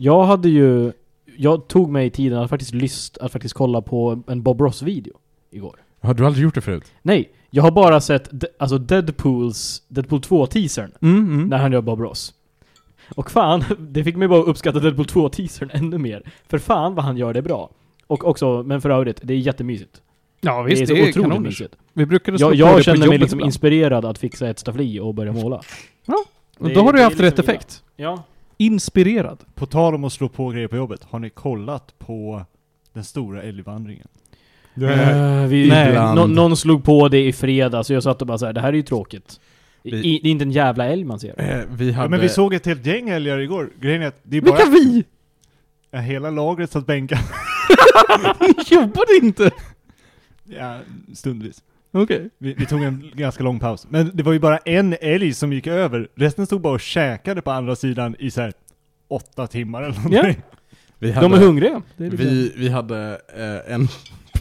Jag hade ju... Jag tog mig tiden att faktiskt lyst, att faktiskt kolla på en Bob Ross-video igår. Har du aldrig gjort det förut? Nej, jag har bara sett de, alltså Deadpools, Deadpool 2-teasern, Mm, mm. när han gör Bob Ross. Och fan, det fick mig bara att uppskatta Deadpool 2-teasern ännu mer. För fan vad han gör det bra. Och också, men för övrigt, det är jättemysigt. Ja visst, det är det är, otroligt mysigt. Vi brukade slå Jag, jag känner mig liksom ibland. inspirerad att fixa ett staffli och börja måla. Och det- då har du haft rätt liksom effekt. Ja. Inspirerad. På tal om att slå på grejer på jobbet, har ni kollat på den stora älgvandringen? Eh, vi, Nej. nå- någon slog på det i fredags och jag satt och bara så här, det här är ju tråkigt. Vi- i, det är inte en jävla älg man ser. Eh, vi hade... Ja, men vi såg ett helt gäng älgar igår. Grejen är att det är Vilka bara... vi? Ja, hela lagret satt bänkad. Ni jobbade inte! Ja, stundvis. Okej. Vi, vi tog en ganska lång paus. Men det var ju bara en älg som gick över. Resten stod bara och käkade på andra sidan i så här åtta timmar eller någonting. vi hade De är hungriga. Det är liksom. Vi, vi hade eh, en...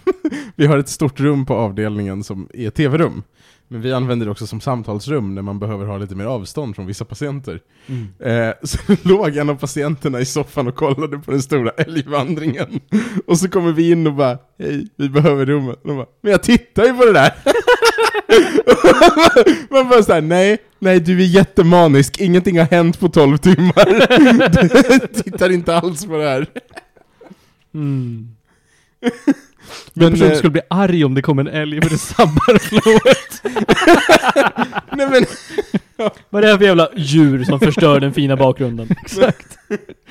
vi har ett stort rum på avdelningen som är tv-rum. Men vi använder det också som samtalsrum när man behöver ha lite mer avstånd från vissa patienter. Mm. Eh, så låg en av patienterna i soffan och kollade på den stora älgvandringen. Och så kommer vi in och bara Hej, vi behöver rummet. Och de bara, Men jag tittar ju på det där! man bara såhär, nej, nej du är jättemanisk, ingenting har hänt på 12 timmar. Du tittar inte alls på det här. Mm. Den personen eh, skulle bli arg om det kom en älg för det sabbar flowet. Nej men, Vad är det här för jävla djur som förstör den fina bakgrunden? Exakt.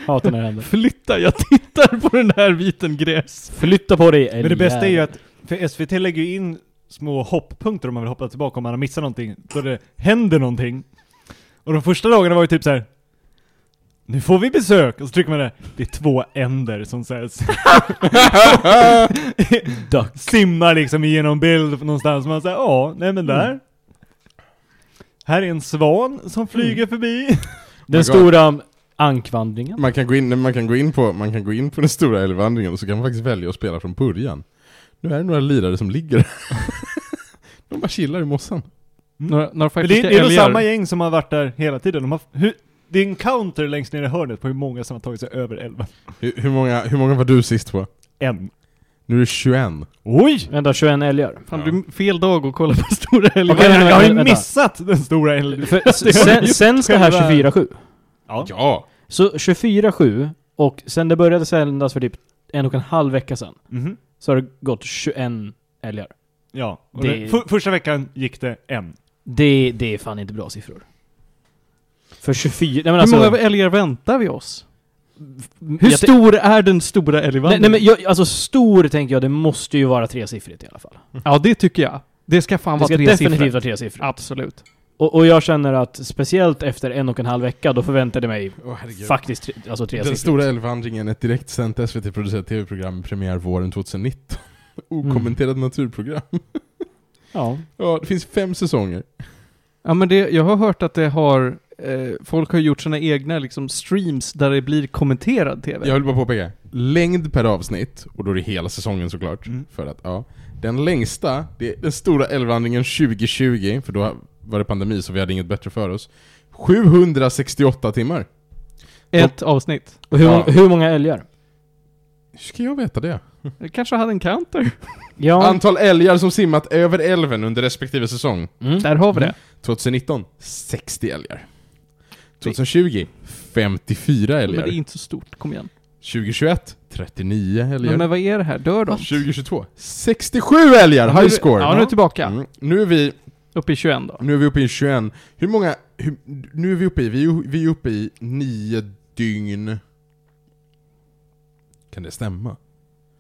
Hatar när det händer. Flytta, jag tittar på den här biten gräs. Flytta på dig Men det bästa är ju att, för SVT lägger ju in små hopppunkter om man vill hoppa tillbaka om man har missat någonting. Då det händer någonting. Och de första dagarna var ju typ så här. Nu får vi besök! Och så trycker man det. Det är två änder som sägs. Duck. Simmar liksom igenom bild någonstans. Och man säger ja, nej men där. Här är en svan som flyger förbi. Den stora ankvandringen. man kan, gå in, man, kan gå in på, man kan gå in på den stora älgvandringen och så kan man faktiskt välja att spela från början. Nu är det några lirare som ligger De bara chillar i mossan. Några, några Men det, faktiska det är älgar. samma gäng som har varit där hela tiden. De har, hur, det är en counter längst ner i hörnet på hur många som har tagit sig över älven. Hur, hur, många, hur många var du sist på? En. Nu är det 21. Oj! Vänta, 21 älgar. Fan, det är fel dag att kolla på stora älgar. Okej, jag, har ju missat den stora älven. För, sen, sänds det här själva- 24-7? Ja. Ja! Så 24-7, och sen det började sändas för typ en och en halv vecka sedan, Mhm. så har det gått 21 älgar. Ja. Och Det- det... för, första veckan gick det en. Det, det är fan inte bra siffror. För 24, nej men Hur alltså... många älgar väntar vi oss? Hur jag, stor är den stora nej, älgvandringen? nej men jag, alltså stor tänker jag, det måste ju vara tresiffrigt i alla fall. Ja, det tycker jag. Det ska fan Det vara ska tre definitivt siffror. vara tresiffrigt. Absolut. Och, och jag känner att speciellt efter en och en halv vecka, då förväntade jag mig herregud. faktiskt tre, alltså Den tresiffrigt. stora älgvandringen, ett direktsänt SVT-producerat tv-program, premiär våren 2019. Okommenterat naturprogram. Ja. Ja, det finns fem säsonger. Ja men det, jag har hört att det har, folk har gjort sina egna liksom streams där det blir kommenterad TV. Jag vill bara påpeka, längd per avsnitt, och då är det hela säsongen såklart. Mm. För att, ja. Den längsta, det är den stora älgvandringen 2020, för då var det pandemi så vi hade inget bättre för oss. 768 timmar. Ett avsnitt. Och hur, Ja. många- hur många älgar? Hur ska jag veta det? Jag kanske hade en counter. Ja. Antal älgar som simmat över älven under respektive säsong. Mm. Där har vi det. 2019, 60 älgar. 2020, 54 älgar. Men det är inte så stort, kom igen. 2021, 39 älgar. Men, men vad är det här? Dör de? 2022, 67 älgar! High score! Ja, nu är vi tillbaka. Mm. Nu är vi, Uppe i 21 då. nu är vi uppe i 21. Hur många, hur, nu är vi uppe i, vi är, vi är uppe i 9 dygn. Kan det stämma?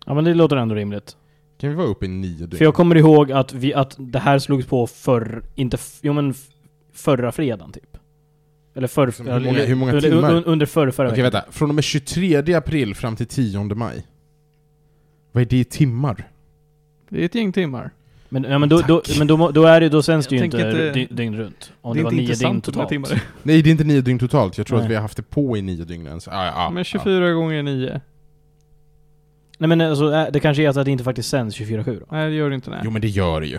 ja men det låter ändå rimligt. Kan vi vara uppe i 9 dygn? För jag kommer ihåg att, vi, att det här slogs på förr, inte, f- jo men förra fredagen typ. Eller förr, Som hur många- eller- hur många eller timmar? un- under förra, förra Okej veckan. vänta, från och med 23 april fram till 10 maj. Vad är det i timmar? Det är ett gäng timmar. Men, ja, men, då, då, men då, då, är det, då sänds det ju inte, inte- dy, dygn runt. Om det det, var nio dygn totalt. timmar. Nej det är inte 9 dygn totalt, jag tror Nej. att vi har haft det på i 9 dygn ens. Ah, ja, Men 24 gånger 9. Nej men alltså, äh, det kanske är så att det inte faktiskt sänds 24-7 då. Nej, det gör det inte. Nej. Jo men det gör det ju.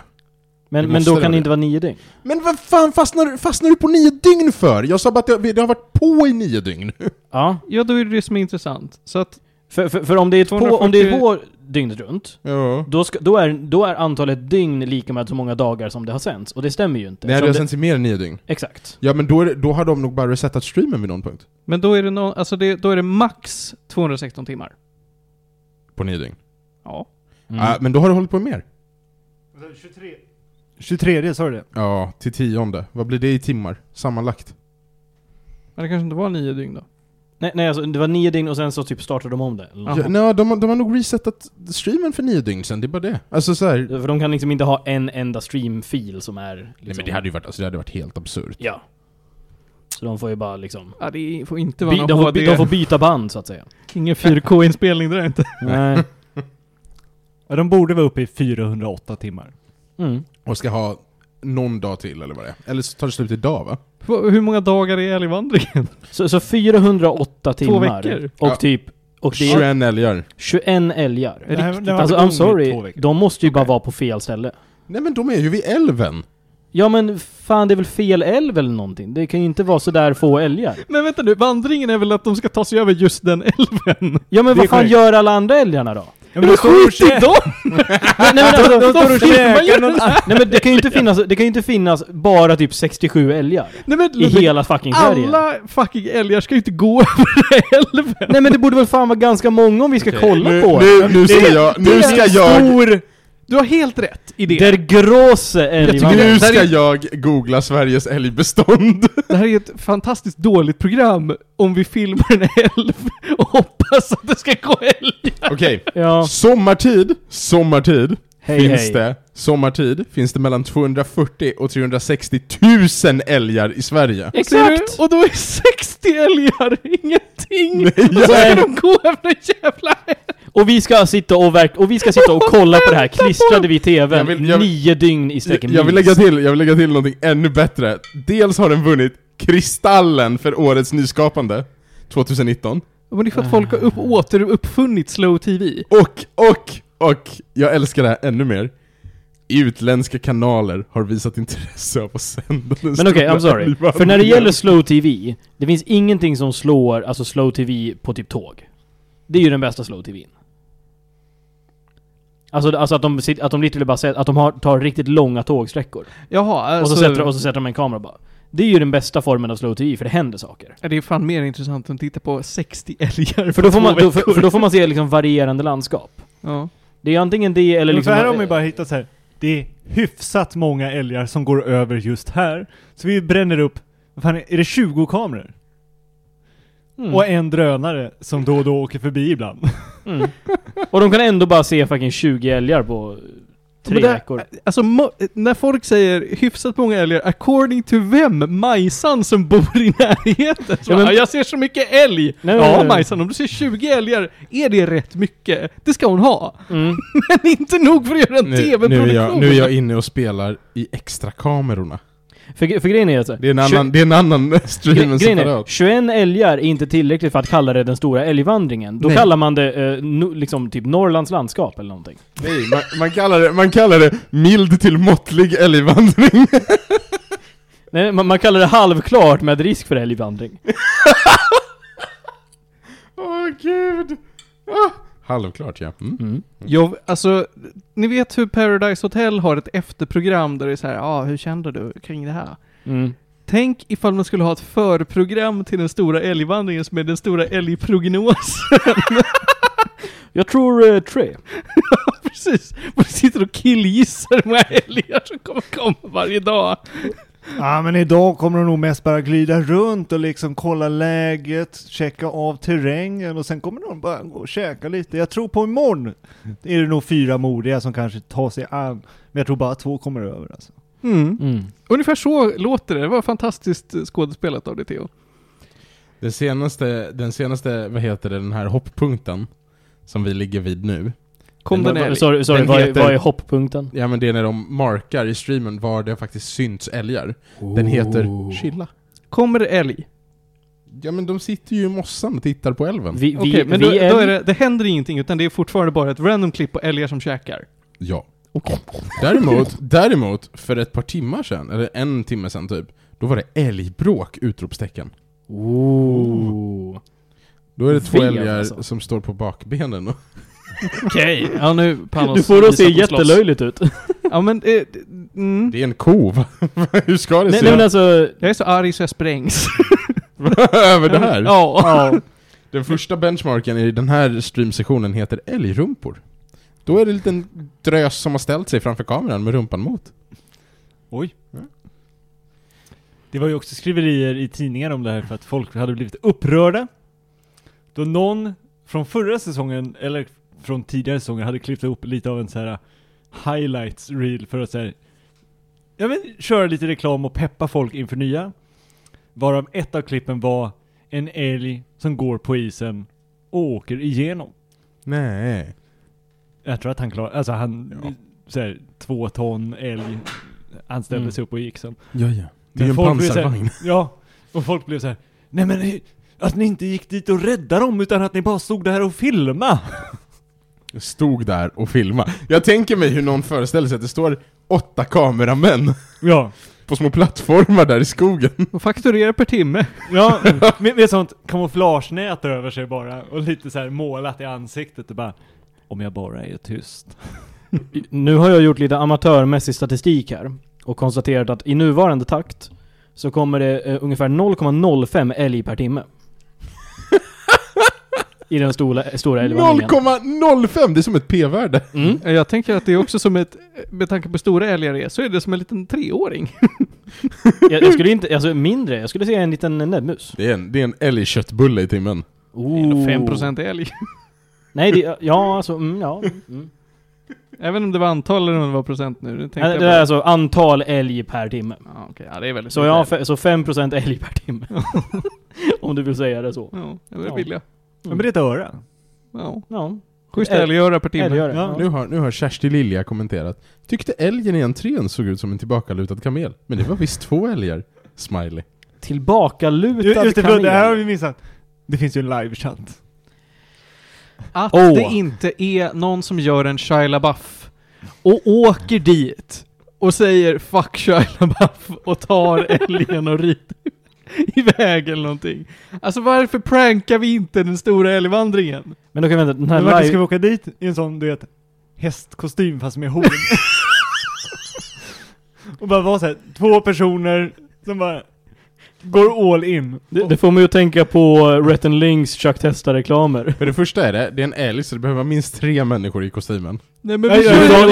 Men, men då kan det inte vara nio dygn. Men vad fan fastnar, fastnar du på nio dygn för? Jag sa bara att det, det har varit på i nio dygn. Ja. Ja, då är det det som är intressant. Så att, För, för, för om, det är på, om det är 240 på dygnet runt, Ja. då, ska, då, är, då är antalet dygn lika med så många dagar som det har sänts. Och det stämmer ju inte. Nej, det har sänts i mer än nio dygn. Exakt. Ja men då, är det, då har de nog bara resetat streamen vid någon punkt. men då är det, no, alltså det, då är det max 216 timmar. På nio dygn. Ja. Mm. Ja, men då har det hållit på mer. 23. 23 sa du det? Ja, till tionde. Vad blir det i timmar? Sammanlagt? Men det kanske inte var nio dygn då? Nej, nej alltså, det var nio dygn och sen så typ startade de om det. eller något. Jaha. Ja, nej, de, har- de har nog resetat streamen för nio dygn sen, det är bara det. Alltså så här, För de kan liksom inte ha en enda streamfil som är liksom... Nej men det hade ju varit, alltså, det hade varit helt absurt. Ja. Så de får ju bara liksom... Ja, det får inte By, vara de, någon får, by- HD. de får byta band så att säga. Ingen 4K-inspelning där inte. Nej. Ja, de borde vara uppe i 408 timmar. Mm. Och ska ha någon dag till eller vad det är. Eller så tar det slut idag va? Hur många dagar är älgvandringen? Så, så 408 timmar. veckor? Och Ja. typ... Och det är 21 älgar. 21 älgar. Det här- det har Alltså I'm två sorry, de måste ju bara Okej. vara på fel ställe. Nej men de är ju vid älven. Ja men fan det är väl fel älv eller någonting? Det kan ju inte vara så där få älgar. Men vänta nu, vandringen är väl att de ska ta sig över just den älven? Ja men vad fan korrekt. gör alla andra älgarna då? Ja, Men skit i dem! Nej, men alltså, De står och ju nej men det kan ju inte finnas, det kan ju inte finnas bara typ 67 älgar. Nej men, I hela fucking Sverige. alla fucking älgar ska ju inte gå över älven! Nej men det borde väl fan vara ganska många om vi ska kolla nu, på nu, det. nu ska jag, nu ska jag, Stor... Du har helt rätt i det. Der große älgvandring. nu ska är- jag googla Sveriges älgbestånd. Det här är ett fantastiskt dåligt program om vi filmar en älv och hoppas att det ska gå älgar. Okej, Ja, sommartid, sommartid hej finns hej. det, sommartid finns det mellan 240 och 360 000 älgar i Sverige. Exakt! Och då är 60 älgar ingenting! Nej, och så jag- ska de gå över en jävla älv! Och vi ska sitta och verk och vi ska sitta och kolla på det här klistrade vid TVn Jag vill- jag nio dygn i sträck Jag, jag vill lägga till, jag vill lägga till någonting ännu bättre. Dels har den vunnit Kristallen för årets nyskapande 2019. Men det är för att folk har upp, återuppfunnit slow TV. Och, och, och, jag älskar det här ännu mer. Utländska kanaler har visat intresse av att sända den Men okej, I'm stora sorry. För när det gäller slow TV, det finns ingenting som slår alltså slow TV på typ tåg. Det är ju den bästa slow TVn. Alltså, alltså att de, sit- att de literally bara säger att de har, tar riktigt långa tågsträckor. Jaha, och, alltså... så sätter, och så sätter de en kamera bara. Det är ju den bästa formen av slow TV, för det händer saker. Ja, Det är fan mer intressant än att titta på 60 älgar För då får man, då, för, för då får man se liksom varierande landskap. Ja. Det är antingen det eller liksom... för här har man ju bara hittat så här. det är hyfsat många älgar som går över just här. Så vi bränner upp, vad fan är är det 20 kameror? Mm. Och en drönare som då och då åker förbi ibland. Mm. Och de kan ändå bara se fucking 20 älgar på tre det- veckor. Alltså, när folk säger hyfsat många älgar, according to vem? Majsan som bor i närheten? Så, Ja, men- "Ja, jag ser så mycket älg! Nej, ja nej, nej. Majsan, om du ser 20 älgar, är det rätt mycket? Det ska hon ha. Mm. Men inte nog för att göra en nu, TV-produktion! nu, är jag, nu är jag inne och spelar i extrakamerorna. För, för grejen är att Det är en annan, det är en annan stream än separat. 21 älgar är inte tillräckligt för att kalla det den stora älgvandringen. Då Nej. kallar man det eh, no, liksom typ Norrlands landskap eller någonting. Nej, man, man, kallar det, man kallar det mild till måttlig älgvandring. Nej, man, man kallar det halvklart med risk för älgvandring. Åh gud! Ah. Halvklart ja. Mm. Mm. Jag, alltså, ni vet hur Paradise Hotel har ett efterprogram där det är så här, ja, ah, hur kände du kring det här? Mm. Tänk ifall man skulle ha ett förprogram till den stora älgvandringen som är den stora älgprognosen. Jag tror eh, tre. Precis. Man sitter och killgissar hur många älgar som kommer komma varje dag. Ja men idag kommer de nog mest bara glida runt och liksom kolla läget, checka av terrängen och sen kommer de bara gå och käka lite. Jag tror på imorgon är det nog fyra modiga som kanske tar sig an. Men jag tror bara två kommer över alltså. Mm. Mm. Ungefär så låter det. Det var fantastiskt skådespelat av dig Theo. Den senaste, den senaste, vad heter det, den här hopppunkten som vi ligger vid nu. Kom Den den var- älg? Sorry, sorry Den vad, är, heter- vad är hopppunkten? Ja men det är när de markar i streamen var det faktiskt synts älgar. Den heter Chilla. Kommer det älg? Ja men de sitter ju i mossan och tittar på älven. Vi, vi, Okej, men vi då, är, då är det, det händer ingenting utan det är fortfarande bara ett random klipp på älgar som käkar. Ja. Okej. Däremot, däremot, för ett par timmar sedan, eller en timme sedan typ, då var det älgbråk! Utropstecken. Ooh. Då är det två älgar alltså. som står på bakbenen och... Okej, ja nu Panos Du får det att se jättelöjligt ut. Ja men, eh, mm. Det är en ko, va? Hur ska det nej, se nej men ut alltså, Jag är så arg så jag sprängs. över det här? Ja. ja. Den första benchmarken i den här streamsessionen heter älgrumpor. Då är det en liten drös som har ställt sig framför kameran med rumpan mot. Oj. Det var ju också skriverier i tidningar om det här för att folk hade blivit upprörda. Då någon från förra säsongen, eller från tidigare säsonger, hade klippt upp lite av en så här highlights reel för att säga Ja men köra lite reklam och peppa folk inför nya. Varav ett av klippen var en älg som går på isen och åker igenom. Nej. Jag tror att han klarar, alltså han, Ja. så här, två ton älg. Han ställde Mm. sig upp och gick sen. Ja, ja. Det är ju en pansarvagn. Ja, och folk blev så här. Nej men eh, att ni inte gick dit och räddade dem utan att ni bara stod där och filmade. Stod där och filmade. Jag tänker mig hur någon föreställer sig att det står åtta kameramän Ja. på små plattformar där i skogen. Och fakturera per timme. Ja, med, med sånt kamouflagenät över sig bara och lite så här målat i ansiktet och bara Om jag bara är tyst. Nu har jag gjort lite amatörmässig statistik här och konstaterat att i nuvarande takt så kommer det eh, ungefär 0,05 älg per timme. I den stora, stora älgvandringen. 0,05! Det är som ett p-värde. Mm. Jag tänker att det är också som ett, med tanke på hur stora älgar är, så är det som en liten treåring. Jag, jag skulle inte, alltså mindre, jag skulle säga en liten näbbmus. Det är en, det är en älgköttbulle i timmen. Det är nog Oh. 5% älg. Nej, det, ja alltså, mm, ja. Mm. Även om det var antal eller om det var procent nu. Det Ja, Det är alltså antal älg per timme. Ja, okej. Ja, det är väldigt Så så 5% älg per timme. Om du vill säga det så. Ja, det vill jag. Ja, men det är ett öra. Ja. Ja. Schysst Älg- älgöra per timme. Älgöra. Ja. Nu har, nu har Kersti Lilja kommenterat. Tyckte älgen i entrén såg ut som en tillbakalutad kamel. Men det var visst två älgar. Smiley. Tillbakalutad Just det, kamel. det här har vi missat. Det finns ju en livechatt. Att Åh. det inte är någon som gör en Shia LaBeouf och åker dit och säger 'fuck Shia LaBeouf' och tar älgen och rider iväg eller någonting. Alltså varför prankar vi inte den stora älgvandringen? Men då kan vi vänta, den här Men varför ska live... vi åka dit i en sån, du vet, hästkostym fast med horn? och bara vara såhär, två personer som bara går all in. Det, det får mig att tänka på Rhett Links Chuck Testa-reklamer. För det första är det, det är en älg så det behöver vara minst tre människor i kostymen. Nej men vi kör... jag-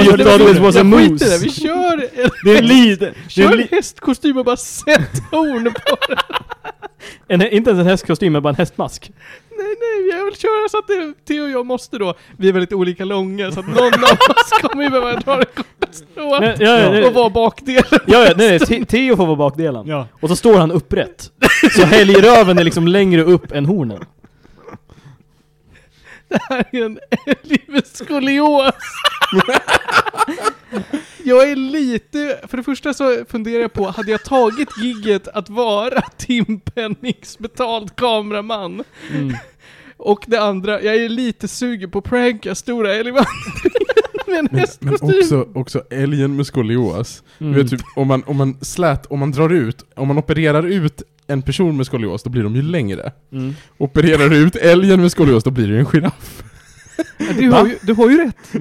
vi- it was a moose. det, vi kör... Det är en är Kör hästkostym och bara sätt horn på den. En, inte ens en hästkostym, men bara en hästmask. Nej, nej, jag vill köra så att det, Theo och jag måste då. Vi är väldigt olika långa, så att någon av oss kommer ju behöva dra det korta strået. Nej, ja, ja, och vara bakdelen. Ja, ja, nej, nej, Theo får vara bakdelen. Ja. Och så står han upprätt. Så helgröven är liksom längre upp än hornen. Det här är en älg med skolios. Jag är lite, för det första så funderar jag på, hade jag tagit gigget att vara Tim Pennings betald kameraman? Mm. Och det andra, jag är lite sugen på att pranka stora älgvandringen med en Men, men hästkostym. också, också älgen med skolios. Mm. Du vet, typ, om, man, om man slät, om man drar ut, om man opererar ut en person med skolios, då blir de ju längre. Mm. Opererar du ut älgen med skolios, då blir det en giraff. Ja, du, har ju, du har ju rätt.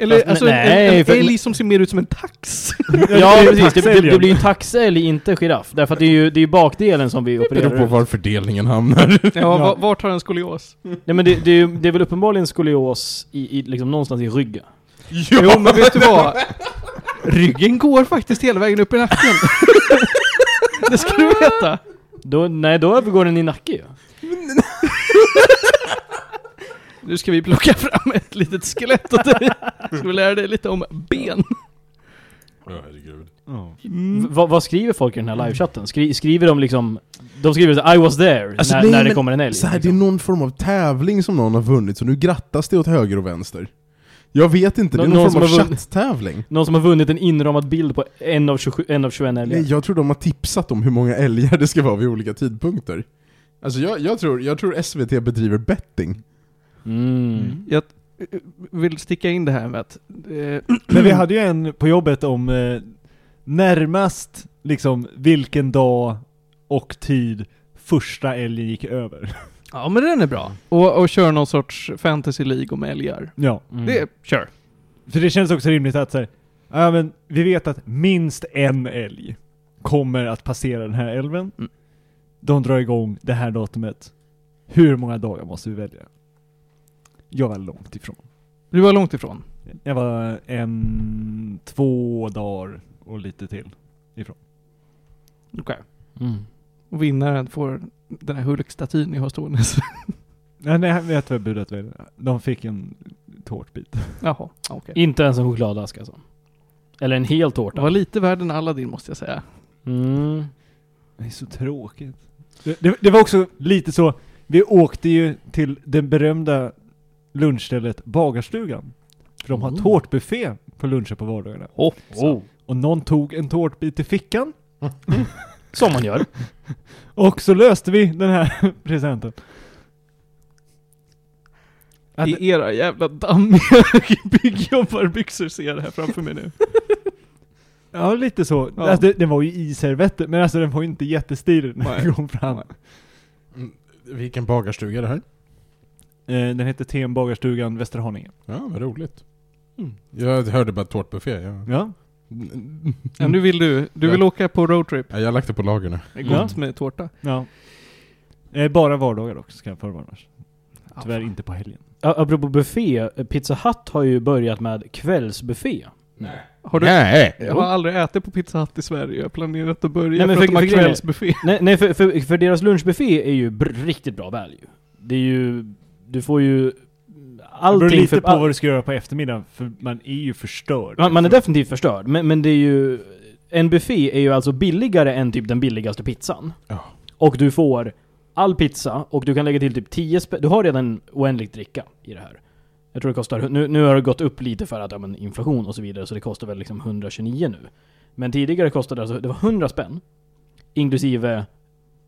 Eller Fast, alltså nej, en, en för- älg som ser mer ut som en tax. Ja, precis. Det, det, det blir ju en taxälg, inte giraff. Därför att det är ju det är bakdelen som vi Det beror opererar på var fördelningen hamnar. Ja, va- vart har en skolios? Nej men det, det, är det är väl uppenbarligen skolios i, i liksom någonstans i ryggen. Jo, men vet du vad? Ryggen går faktiskt hela vägen upp i nacken. det ska du veta. Då, nej, då övergår den i nacke ju. Nu ska vi plocka fram ett litet skelett åt dig. Ska vi lära dig lite om ben. herregud. Ja. V- vad- vad skriver folk i den här livechatten? Skri, skriver de liksom... De skriver så, I was there, Alltså, när, nej, när det men kommer en älg. Så här, det är liksom. någon form av tävling som någon har vunnit, så nu grattas det åt höger och vänster. Jag vet inte, det är Nå- någon, någon form av som har vunnit- chatttävling. Någon som har vunnit en inramad bild på en av, 27, en av 21 älgar. Nej, jag tror de har tipsat om hur många älgar det ska vara vid olika tidpunkter. Alltså jag, jag, tror, jag tror SVT bedriver betting. Mm. Jag, eh, vill sticka in det här med att... Eh, Men vi hade ju en på jobbet om eh, närmast liksom vilken dag och tid första älgen gick över. ja men den är bra. Och, och kör någon sorts fantasy League om älgar. Ja. Mm. Det, kör. För det känns också rimligt att så här, ja men vi vet att minst en älg kommer att passera den här älven. Mm. De drar igång det här datumet. Hur många dagar måste vi välja? Jag var långt ifrån. Du var långt ifrån. Jag var en, två dagar och lite till ifrån. Okej. Mm. Och vinnaren får den här Hulk-statyn ni har stående. Nej, nej, jag vet vad budet var. De fick en tårtbit. Jaha, okej. Inte ens en chokladask alltså. Eller en hel Det tårta. var lite värre än Aladdin måste jag säga. Mm. Det är så tråkigt. Det, det, det var också lite så, vi åkte ju till det berömda lunchstället Bagarstugan. För de har Mm. tårtbuffé på luncher på vardagarna. Oh. Oh. Och någon tog en tårtbit i fickan. Som man gör. Och så löste vi den här presenten. Att, I era jävla dammiga byggjobbarbyxor ser jag det här framför mig nu. ja, lite så. Ja. Alltså, det, den var ju i servetter, men alltså den var ju inte jättestilig när den kom fram. Mm, Vilken bagarstuga är det här? Eh, den hette TM Bagarstugan Västerhaninge. Ja, vad roligt. Mm. Jag hörde bara tårtbuffé. Jag... Ja. Men nu vill du, du vill Ja. åka på roadtrip. Ja, jag har lagt det på lager nu. Det är Ja. gott med tårta. ja. Eh, bara vardagar dock, ska jag förvarnas. Ja, Tyvärr inte på helgen. Apropå buffé, Pizza Hut har ju börjat med kvällsbuffé. Har du, Nej! jag har aldrig ätit på Pizza Hut i Sverige. Jag har planerat att börja Nej, men för att för- de har för kvällsbuffé. Nej, nej för, för, för deras lunchbuffé är ju br- riktigt bra value. Det är ju... Du får ju... det beror Allting lite för... på all- vad du ska göra på eftermiddagen, för man är ju förstörd. man, man är definitivt förstörd, men, men det är ju... En buffé är ju alltså billigare än typ den billigaste pizzan. Ja. Och du får all pizza och du kan lägga till typ 10 spänn. Du har redan oändligt dricka i det här. Jag tror det kostar... Nu, nu har det gått upp lite för att, ja men inflation och så vidare, så det kostar väl liksom 129 nu. Men tidigare kostade det alltså, det var 100 spänn. Inklusive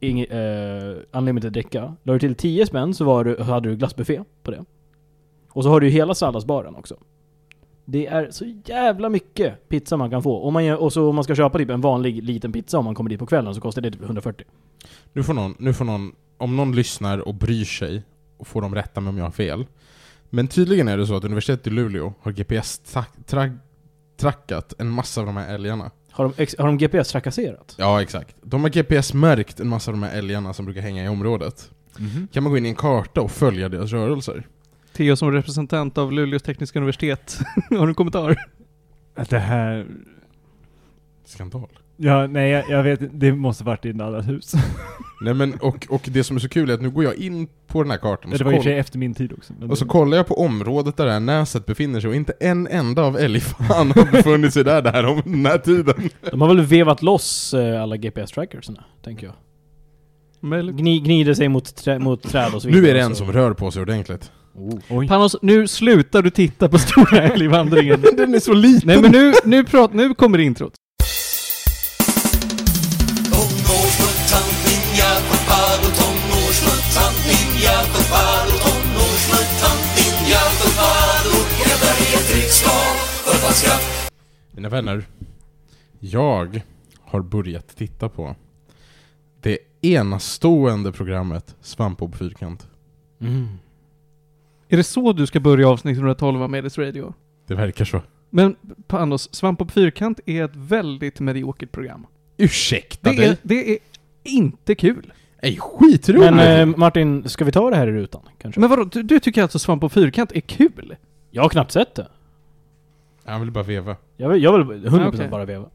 ing, eh, unlimited dricka. La du till 10 spänn så, var du, hade du glassbuffé på det. Och så har du ju hela salladsbaren också. Det är så jävla mycket pizza man kan få. Om man, gör, och så om man ska köpa typ en vanlig liten pizza om man kommer dit på kvällen så kostar det typ 140. Nu får någon, nu får någon, om någon lyssnar och bryr sig, och får de rätta mig om jag har fel. Men tydligen är det så att universitetet i Luleå har GPS-trackat en massa av de här älgarna. Har de, har de GPS-trakasserat? Ja, exakt. De har GPS-märkt en massa av de här älgarna som brukar hänga i området. Mhm. Kan man gå in i en karta och följa deras rörelser. Theo som representant av Luleås tekniska universitet. har du en kommentar? Att det här... Skandal. Ja, nej jag, jag vet det måste varit i ett annat hus. Nej men, och, och det som är så kul är att nu går jag in på den här kartan och det så, var i och för koll, sig efter min tid också. men och så det- kollar jag på området där det här näset befinner sig och inte en enda av älgfan har befunnit sig där, där om den här tiden. De har väl vevat loss eh, alla GPS-trackersna, tänker jag. Gni, gnider sig mot, trä, mot träd och så vidare. Nu är det en som rör på sig ordentligt. Oh. Oj. Panos, nu slutar du titta på Stora älgvandringen. Den är så liten! Nej men nu, nu, prat, nu kommer introt. Ninja Paparo Tonårsmutant ninja Paparo Hävdar helt riksdag Förfalska Mina vänner, jag har börjat titta på det enastående programmet Svampbob Fyrkant. Mm. Är det så du ska börja avsnitt 112 av Medis Radio? Det verkar så. Men Panos, Svamp på fyrkant är ett väldigt mediokert program. Ursäkta Det dig? är, det är inte kul. Ej, skitroligt! Men eh, Martin, ska vi ta det här i rutan? Kanske? Men vadå, du, du tycker alltså Svamp på fyrkant är kul? Jag har knappt sett det. Han vill bara veva. Jag vill, jag vill 100% Okej. bara veva.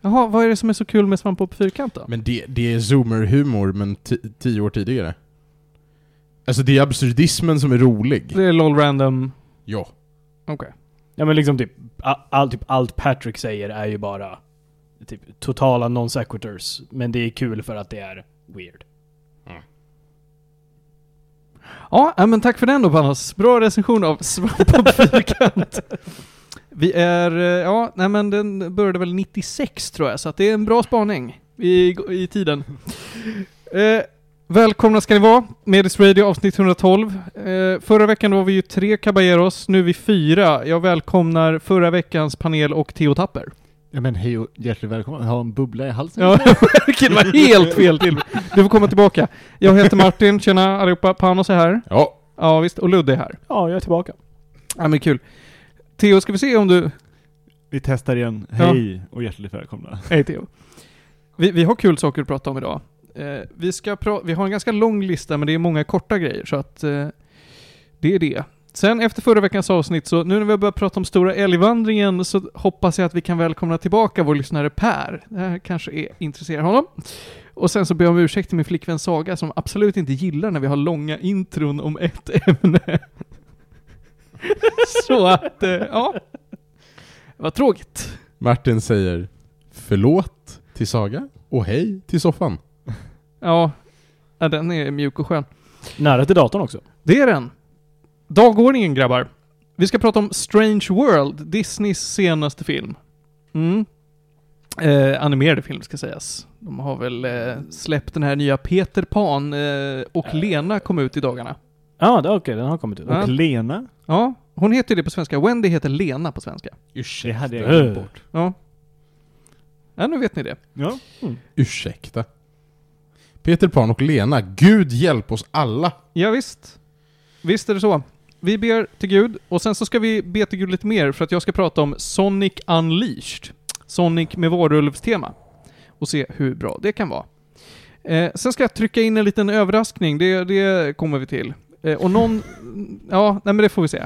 Jaha, vad är det som är så kul med Svamp på fyrkant då? Men det, det är zoomer-humor, men ti- tio år tidigare. Alltså det är absurdismen som är rolig. Det är LOL random... Ja. Okej. Ja men liksom typ, all, typ allt Patrick säger är ju bara typ totala non sequiturs. Men det är kul för att det är weird. Ja, ja, men tack för den då Panos. Bra recension av Svamp på fyrkant. Vi är, eh, ja, nej men den började väl 96 tror jag, så att det är en bra spaning i, i tiden. Eh, Välkomna ska ni vara. Medis Radio avsnitt 112. Eh, förra veckan var vi ju tre caballeros, nu är vi fyra. Jag välkomnar förra veckans panel och Theo Tapper. Ja men hej och hjärtligt välkommen. Jag har en bubbla i halsen. Ja, verkligen. Det var helt fel till. Du får komma tillbaka. Jag heter Martin, tjena allihopa. Panos är här. Ja, Ja visst, och Ludde är här. Ja, jag är tillbaka. Ja men kul. Theo, ska vi se om du... Vi testar igen. Hej och hjärtligt välkomna. Hej Theo. Vi, vi har kul saker att prata om idag. Eh, vi, ska pra- vi har en ganska lång lista, men det är många korta grejer, så att eh, det är det. Sen efter förra veckans avsnitt, så nu när vi har börjat prata om Stora älgvandringen, så hoppas jag att vi kan välkomna tillbaka vår lyssnare Per. Det här kanske är, intresserar honom. Och sen så ber jag om ursäkt till min flickvän Saga, som absolut inte gillar när vi har långa intron om ett ämne. så att, eh, ja. Vad tråkigt. Martin säger förlåt till Saga och hej till soffan. Ja, ja den är mjuk och skön. Nära till datorn också. Det är den. Dagordningen grabbar. Vi ska prata om Strange World, Disneys senaste film. Mm. Eh, animerade film ska sägas. De har väl eh, släppt den här nya Peter Pan eh, och Lena kom ut i dagarna. Ja, det- okej, den har kommit ut. Ja. Och Lena? Ja, hon heter ju det på svenska. Wendy heter Lena på svenska. Det hade jag glömt bort. Ja. Ja, nu vet ni det. Ja. Ursäkta. Peter Pan och Lena, Gud hjälp oss alla! Ja, visst. Visst är det så. Vi ber till Gud och sen så ska vi be till Gud lite mer för att jag ska prata om Sonic Unleashed. Sonic med varulvstema. Och se hur bra det kan vara. Eh, sen ska jag trycka in en liten överraskning, det, det kommer vi till. Eh, och någon... Ja, nej men det får vi se.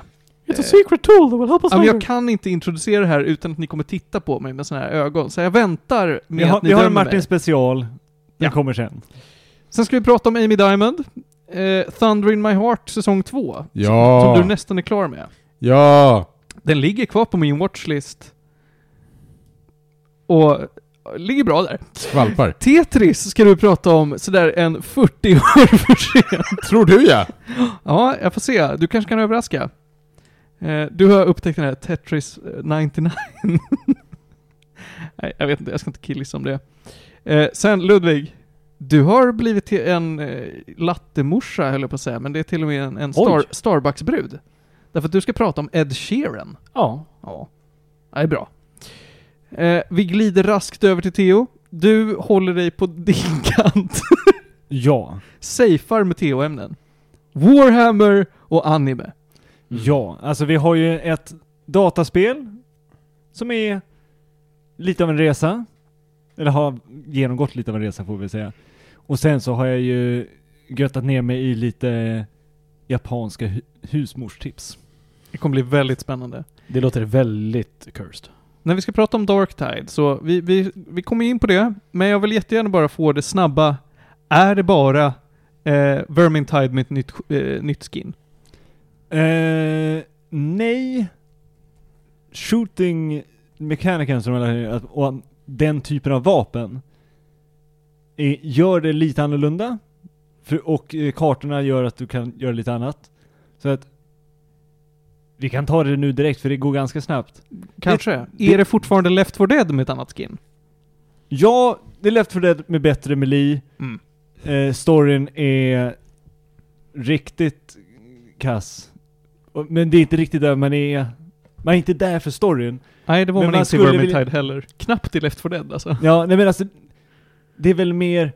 It's a secret tool that will help us Ja, men jag kan inte introducera det här utan att ni kommer titta på mig med såna här ögon. Så jag väntar med Vi har, att ni vi har en Martin mig. special. Den Ja. kommer sen. Sen ska vi prata om Amy Diamond. Eh, Thunder in my heart säsong 2. Ja! Som du nästan är klar med. Ja! Den ligger kvar på min watchlist. Och ligger bra där. Skvalpar. Tetris ska du prata om sådär en 40 år för sent. Tror du ja? Ja, jag får se. Du kanske kan överraska. Eh, du har upptäckt den här Tetris eh, 99. Nej, jag vet inte. Jag ska inte killissa om det. Eh, sen Ludvig. Du har blivit en eh, lattemorsa höll jag på att säga, men det är till och med en, en star. Starbucks-brud. Därför att du ska prata om Ed Sheeran. Ja. Ja, det är bra. Eh, vi glider raskt över till Theo. Du håller dig på din kant. Ja. Safear med Theo-ämnen. Warhammer och anime. Mm. Ja, alltså vi har ju ett dataspel som är lite av en resa. Eller har genomgått lite av en resa får vi säga. Och sen så har jag ju göttat ner mig i lite japanska hu- husmorstips. Det kommer bli väldigt spännande. Det låter väldigt cursed. När vi ska prata om Dark Tide, så vi, vi, vi kommer in på det, men jag vill jättegärna bara få det snabba. Är det bara eh, Vermintide med ett nytt, eh, nytt skin? Eh, nej. Shooting mekaniken som eller, och den typen av vapen gör det lite annorlunda. För, och eh, kartorna gör att du kan göra lite annat. Så att vi kan ta det nu direkt för det går ganska snabbt. Kanske. det- är det fortfarande Left 4 Dead med ett annat skin? Ja, det är Left 4 Dead med bättre melee. Mm. Eh, storyn är riktigt kass. Men det är inte riktigt där man är. Man är inte där för storyn. Nej, det var Men man man inte i Vermintide vilja- heller. Knappt i Left 4 Dead alltså. Ja, nej men alltså. Det är väl mer.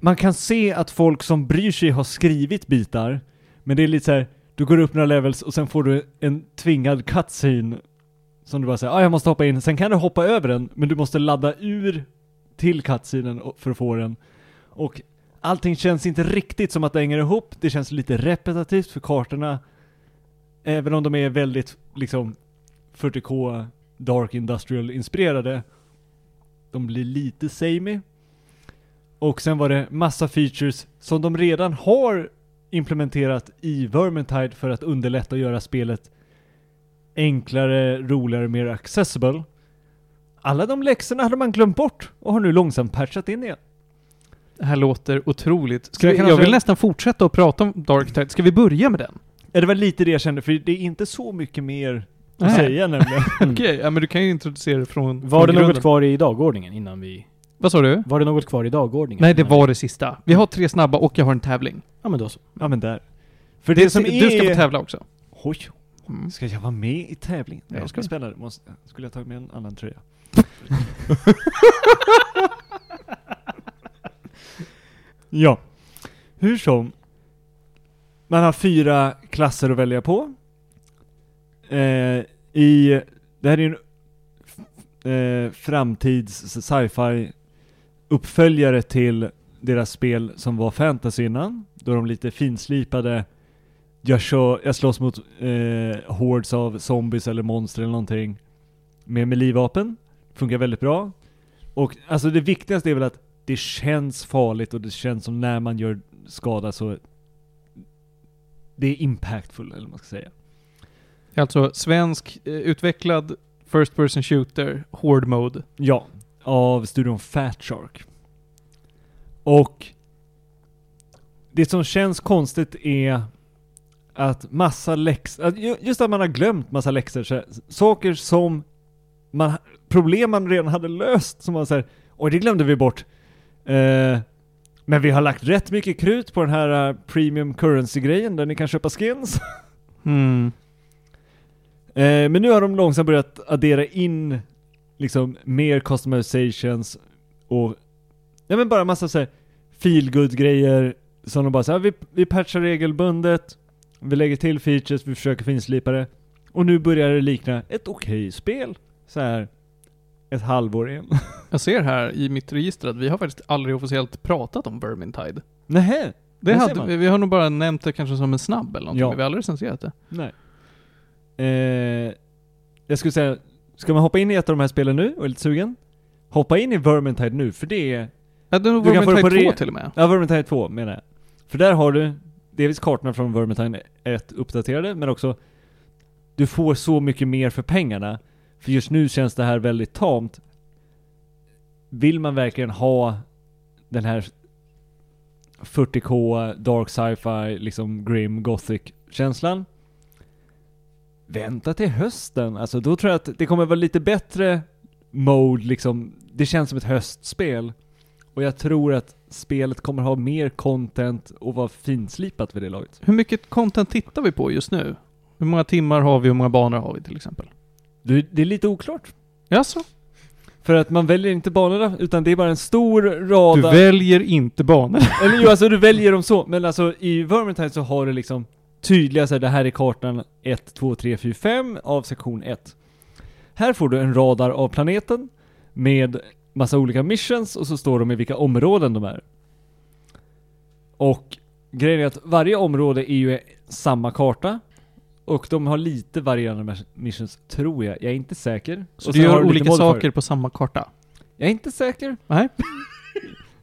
Man kan se att folk som bryr sig har skrivit bitar. Men det är lite så här. Du går upp några levels och sen får du en tvingad cutscene. Som du bara säger, ah, jag måste hoppa in. Sen kan du hoppa över den, men du måste ladda ur till cutscenen för att få den. Och allting känns inte riktigt som att det hänger ihop. Det känns lite repetitivt för kartorna. Även om de är väldigt liksom 40K Dark Industrial inspirerade. De blir lite samey. Och sen var det massa features som de redan har implementerat i Vermintide för att underlätta och göra spelet enklare, roligare, mer accessible. Alla de läxorna hade man glömt bort och har nu långsamt patchat in igen. Det här låter otroligt. Ska Jag vi, jag alltså- vill nästan fortsätta att prata om Dark Tide. Ska vi börja med den? Ja, det var lite det jag kände, för det är inte så mycket mer att säga nämligen. Okej, ja men du kan ju introducera det från Var från det något grunden. kvar i dagordningen innan vi... Vad sa du? Var det något kvar i dagordningen? Nej, det var det sista. Vi har tre snabba och jag har en tävling. Ja men då så. Ja men där. För det, som du är... ska få tävla också. Oj, Mm. ska jag vara med i tävlingen? Ja, Jag ska du. spela det. Måste, skulle jag tagit med en annan tröja? ja. Hur som. Man har fyra klasser att välja på. Eh, I, det här är en eh, framtids sci-fi uppföljare till deras spel som var fantasy innan. Då de lite finslipade jag, kör, jag slåss mot eh, hordes av zombies eller monster eller någonting med melee-vapen. Funkar väldigt bra. Och alltså det viktigaste är väl att det känns farligt och det känns som när man gör skada så det är impactful eller vad man ska säga. Alltså svensk eh, utvecklad First Person Shooter, Horde Mode. Ja, av studion Fat Shark. Och det som känns konstigt är att massa läxor, just att man har glömt massa läxor, saker som man, problem man redan hade löst, som man säger, oj det glömde vi bort. Eh, men vi har lagt rätt mycket krut på den här eh, premium currency-grejen där ni kan köpa skins. Mm. Eh, men nu har de långsamt börjat addera in liksom mer customizations och ja men bara massa såhär feelgood grejer som de bara såhär, vi, vi patchar regelbundet, vi lägger till features, vi försöker finslipa det. Och nu börjar det likna ett okej spel. Så här ett halvår in. Jag ser här i mitt register att vi har faktiskt aldrig officiellt pratat om Vermintide. Nähä? Det hade, vi, vi har nog bara nämnt det kanske som en snabb eller någonting, Ja. vi har aldrig recenserat det. Nej. Eh, jag skulle säga, ska man hoppa in i ett av de här spelen nu och är lite sugen? Hoppa in i Vermintide nu, för det är Ja, det är nog Vermintide på 2 re- till och med. Ja, Vermintide 2 menar jag. För där har du delvis kartorna från Vermintide 1 uppdaterade, men också du får så mycket mer för pengarna. För just nu känns det här väldigt tamt. Vill man verkligen ha den här 40k, dark sci-fi, liksom grim gothic känslan? Vänta till hösten, alltså då tror jag att det kommer vara lite bättre mode liksom. Det känns som ett höstspel. Och jag tror att spelet kommer ha mer content och vara finslipat vid det laget. Hur mycket content tittar vi på just nu? Hur många timmar har vi och hur många banor har vi till exempel? Du, det är lite oklart. Jaså? För att man väljer inte banorna, utan det är bara en stor rad Du väljer inte banor. Eller jo, alltså du väljer dem så, men alltså i Vermintide så har du liksom tydliga så här, det här är kartan 1, 2, 3, 4, 5 av sektion 1. Här får du en radar av planeten med massa olika missions och så står de i vilka områden de är. Och grejen är att varje område är ju samma karta och de har lite varierande mis- missions, tror jag. Jag är inte säker. Så Och du gör olika saker på samma karta? Jag är inte säker. Nej.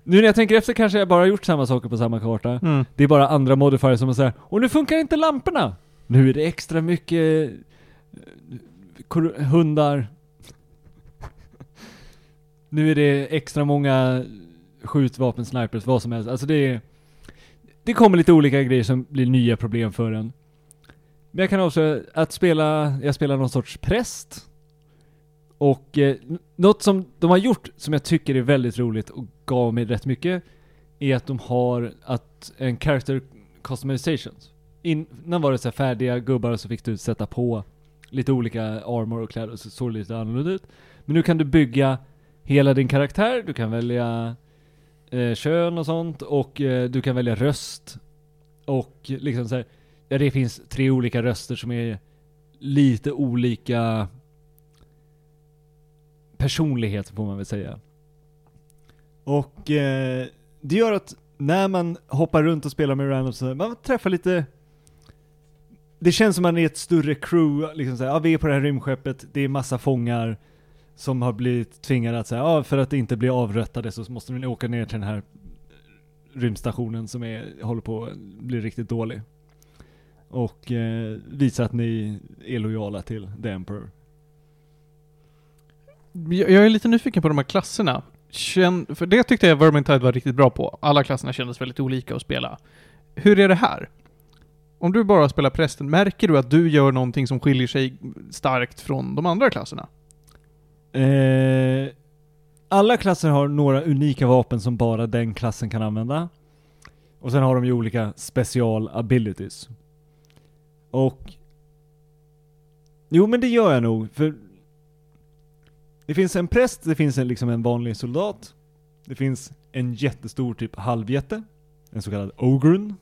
Nu när jag tänker efter kanske jag bara har gjort samma saker på samma karta. Mm. Det är bara andra modifiers som säger Och nu funkar inte lamporna! Nu är det extra mycket eh, hundar. nu är det extra många skjutvapen, snipers, vad som helst. Alltså det är... Det kommer lite olika grejer som blir nya problem för en. Men jag kan också att spela, jag spelar någon sorts präst. Och eh, något som de har gjort som jag tycker är väldigt roligt och gav mig rätt mycket är att de har att en character customizations. Innan var det så här färdiga gubbar så fick du sätta på lite olika armor och kläder och så såg det lite annorlunda ut. Men nu kan du bygga hela din karaktär, du kan välja eh, kön och sånt och eh, du kan välja röst. Och liksom så här, ja det finns tre olika röster som är lite olika personlighet får man väl säga. Och eh, det gör att när man hoppar runt och spelar med random så man träffar lite det känns som man är ett större crew, liksom såhär, ja vi är på det här rymdskeppet, det är massa fångar som har blivit tvingade att säga, ja för att inte bli avrättade så måste ni åka ner till den här rymdstationen som är, håller på att bli riktigt dålig. Och eh, visa att ni är lojala till The Emperor. Jag är lite nyfiken på de här klasserna. Känn, för det tyckte jag Vermintide var riktigt bra på. Alla klasserna kändes väldigt olika att spela. Hur är det här? Om du bara spelar prästen, märker du att du gör någonting som skiljer sig starkt från de andra klasserna? Eh, alla klasser har några unika vapen som bara den klassen kan använda. Och sen har de ju olika special abilities. Och... Jo men det gör jag nog, för... Det finns en präst, det finns en, liksom en vanlig soldat. Det finns en jättestor typ halvjätte. En så kallad Ogrun.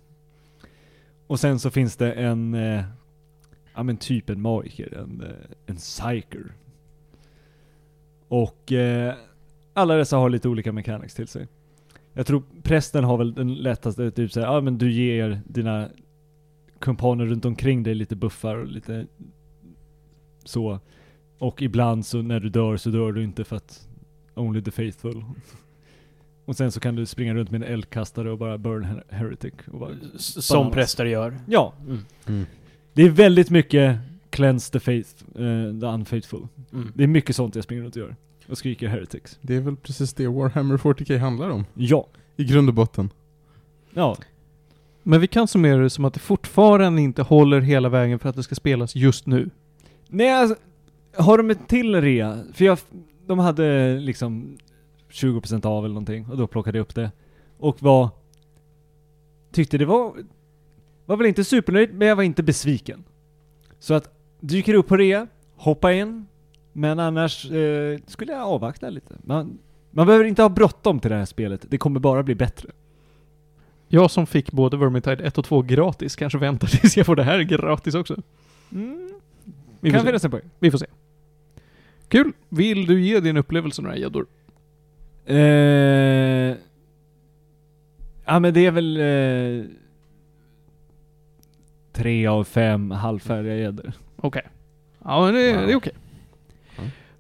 Och sen så finns det en... Eh, ja men typ en magiker, en, eh, en psyker. Och eh, alla dessa har lite olika mechanics till sig. Jag tror prästen har väl den lättaste, typ såhär, ja men du ger dina kumpaner runt omkring dig lite buffar och lite så. Och ibland så när du dör så dör du inte för att only the faithful. Och sen så kan du springa runt med en eldkastare och bara burn her- heretic. Och bara, Som präster gör. ja, Mm. Mm. det är väldigt mycket cleanse the faith, eh, the unfaithful. Mm. Det är mycket sånt jag springer runt och gör. Och skriker heretics. Det är väl precis det Warhammer 40K handlar om. Ja. I grund och botten. Ja. Men vi kan summera det som att det fortfarande inte håller hela vägen för att det ska spelas just nu. Nej, alltså, har de ett till rea? För jag, de hade liksom 20% av eller någonting och då plockade jag upp det. Och var... Tyckte det var... Var väl inte supernöjd, men jag var inte besviken. Så att, dyker upp på rea, hoppa in. Men annars eh, skulle jag avvakta lite. Man, man behöver inte ha bråttom till det här spelet, det kommer bara bli bättre. Jag som fick både Vermintide 1 och 2 gratis kanske väntar tills jag får det här gratis också. Mm. Vi Kan finnas en poäng. Vi får se. Kul! Vill du ge din upplevelse några gäddor? Eh, ja men det är väl... Eh, tre av fem halvfärdiga gäddor. Okej. Ja men det, Wow. det är okej.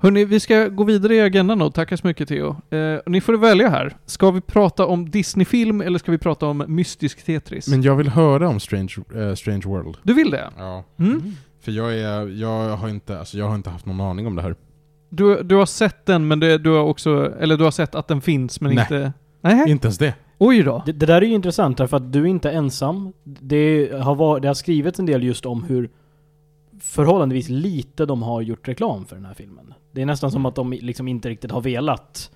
Hörni, vi ska gå vidare i agendan då. Tackar så mycket Theo. Eh, ni får välja här. Ska vi prata om Disney-film eller ska vi prata om mystisk Tetris? Men jag vill höra om Strange, eh, Strange World. Du vill det? Ja. Mm? För jag, är, jag, har inte, alltså jag har inte haft någon aning om det här. Du, du har sett den men det, du har också, eller du har sett att den finns men Nej. inte... Nej. Inte ens det. Oj då. Det, det där är ju intressant därför att du är inte ensam. Det har, var, det har skrivits en del just om hur förhållandevis lite de har gjort reklam för den här filmen. Det är nästan som att de liksom inte riktigt har velat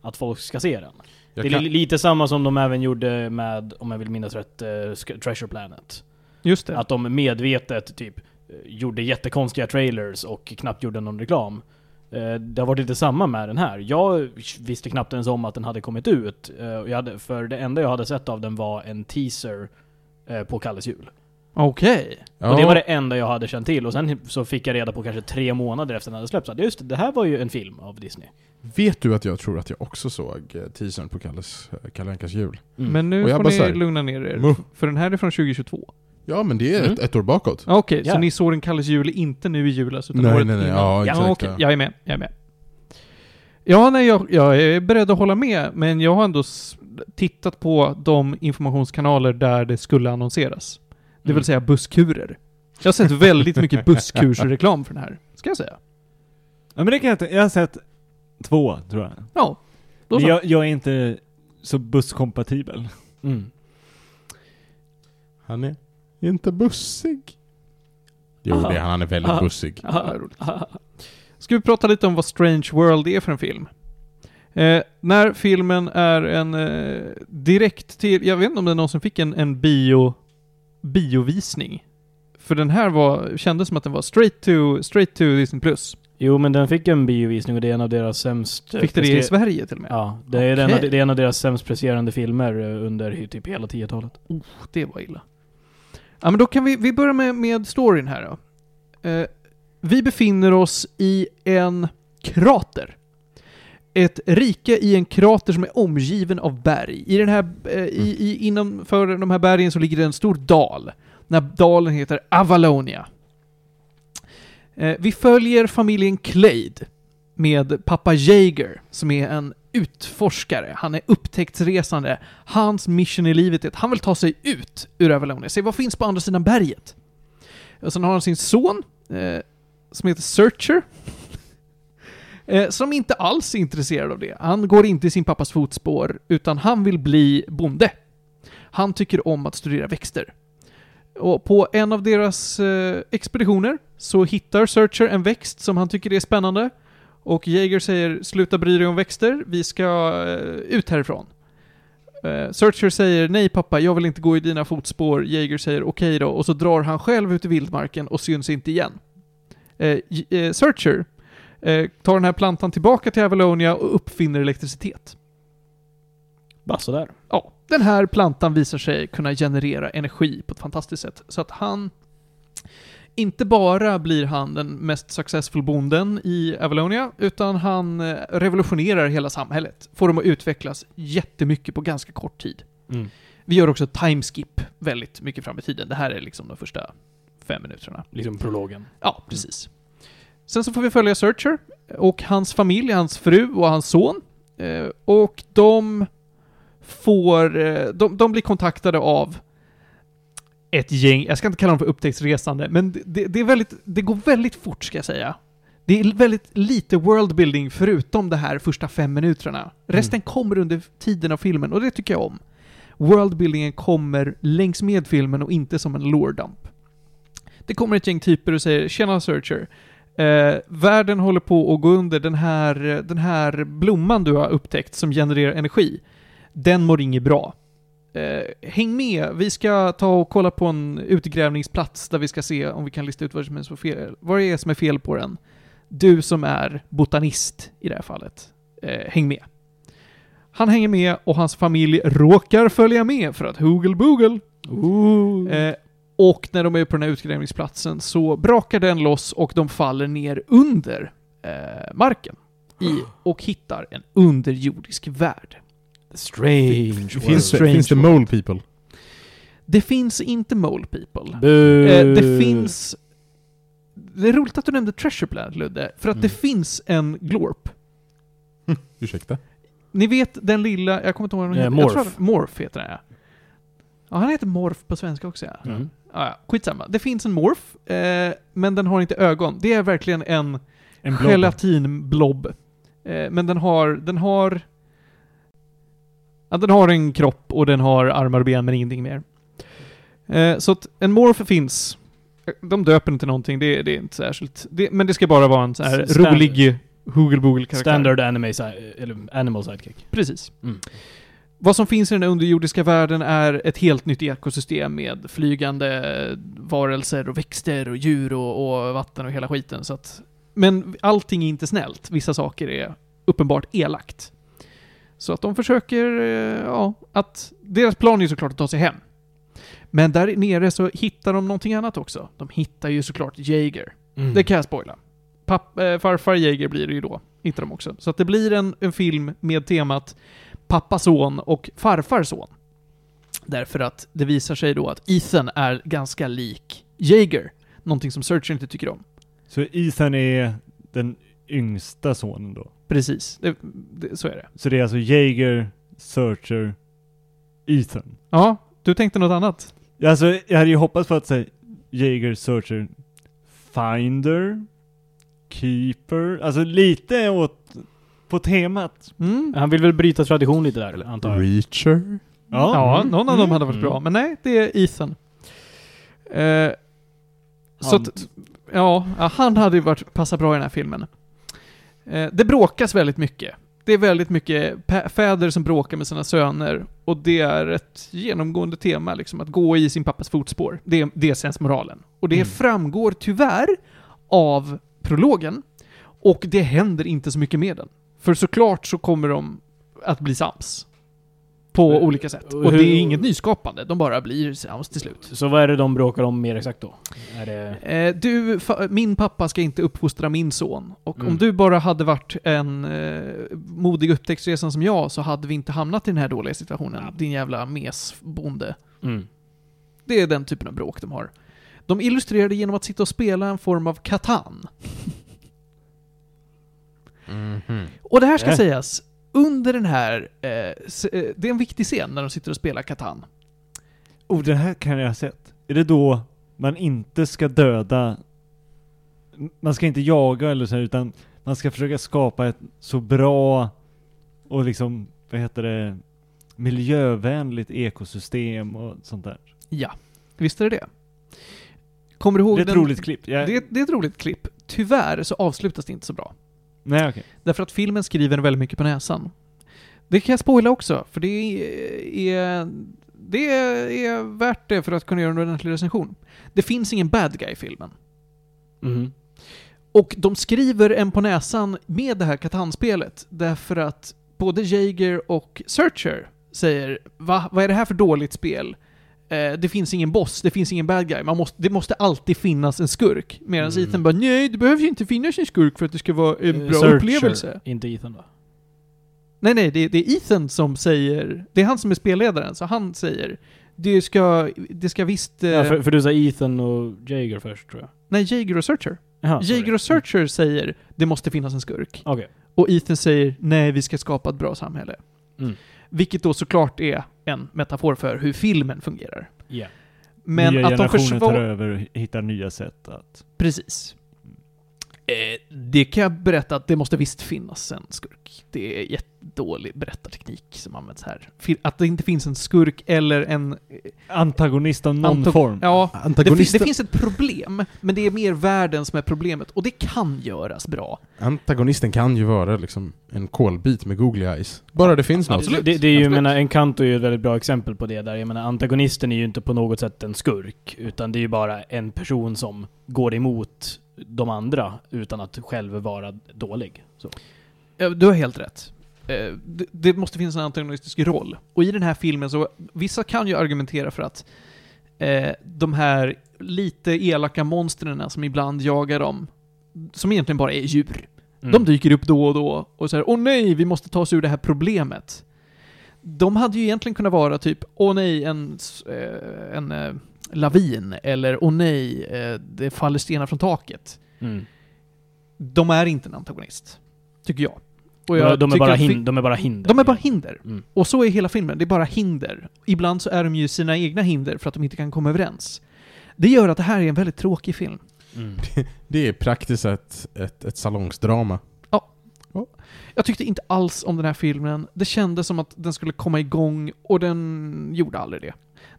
att folk ska se den. Jag det är kan, li- lite samma som de även gjorde med, om jag vill minnas rätt, Sk- Treasure Planet. Just det. Att de medvetet typ gjorde jättekonstiga trailers och knappt gjorde någon reklam. Eh, Det har varit lite samma med den här. Jag visste knappt ens om att den hade kommit ut. Eh, hade, för det enda jag hade sett av den var en teaser eh, på Kalles jul. Okej. ja, Och det var det enda jag hade känt till. Och sen så fick jag reda på kanske tre månader efter den hade släppts att just det, det här var ju en film av Disney. Vet du att jag tror att jag också såg eh, teasern på Kalles, eh, Kalle Ankas jul? Mm. Men nu får ni här, lugna ner er. För den här är från 2022. Ja men det är ett, Mm. ett år bakåt. Okej, Ja. så ni såg en Kalles jul inte nu i julas utan Nej, året nej, nej, innan? ja, exakt, okej. ja. Jag är med. Jag är med. Ja, nej, jag, jag är beredd att hålla med, men jag har ändå tittat på de informationskanaler där det skulle annonseras. Det vill Mm. säga busskurer. Jag har sett väldigt mycket busskursreklam för den här, ska jag säga. Ja men det kan jag inte, jag har sett två tror jag. Ja, då Men jag, jag är inte så busskompatibel. Mm. Han är inte bussig. Jo, Aha. det är han. Är väldigt Aha. bussig. Vad roligt. Ska vi prata lite om vad Strange World är för en film? Eh, när filmen är en eh, direkt till, jag vet inte om det någonsin fick en, en bio, biovisning. För den här var, kändes som att den var straight to, straight to Disney+. Plus. Jo men den fick en biovisning och det är en av deras sämst... Fick det det i Sverige till och med? Ja, det är, en av, Okej. det är en av deras sämst presterande filmer eh, under typ hela 10-talet. Det var illa. Ja men då kan vi, vi börja med, med storyn här då. Eh, vi befinner oss i en krater. Ett rike i en krater som är omgiven av berg. I den här, eh, i, i, innanför de här bergen så ligger det en stor dal. Den här dalen heter Avalonia. Eh, vi följer familjen Clade med pappa Jaeger som är en utforskare. Han är upptäcktsresande. Hans mission i livet är att han vill ta sig ut ur Avalonia. Se vad finns på andra sidan berget. Och sen har han sin son eh, som heter Searcher. Eh, som inte alls är intresserad av det. Han går inte i sin pappas fotspår, utan han vill bli bonde. Han tycker om att studera växter. Och på en av deras eh, expeditioner så hittar Searcher en växt som han tycker är spännande. Och Jaeger säger sluta bry dig om växter, vi ska eh, ut härifrån. Eh, Searcher säger nej pappa, jag vill inte gå i dina fotspår. Jaeger säger okej då, och så drar han själv ut i vildmarken och syns inte igen. Eh, Searcher tar den här plantan tillbaka till Avalonia och uppfinner elektricitet. Bara sådär. Ja, den här plantan visar sig kunna generera energi på ett fantastiskt sätt. Så att han... Inte bara blir han den mest successful bonden i Avalonia, utan han eh, revolutionerar hela samhället. Får dem att utvecklas jättemycket på ganska kort tid. Mm. Vi gör också timeskip väldigt mycket fram i tiden. Det här är liksom de första fem minuterna. Liksom prologen. Ja, precis. Sen så får vi följa Searcher och hans familj, hans fru och hans son. Eh, och de får... Eh, de, de blir kontaktade av ett gäng, jag ska inte kalla dem för upptäcktsresande, men det- det, det är väldigt, det går väldigt fort ska jag säga. Det är väldigt lite worldbuilding förutom de här första fem minuterna. Resten kommer under tiden av filmen och det tycker jag om. Worldbuildingen kommer längs med filmen och inte som en lore dump. Det kommer ett gäng typer och säger “Tjena Searcher, eh, världen håller på att gå under. Den här, den här blomman du har upptäckt som genererar energi, den mår inget bra. Eh, häng med, vi ska ta och kolla på en utgrävningsplats där vi ska se om vi kan lista ut vad, som är, så fel, vad det är som är fel på den. Du som är botanist i det här fallet, eh, häng med. Han hänger med och hans familj råkar följa med för att Hoogle Boogle Eh, och när de är på den här utgrävningsplatsen så brakar den loss och de faller ner under eh, marken. I, och hittar en underjordisk värld. Strange Finns, world. det, Strange finns det mole people? Det finns inte Mole People. Eh, det finns... Det är roligt att du nämnde Treasure Planet, Ludde. För att det Mm. finns en Glorp. Ursäkta? Ni vet den lilla, jag kommer inte ihåg vad den Eh, heter. Jag tror Morph. Morph heter den ja. Ja, han heter Morph på svenska också ja. Mm. Ah, ja, skitsamma. Det finns en Morph, eh, men den har inte ögon. Det är verkligen en En blob. gelatinblob. Eh, men den har, den har... Ja, den har en kropp och den har armar och ben men ingenting mer. Eh, så att en morph finns. De döper inte någonting, det, det är inte särskilt. Det, men det ska bara vara en så här Stand- rolig hoogle-boogle-karaktär. Standard anime, eller animal sidekick. Precis. Mm. Vad som finns i den underjordiska världen är ett helt nytt ekosystem med flygande varelser och växter och djur och, och vatten och hela skiten. Så att, men allting är inte snällt. Vissa saker är uppenbart elakt. Så att de försöker, eh, ja, att deras plan är ju såklart att ta sig hem. Men där nere så hittar de någonting annat också. De hittar ju såklart Jaeger. Mm. Det kan jag spoila. Papp, eh, farfar Jäger blir det ju då. Hittar de också. Så att det blir en, en film med temat pappa son och farfar son. Därför att det visar sig då att Ethan är ganska lik Jaeger. Någonting som Searcher inte tycker om. Så Ethan är den yngsta sonen då? Precis, det, det, så är det. Så det är alltså Jaeger, Searcher, Ethan? Ja, du tänkte något annat? Alltså, jag hade ju hoppats på att säga Jaeger, Searcher, Finder, Keeper, alltså lite åt, på temat. Mm. Han vill väl bryta tradition lite där, antar jag. Reacher? Ja, Mm. någon av dem hade varit Mm. bra. Men nej, det är Ethan. Eh, så att, ja, ja, han hade ju varit, passat bra i den här filmen. Eh, det bråkas väldigt mycket. Det är väldigt mycket fäder som bråkar med sina söner. Och det är ett genomgående tema, liksom, att gå i sin pappas fotspår. Det, det är sensmoralen. Och det Mm. framgår tyvärr av prologen. Och det händer inte så mycket med den. För såklart så kommer de att bli sams. På Men- olika sätt. och Och det är inget nyskapande, de bara blir sams till slut. Så vad är det de bråkar om mer exakt då? Det... Eh, du, min pappa ska inte uppfostra min son. Och Mm. om du bara hade varit en eh, modig upptäcktsresan som jag så hade vi inte hamnat i den här dåliga situationen. Ja. Din jävla mesbonde. Mm. Det är den typen av bråk de har. De illustrerar det genom att sitta och spela en form av katan. Mhm. Och det här ska Äh. sägas, under den här... Eh, eh, det är en viktig scen när de sitter och spelar katan. Oh, den här kan jag ha sett. Är det då man inte ska döda, man ska inte jaga eller så här, utan man ska försöka skapa ett så bra och liksom, vad heter det, miljövänligt ekosystem och sånt där. Ja, visst är det det. Kommer du ihåg Det är ett den- roligt klipp. Jag, Det, det är ett roligt klipp. Tyvärr så avslutas det inte så bra. Nej okej. Därför att filmen skriver väldigt mycket på näsan. Det kan jag spoila också, för det är, det är värt det för att kunna göra en ordentlig recension. Det finns ingen bad guy i filmen. Mhm. Och de skriver en på näsan med det här Catan-spelet därför att både Jaeger och Searcher säger Va? Vad är det här för dåligt spel? Eh, det finns ingen boss, det finns ingen bad guy. Man måste, det måste alltid finnas en skurk. Medan Mm. Ethan bara Nej, det behövs ju inte finnas en skurk för att det ska vara en Eh, bra Searcher, upplevelse. Inte Ethan då? Nej, nej, det, det är Ethan som säger... Det är han som är spelledaren, så han säger det ska, det ska visst... Eh, Ja, för, för du sa Ethan och Jaeger först tror jag. Nej, Jaeger och Searcher. Jaha, sorry. Jaeger och Searcher säger det måste finnas en skurk. Okej. Och Ethan säger nej, vi ska skapa ett bra samhälle. Mm. Vilket då såklart är en metafor för hur filmen fungerar. Ja. Men nya att de tar över och hittar nya sätt att... Precis. Eh, det kan jag berätta att det måste visst finnas en skurk. Det är jättedålig berättarteknik som används här. Att det inte finns en skurk eller en... eh, Antagonist av någon antag- form. Ja, det, Antagonisten, det finns ett problem, men det är mer världen som är problemet. Och det kan göras bra. antagonisten kan ju vara liksom en kolbit med googly eyes. Bara det finns något. Absolut. Det, det är ju, absolut. menar, Encanto är ju ett väldigt bra exempel på det där. Jag menar, antagonisten är ju inte på något sätt en skurk, utan det är ju bara en person som går emot de andra utan att själv vara dålig. Så. Du har helt rätt. Eh, Det, det måste finnas en antagonistisk roll. Och i den här filmen så, vissa kan ju argumentera för att eh, de här lite elaka monstren som ibland jagar dem, som egentligen bara är djur, Mm. de dyker upp då och då och säger åh nej, vi måste ta oss ur det här problemet. De hade ju egentligen kunnat vara typ, åh nej, en, eh, en lavin, eller åh nej, eh, det faller stenar från taket. Mm. De är inte en antagonist, tycker jag. Och de, jag de, är tycker bara hin- de är bara hinder. de är bara hinder. Mm. Och så är hela filmen, det är bara hinder. Ibland så är de ju sina egna hinder för att de inte kan komma överens. Det gör att det här är en väldigt tråkig film. Mm. Det är praktiskt sett ett, ett salongsdrama. Jag tyckte inte alls om den här filmen. Det kändes som att den skulle komma igång och den gjorde aldrig det.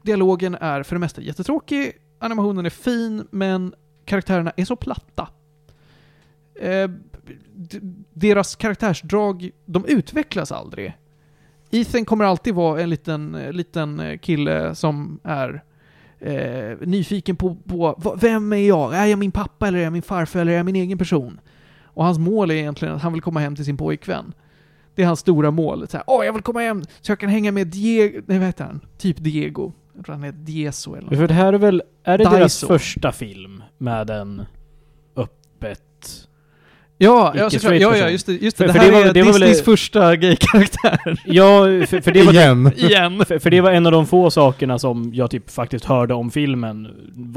Dialogen är för det mesta jättetråkig, animationen är fin, men karaktärerna är så platta. Eh, deras karaktärsdrag, de utvecklas aldrig. Ethan kommer alltid vara en liten, liten kille som är eh, nyfiken på, på vem är jag? Är jag min pappa eller är jag min farfar eller är jag min egen person? Och hans mål är egentligen att han vill komma hem till sin pojkvän. Det är hans stora mål. Så här, Åh, jag vill komma hem så jag kan hänga med Diego... Nej, vad heter han? Typ Diego. Han är Dieso eller något. För det här är väl, är det deras Daiso. första film med en öppet... Ja, ja, såklart. ja, ja, just det. Just För- det. för det här det var- är det var väl- Disneys första gay-karaktär. Ja, för, för, det var, Igen! Igen. för, för det var en av de få sakerna som jag typ faktiskt hörde om filmen,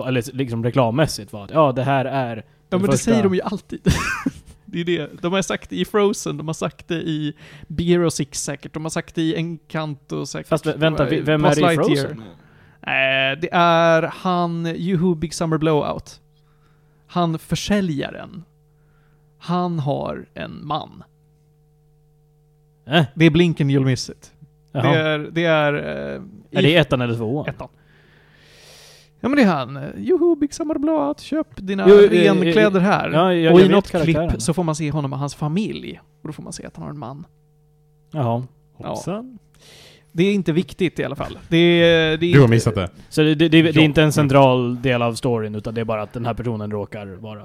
eller liksom reklammässigt var att ja, det här är Ja, men det första- säger de ju alltid. det är det. De har sagt det i Frozen, de har sagt det i Big Hero 6 säkert, de har sagt det i Encanto säkert. Fast vä- vänta, vem är det i. Frozen? Eh, det är han, Juhu Big Summer Blowout. Han försäljaren. Han har en man. Äh, Det är Blinken You'll Miss It. Det jaha. är... Det är, eh, Är det ettan eller tvåan? ettan. Ja men det är han. Juhu Big Summer Blowout, köp dina Jo, eh, renkläder här. ja, jag- och jag i något karaktären. klipp så får man se honom och hans familj. Och då får man se att han har en man. Jaha. Hoppsan. Det är inte viktigt i alla fall. Det är, det är Du har inte- missat det. Så det, det, det, det är inte en central del av storyn, utan det är bara att den här personen råkar vara...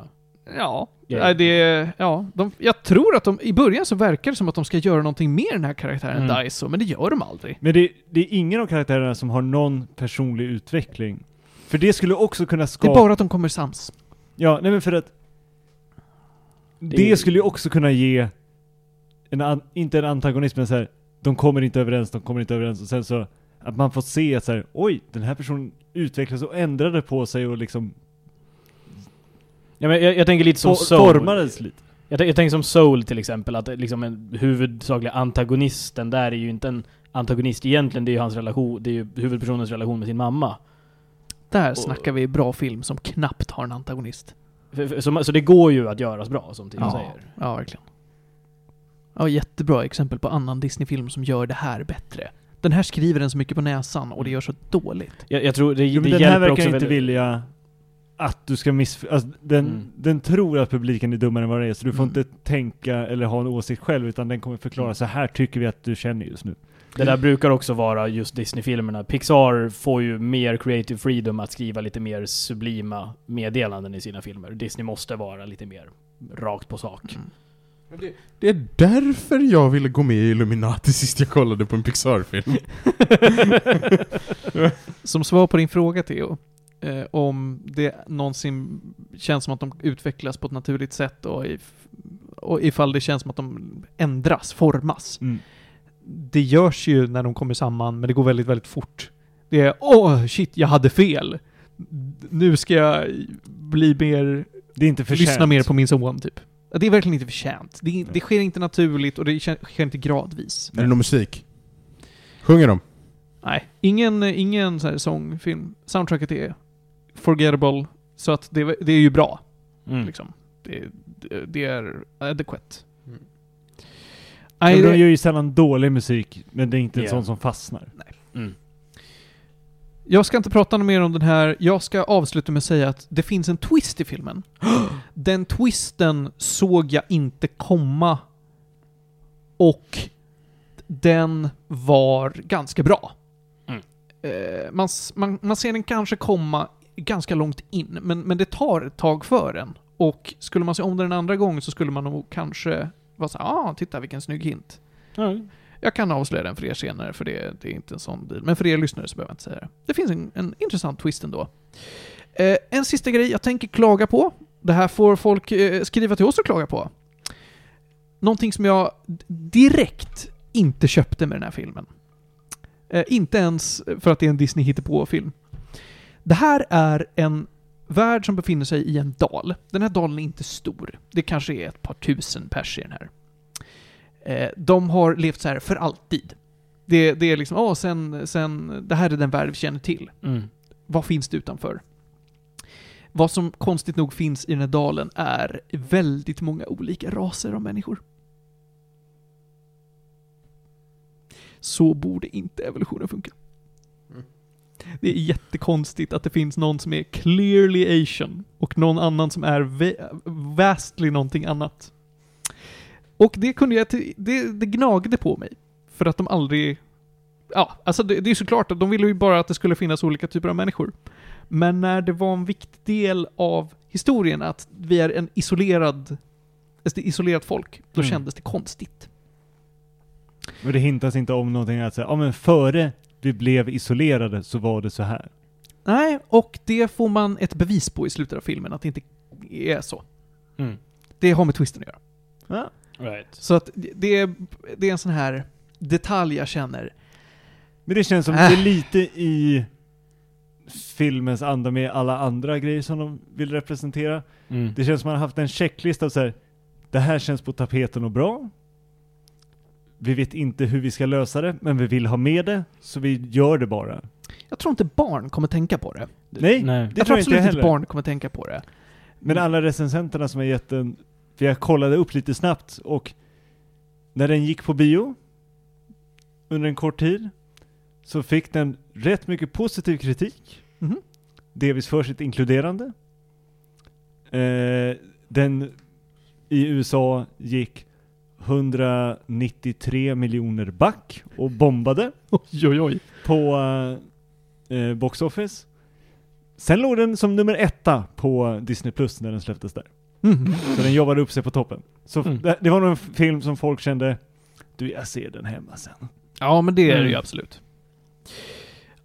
Ja. Ja. Nej, det är, ja de, jag tror att de, i början så verkar det som att de ska göra någonting med den här karaktären Mm. Daiso, men det gör de aldrig. Men det, det är ingen av karaktärerna som har någon personlig utveckling. För det skulle också kunna Det är skapa... bara att de kommer sams. Ja, nej men för att... Det- Det skulle ju också kunna ge... En an, inte en antagonist, men så här, de kommer inte överens, de kommer inte överens och sen så... Att man får se att så här, oj, den här personen utvecklades och ändrade på sig och liksom Ja, men jag, jag tänker lite som for, Soul. formades lite. Jag, jag tänker som Soul till exempel, att liksom en huvudsakliga antagonisten där är ju inte en antagonist egentligen, det är ju hans relation, det är ju huvudpersonens relation med sin mamma. Där Och- snackar vi bra film som knappt har en antagonist. För, för, så, så det går ju att göras bra, som Timo Ja, säger. ja, verkligen. Ja, jättebra exempel på annan Disney-film som gör det här bättre. Den här skriver den så mycket på näsan och det gör så dåligt. Jag, jag tror det, Jo, men det den här verkar inte väldigt- vilja att du ska miss... Alltså, den, Mm. den tror att publiken är dummare än vad det är, så du får Mm. inte tänka eller ha en åsikt själv, utan den kommer förklara så här tycker vi att du känner just nu. Det där brukar också vara just Disney-filmerna. Pixar får ju mer creative freedom att skriva lite mer sublima meddelanden i sina filmer. Disney måste vara lite mer rakt på sak. Mm. Det är därför jag ville gå med i Illuminati sist jag kollade på en Pixar-film. Som svar på din fråga Theo, eh, om det någonsin känns som att de utvecklas på ett naturligt sätt och, if, och ifall det känns som att de ändras, formas. Mm. Det görs ju när de kommer samman, men det går väldigt, väldigt fort. Det är åh shit, jag hade fel. Nu ska jag bli mer, Det är inte för lyssna sent. mer på min son typ. Det är verkligen inte förtjänt. Det, det sker inte naturligt och det sker inte gradvis. Är det någon musik? Sjunger de? Nej, ingen, ingen så här sångfilm. Soundtracket är forgettable, så att det, det är ju bra. Mm. Liksom. Det, det, det är adequate. Mm. Nej, Men de gör ju sällan dålig musik, men det är inte en Ja. sån som fastnar. Mm. Jag ska inte prata mer om den här. Jag ska avsluta med att säga att det finns en twist i filmen. Den twisten såg jag inte komma. Och den var ganska bra. Mm. Eh, man, man, man ser den kanske komma ganska långt in, men, men det tar ett tag för den. Och skulle man se om den en andra gång så skulle man nog kanske vara så här, ah, titta vilken snygg hint. Ja. Jag kan avslöja den för er senare, för det, det är inte en sån deal. Men för er lyssnare så behöver jag inte säga det. Det finns en, en intressant twist ändå. Eh, en sista grej jag tänker klaga på. Det här får folk eh, skriva till oss och klaga på. Någonting som jag direkt inte köpte med den här filmen. Eh, inte ens för att det är en Disney hittepå-film. Det här är en värld som befinner sig i en dal. Den här dalen är inte stor. Det kanske är ett par tusen pers i den här. Eh, de har levt så här för alltid. Det, det är liksom, åh, sen, sen, det här är den värld vi känner till. Mm. Vad finns det utanför? Vad som konstigt nog finns i den här dalen är väldigt många olika raser av människor. Så borde inte evolutionen funka. Mm. Det är jättekonstigt att det finns någon som är clearly asian och någon annan som är va- vastly någonting annat. Och det kunde jag, det, det gnagde på mig. För att de aldrig, ja, alltså det, det är såklart att de ville ju bara att det skulle finnas olika typer av människor. Men när det var en viktig del av historien att vi är en isolerad, ett isolerat folk, då Mm. kändes det konstigt. Och det hintas inte om någonting att säga, ja men före vi blev isolerade så var det så här. Nej, och det får man ett bevis på i slutet av filmen, att det inte är så. Mm. Det har med twisten att göra. Ja. Right. Så att det är, det är en sån här detalj jag känner. Men det känns som Äh. det är lite i filmens anda med alla andra grejer som de vill representera. Mm. Det känns som man har haft en checklista av så här, det här känns på tapeten och bra. Vi vet inte hur vi ska lösa det, men vi vill ha med det, så vi gör det bara. Jag tror inte barn kommer tänka på det. Nej, Nej. det jag tror tror jag inte absolut inte heller. barn kommer tänka på det. Men alla recensenterna som har gett den, för jag kollade upp lite snabbt och när den gick på bio under en kort tid så fick den rätt mycket positiv kritik. Mhm. Delvis för sitt inkluderande. Eh, den i USA gick 193 miljoner back och bombade Oj, oj, oj. på eh, eh, Box Office. Sen låg den som nummer etta på Disney Plus när den släpptes där. Mm. Så den jobbade upp sig på toppen. Så Mm. det, det var nog en film som folk kände, du jag ser den hemma sen. Ja, men det är det Mm. ju absolut.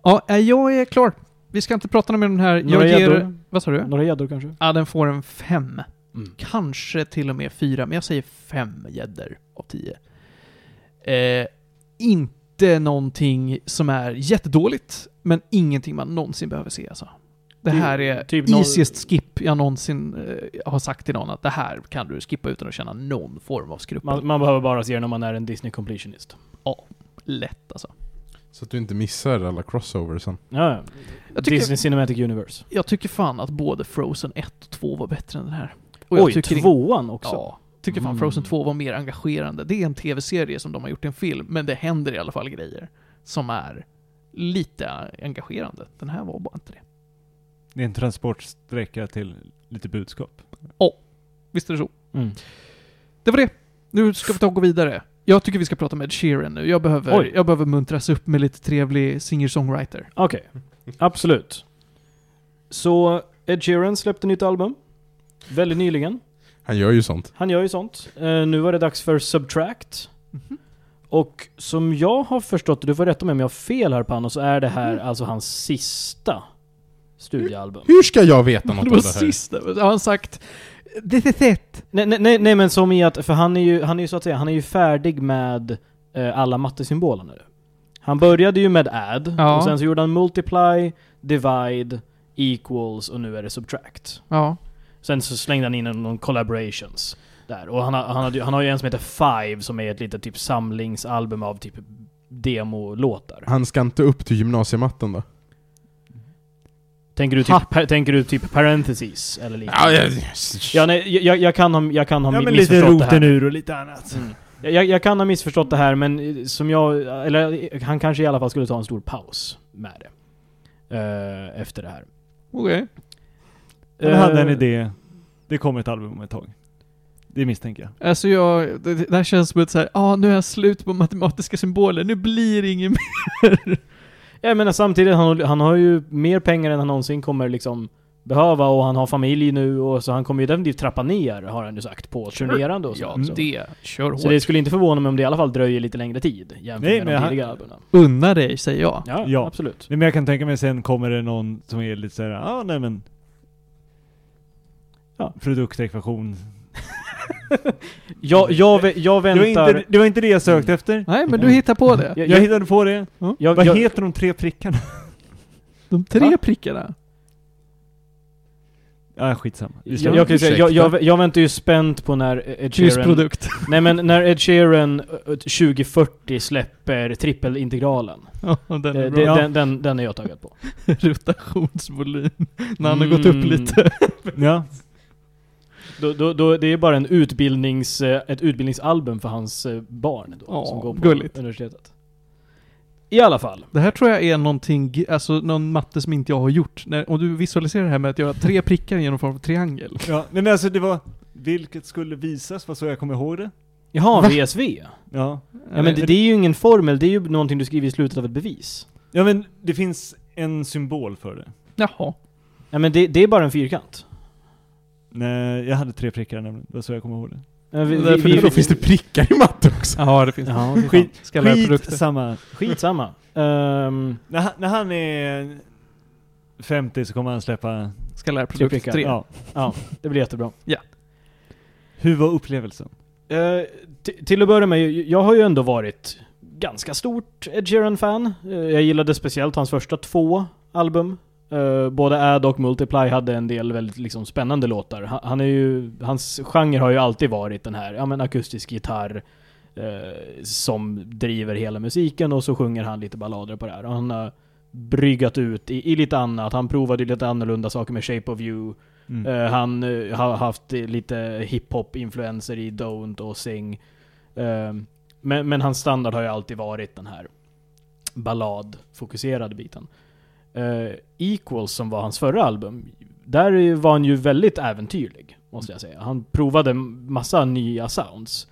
Ja, eh, jag är klar. Vi ska inte prata mer om den här. Några Jag ger... Vad sa du? Några gäddor kanske? Ja, den får en fem. Mm. Kanske till och med fyra, men jag säger fem gäddor av tio. Eh, inte någonting som är jättedåligt, men ingenting man någonsin behöver se alltså. Det här är typ easiest skip jag någonsin eh, har sagt till någon att det här kan du skippa utan att känna någon form av skruppel. Man, man behöver bara se den om man är en Disney completionist. Lätt alltså. Så att du inte missar alla crossoversen. Ja, ja. Jag tycker, Disney Cinematic Universe. jag tycker fan att både Frozen 1 och 2 var bättre än den här. Och jag Oj, tycker in- tvåan också? Ja. Tycker fan Mm. Frozen 2 var mer engagerande. Det är en tv-serie som de har gjort en film, men det händer i alla fall grejer som är lite engagerande. Den här var bara inte det. Det är en transportsträcka till lite budskap. Visst är det så? Mm. Det var det. Nu ska vi ta och gå vidare. Jag tycker vi ska prata med Ed Sheeran nu. Jag behöver, Oj. jag behöver muntras upp med lite trevlig singer-songwriter. Okej, absolut. Så Ed Sheeran släppte nytt album. Väldigt nyligen. Han gör ju sånt. Han gör ju sånt. Eh, nu var det dags för Subtract. Mhm. Och som jag har förstått, du får rätta mig om jag har fel här Pano, så är det här alltså hans sista studioalbum. Hur ska jag veta något Det om var det här? sista. Har han sagt Det är. Nej, nej, nej, men som i att, för han är ju, han är ju så att säga, han är ju färdig med eh, alla mattesymboler nu. Han började ju med add, Ja. och sen så gjorde han multiply, divide, equals och nu är det subtract. Ja. Sen så slängde han in någon collaborations där. Och han har, han, hade, ju- han har ju en som heter Five som är ett litet typ samlingsalbum av typ demolåtar. Han ska inte upp till gymnasiematten då? Tänker du typ, pa, tänker du typ parentheses eller liknande? Ja, Ja, ja, nej, jag, jag kan ha, jag kan ha Ja men lite missförstått det här. roten ur och lite annat. Mm. Jag, jag kan ha missförstått det här, men eh, som jag... Eller han kanske i alla fall skulle ta en stor paus med det. Eh, efter det här. Okej. Han hade en Eh, idé. Det kommer ett album om ett tag. Det misstänker jag. Alltså jag, det, det här känns som ett såhär, ja ah, nu är jag slut på matematiska symboler, nu blir det inget mer. Jag menar samtidigt, han, han har ju mer pengar än han någonsin kommer liksom behöva och han har familj nu och så han kommer ju definitivt trappa ner, har han ju sagt, på turnerande och så. Ja, så. det. Kör hårt. så det skulle inte förvåna mig om det i alla fall dröjer lite längre tid jämfört Nej, med de tidigare albumen. Unna dig, säger jag. Ja, Ja. absolut. Nej, Men jag kan tänka mig sen kommer det någon som är lite såhär, ja ah, nej men... Ja. Produktekvation. Jag, jag, jag Det var, väntar... inte, det var inte det jag sökte efter. Nej, men du hittar på det. Jag, Jag hittade på det. jag, Vad jag, heter de tre prickarna? De tre Va? prickarna. Ja, skitsamma. Vi jag, jag, kan ju säga, jag, jag, jag väntar ju spänt på när Ed Sheeran... Kryssprodukt. Nej men när Ed Sheeran eh, 2040 släpper trippelintegralen. Ja, den Eh, är bra. Den, den, den är jag taggad på. Rotationsvolym. När han har gått upp Mm. lite. Ja. Då, då, då, det är bara en utbildnings, eh, ett utbildningsalbum för hans eh, barn då, Ja, som går på gulligt. universitetet. I alla fall. Det här tror jag är någonting, alltså någon matte som inte jag har gjort. När, om du visualiserar det här med att göra tre prickar genom form av triangel. ja. Men alltså det var, vilket skulle visas, var så jag kommer ihåg det. Jaha, Va? VSV? Ja. Ja men det, det är ju ingen formel, det är ju någonting du skriver i slutet av ett bevis. Ja men det finns en symbol för det. Jaha. Ja men det, det är bara en fyrkant. Nej, jag hade tre prickar nämligen. Det var så jag kommer ihåg det. Ja, vi, vi, Därför vi, det Då finns det prickar i matte också. Ja, det finns Ja, fan. Skit, Ska lära skit produkter. samma. Skitsamma. Ehm, När han, när han är 50 så kommer han släppa... Ska lära Tre. Ja. ja, det blir jättebra. Hur var upplevelsen? Ti- till att börja med, jag har ju ändå varit ganska stort Ed Sheeran-fan. Eh, jag gillade speciellt hans första två album. Eh, både Ad och Multiply hade en del väldigt liksom, spännande låtar. Han, han är ju, hans genre har ju alltid varit den här, ja men akustisk gitarr eh, som driver hela musiken och så sjunger han lite ballader på det här. Och han har bryggat ut i, i lite annat. Han provade lite annorlunda saker med Shape of You. Mm. Eh, han har haft lite hiphop-influenser i Don't och Sing. Men, men hans standard har ju alltid varit den här balladfokuserade biten. Eh, Equals som var hans förra album, där var han ju väldigt äventyrlig, måste jag säga. Han provade massa nya sounds.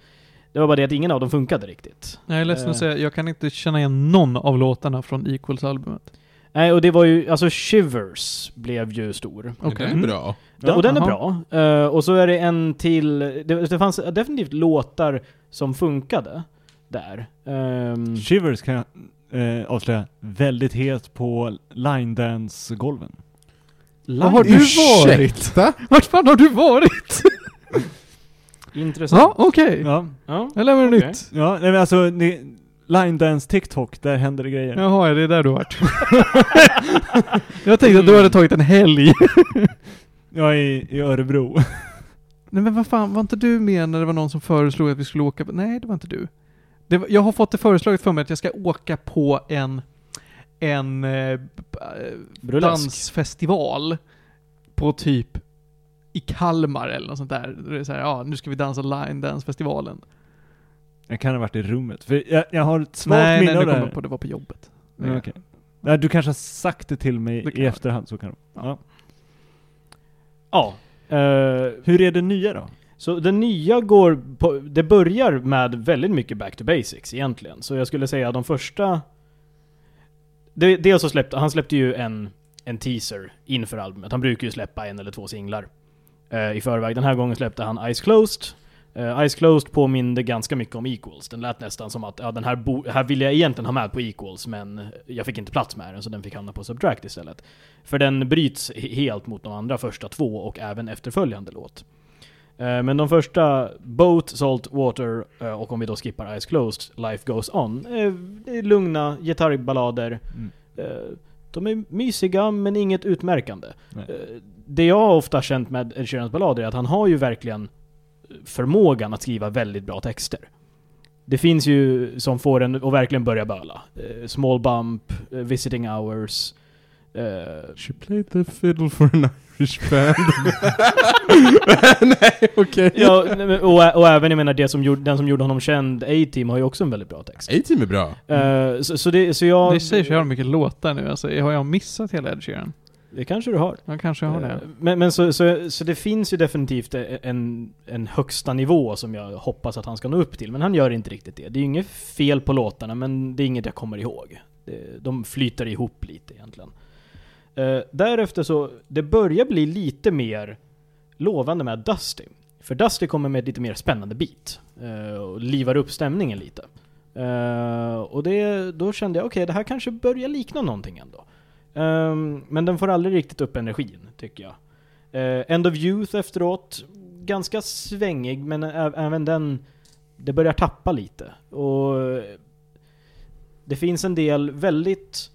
Det var bara det att ingen av dem funkade riktigt. Jag är ledsen att Eh. säga, jag kan inte känna igen någon av låtarna från Equals-albumet. Nej, och det var ju, alltså Shivers blev ju stor. Okej. Det är bra. D- och den är aha. bra. Eh, och så är det en till, det, det fanns definitivt låtar som funkade där. Ehm, Shivers kan jag eh, avslöja, väldigt het på line dance-golven. Vad har du varit? Vart fan har du varit? Intressant. ja, okej. Ja, Ja. Jag lämnar Okej. nytt. ja nej men alltså, ni, line dance TikTok, där händer det grejer. Jaha, det är där du har varit. jag tänkte att du hade tagit en helg. Jag är i, i Örebro. Nej men vad fan, var inte du med när det var någon som föreslog att vi skulle åka på... Nej, det var inte du. Det jag har fått det föreslaget för mig att jag ska åka på en, en eh, dansfestival på typ i Kalmar eller något sånt där. Det är så här, ja, nu ska vi dansa line dance-festivalen. Jag kan ha varit i rummet, för jag, jag har ett svagt Nej, minne nej, av det här. jag på det var på jobbet. Ja, okej. Nej, du kanske har sagt det till mig Det i efterhand, så kan det ja. Ja. Eh, Hur är det nya då? Så det nya går på, det börjar med väldigt mycket back to basics egentligen. Så jag skulle säga de första... Det, dels så släppte, han släppte ju en, en teaser inför albumet. Han brukar ju släppa en eller två singlar eh, i förväg. Den här gången släppte han Eyes Closed. Eh, Eyes Closed påminde ganska mycket om Equals. Den lät nästan som att, ja den här, bo, här vill jag egentligen ha med på Equals, men jag fick inte plats med den, så den fick hamna på Subtract istället. För den bryts helt mot de andra första två och även efterföljande låt. Eh, Men de första, Boat, Salt, Water eh, och om vi då skippar Eyes Closed, Life Goes On. eh, Det är lugna gitarrballader. Mm. De är mysiga men inget utmärkande. Nej. Det jag ofta känt med Ed Sheerans ballader är att han har ju verkligen förmågan att skriva väldigt bra texter. Det finns ju som får en att verkligen börja böla. Small Bump, Visiting Hours. She played the fiddle for an Irish band. Nej, okej. Ja, nej, men- och, och även jag menar det som gjorde, den som gjorde honom känd, A-Team, har ju också en väldigt bra text. A-Team är bra. Eh, så, så, det, så jag... Ni säger så jävla mycket låtar nu, alltså, har jag missat hela Ed Sheeran? Det kanske du har. Jag kanske har det. Eh, Men, men så, så, så det finns ju definitivt en, en högsta nivå som jag hoppas att han ska nå upp till, men han gör inte riktigt det. Det är ju inget fel på låtarna, men det är inget jag kommer ihåg. Det, de flyter ihop lite egentligen. Eh, därefter så, det börjar bli lite mer lovande med Dusty. För Dusty kommer med ett lite mer spännande beat. eh, och livar upp stämningen lite. Eh, och det, då kände jag, okej det här kanske börjar likna någonting ändå. Ehm, men den får aldrig riktigt upp energin, tycker jag. Eh, End of Youth efteråt, ganska svängig, men även den, det börjar tappa lite. Och eh, det finns en del väldigt,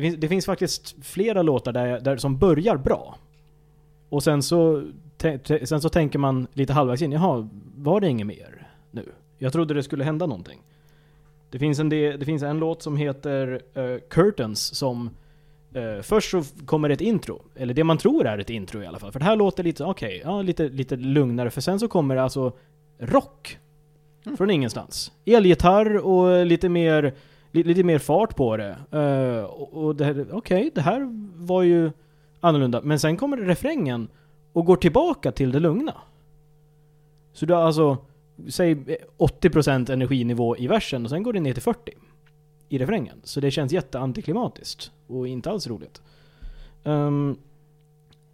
det finns, det finns faktiskt flera låtar där, där som börjar bra. Och sen så, te, te, sen så tänker man lite halvvägs in, jaha, var det inget mer nu? Jag trodde det skulle hända någonting. Det finns en, del, det finns en låt som heter eh, Curtains som Eh, först så kommer ett intro, eller det man tror är ett intro i alla fall. För det här låter lite, okej, ja, lite, lite lugnare. För sen så kommer det alltså rock. Från ingenstans. Elgitarr och lite mer, li, lite mer fart på det. Eh, och, och det här, okej, det här var ju annorlunda. Men sen kommer refrängen och går tillbaka till det lugna. Så du har alltså, säg eh, 80% energinivå i versen och sen går det ner till 40 i refrängen. Så det känns jätteantiklimatiskt och inte alls roligt. Ehm,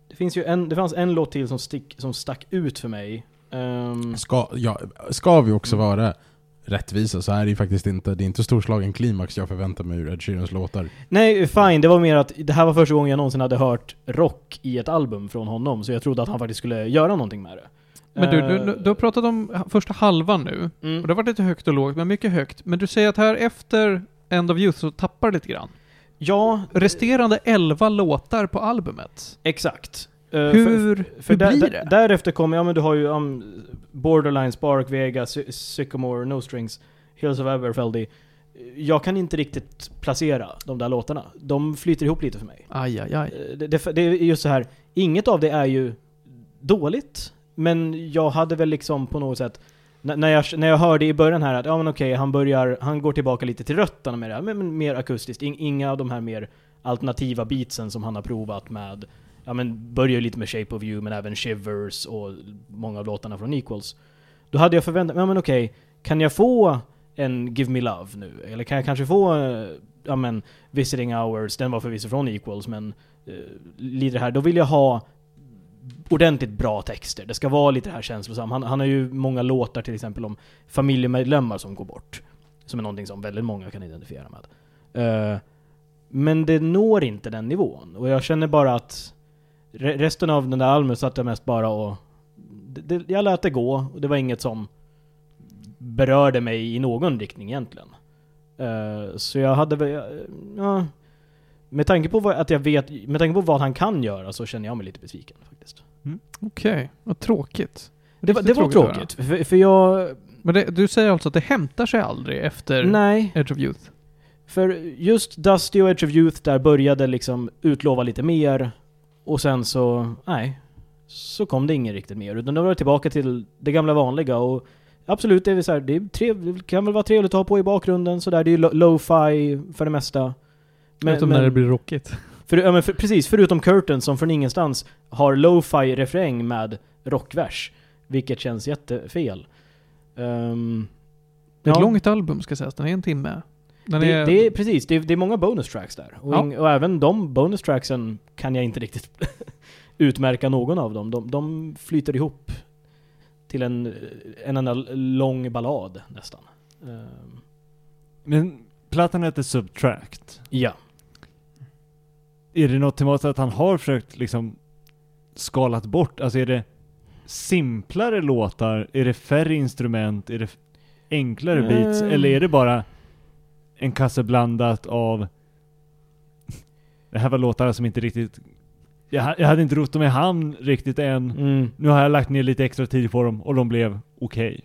det finns ju en, det fanns en låt till som, stick, som stack ut för mig. Ehm, Ska, ja, ska vi också vara rättvisa så är det ju faktiskt inte, det är inte storslagen klimax jag förväntar mig ur Ed Sheerans låtar. nej, fine. Det var mer att det här var första gången jag någonsin hade hört rock i ett album från honom. Så jag trodde att han faktiskt skulle göra någonting med det. Men du, du, Eh, du, du har pratat om första halvan nu, mm. och det har varit lite högt och lågt, men mycket högt. Men du säger att här efter End of Youth så tappar det lite grann. Ja, Resterande 11 låtar på albumet. exakt. Eh, för- Hur, För hur där, blir det? därefter kommer, ja men du har ju um, Borderline, Spark, Vega, Sy- Sycamore, No Strings, Hills of Everfeldy. Jag kan inte riktigt placera de där låtarna. De flyter ihop lite för mig. Aj, aj, aj. Eh, Det, det, det är just så här. inget av det är ju dåligt, men jag hade väl liksom på något sätt när när jag, när jag hörde i början här att ja men okej, han börjar, han går tillbaka lite till rötterna med det här, men, men mer akustiskt. In, inga av de här mer alternativa beatsen som han har provat med, ja men börjar ju lite med Shape of You, men även Shivers och många av låtarna från Equals. Då hade jag förväntat mig, ja men okej, kan jag få en Give Me Love nu? Eller kan jag kanske få, eh, ja men, Visiting Hours, den var förvisso från Equals, men uh, lite det här, då vill jag ha ordentligt bra texter. Det ska vara lite det här känslosamma. Han, han har ju många låtar till exempel om familjemedlemmar som går bort. Som är någonting som väldigt många kan identifiera med. Uh, men det når inte den nivån. Och jag känner bara att re resten av den där albumet satt jag mest bara och... Det, det, jag lät det gå, och det var inget som berörde mig i någon riktning egentligen. Eh, så jag hade väl... Ja, med tanke på vad, att jag vet, med tanke på vad han kan göra så känner jag mig lite besviken faktiskt. Okej, vad tråkigt. Det, var, det var att höra. tråkigt, för, för jag... Men det, du säger alltså att det hämtar sig aldrig efter Nej, Edge of Youth? för just Dusty och Edge of Youth där började liksom utlova lite mer och sen så, nej. Så kom det inget riktigt mer, utan då var det tillbaka till det gamla vanliga och Absolut, det är så här, det, är trev, det kan väl vara trevligt att ha på i bakgrunden sådär, det är ju lo- lo-fi för det mesta. Men, Utom när det blir rockigt. För, ja, men för, precis, förutom Curtain som från ingenstans har lo-fi refräng med rockvers. Vilket känns jättefel. Ehm, Det är ett ja, långt album ska sägas, den är en timme. Den det, är, det är precis, det är, det är många bonus tracks där. Och, Ja. och även de bonus tracksen kan jag inte riktigt utmärka någon av dem. De, de flyter ihop till en, en enda lång ballad nästan. Ehm, Men plattan heter Subtract. ja. Är det något tematiskt att han har försökt liksom skalat bort? Alltså är det simplare låtar? Är det färre instrument? Är det enklare beats? Mm. Eller är det bara en kasse blandat av Det här var låtar som inte riktigt jag, jag hade inte rott dem i hamn riktigt än. Mm. Nu har jag lagt ner lite extra tid på dem och de blev okej.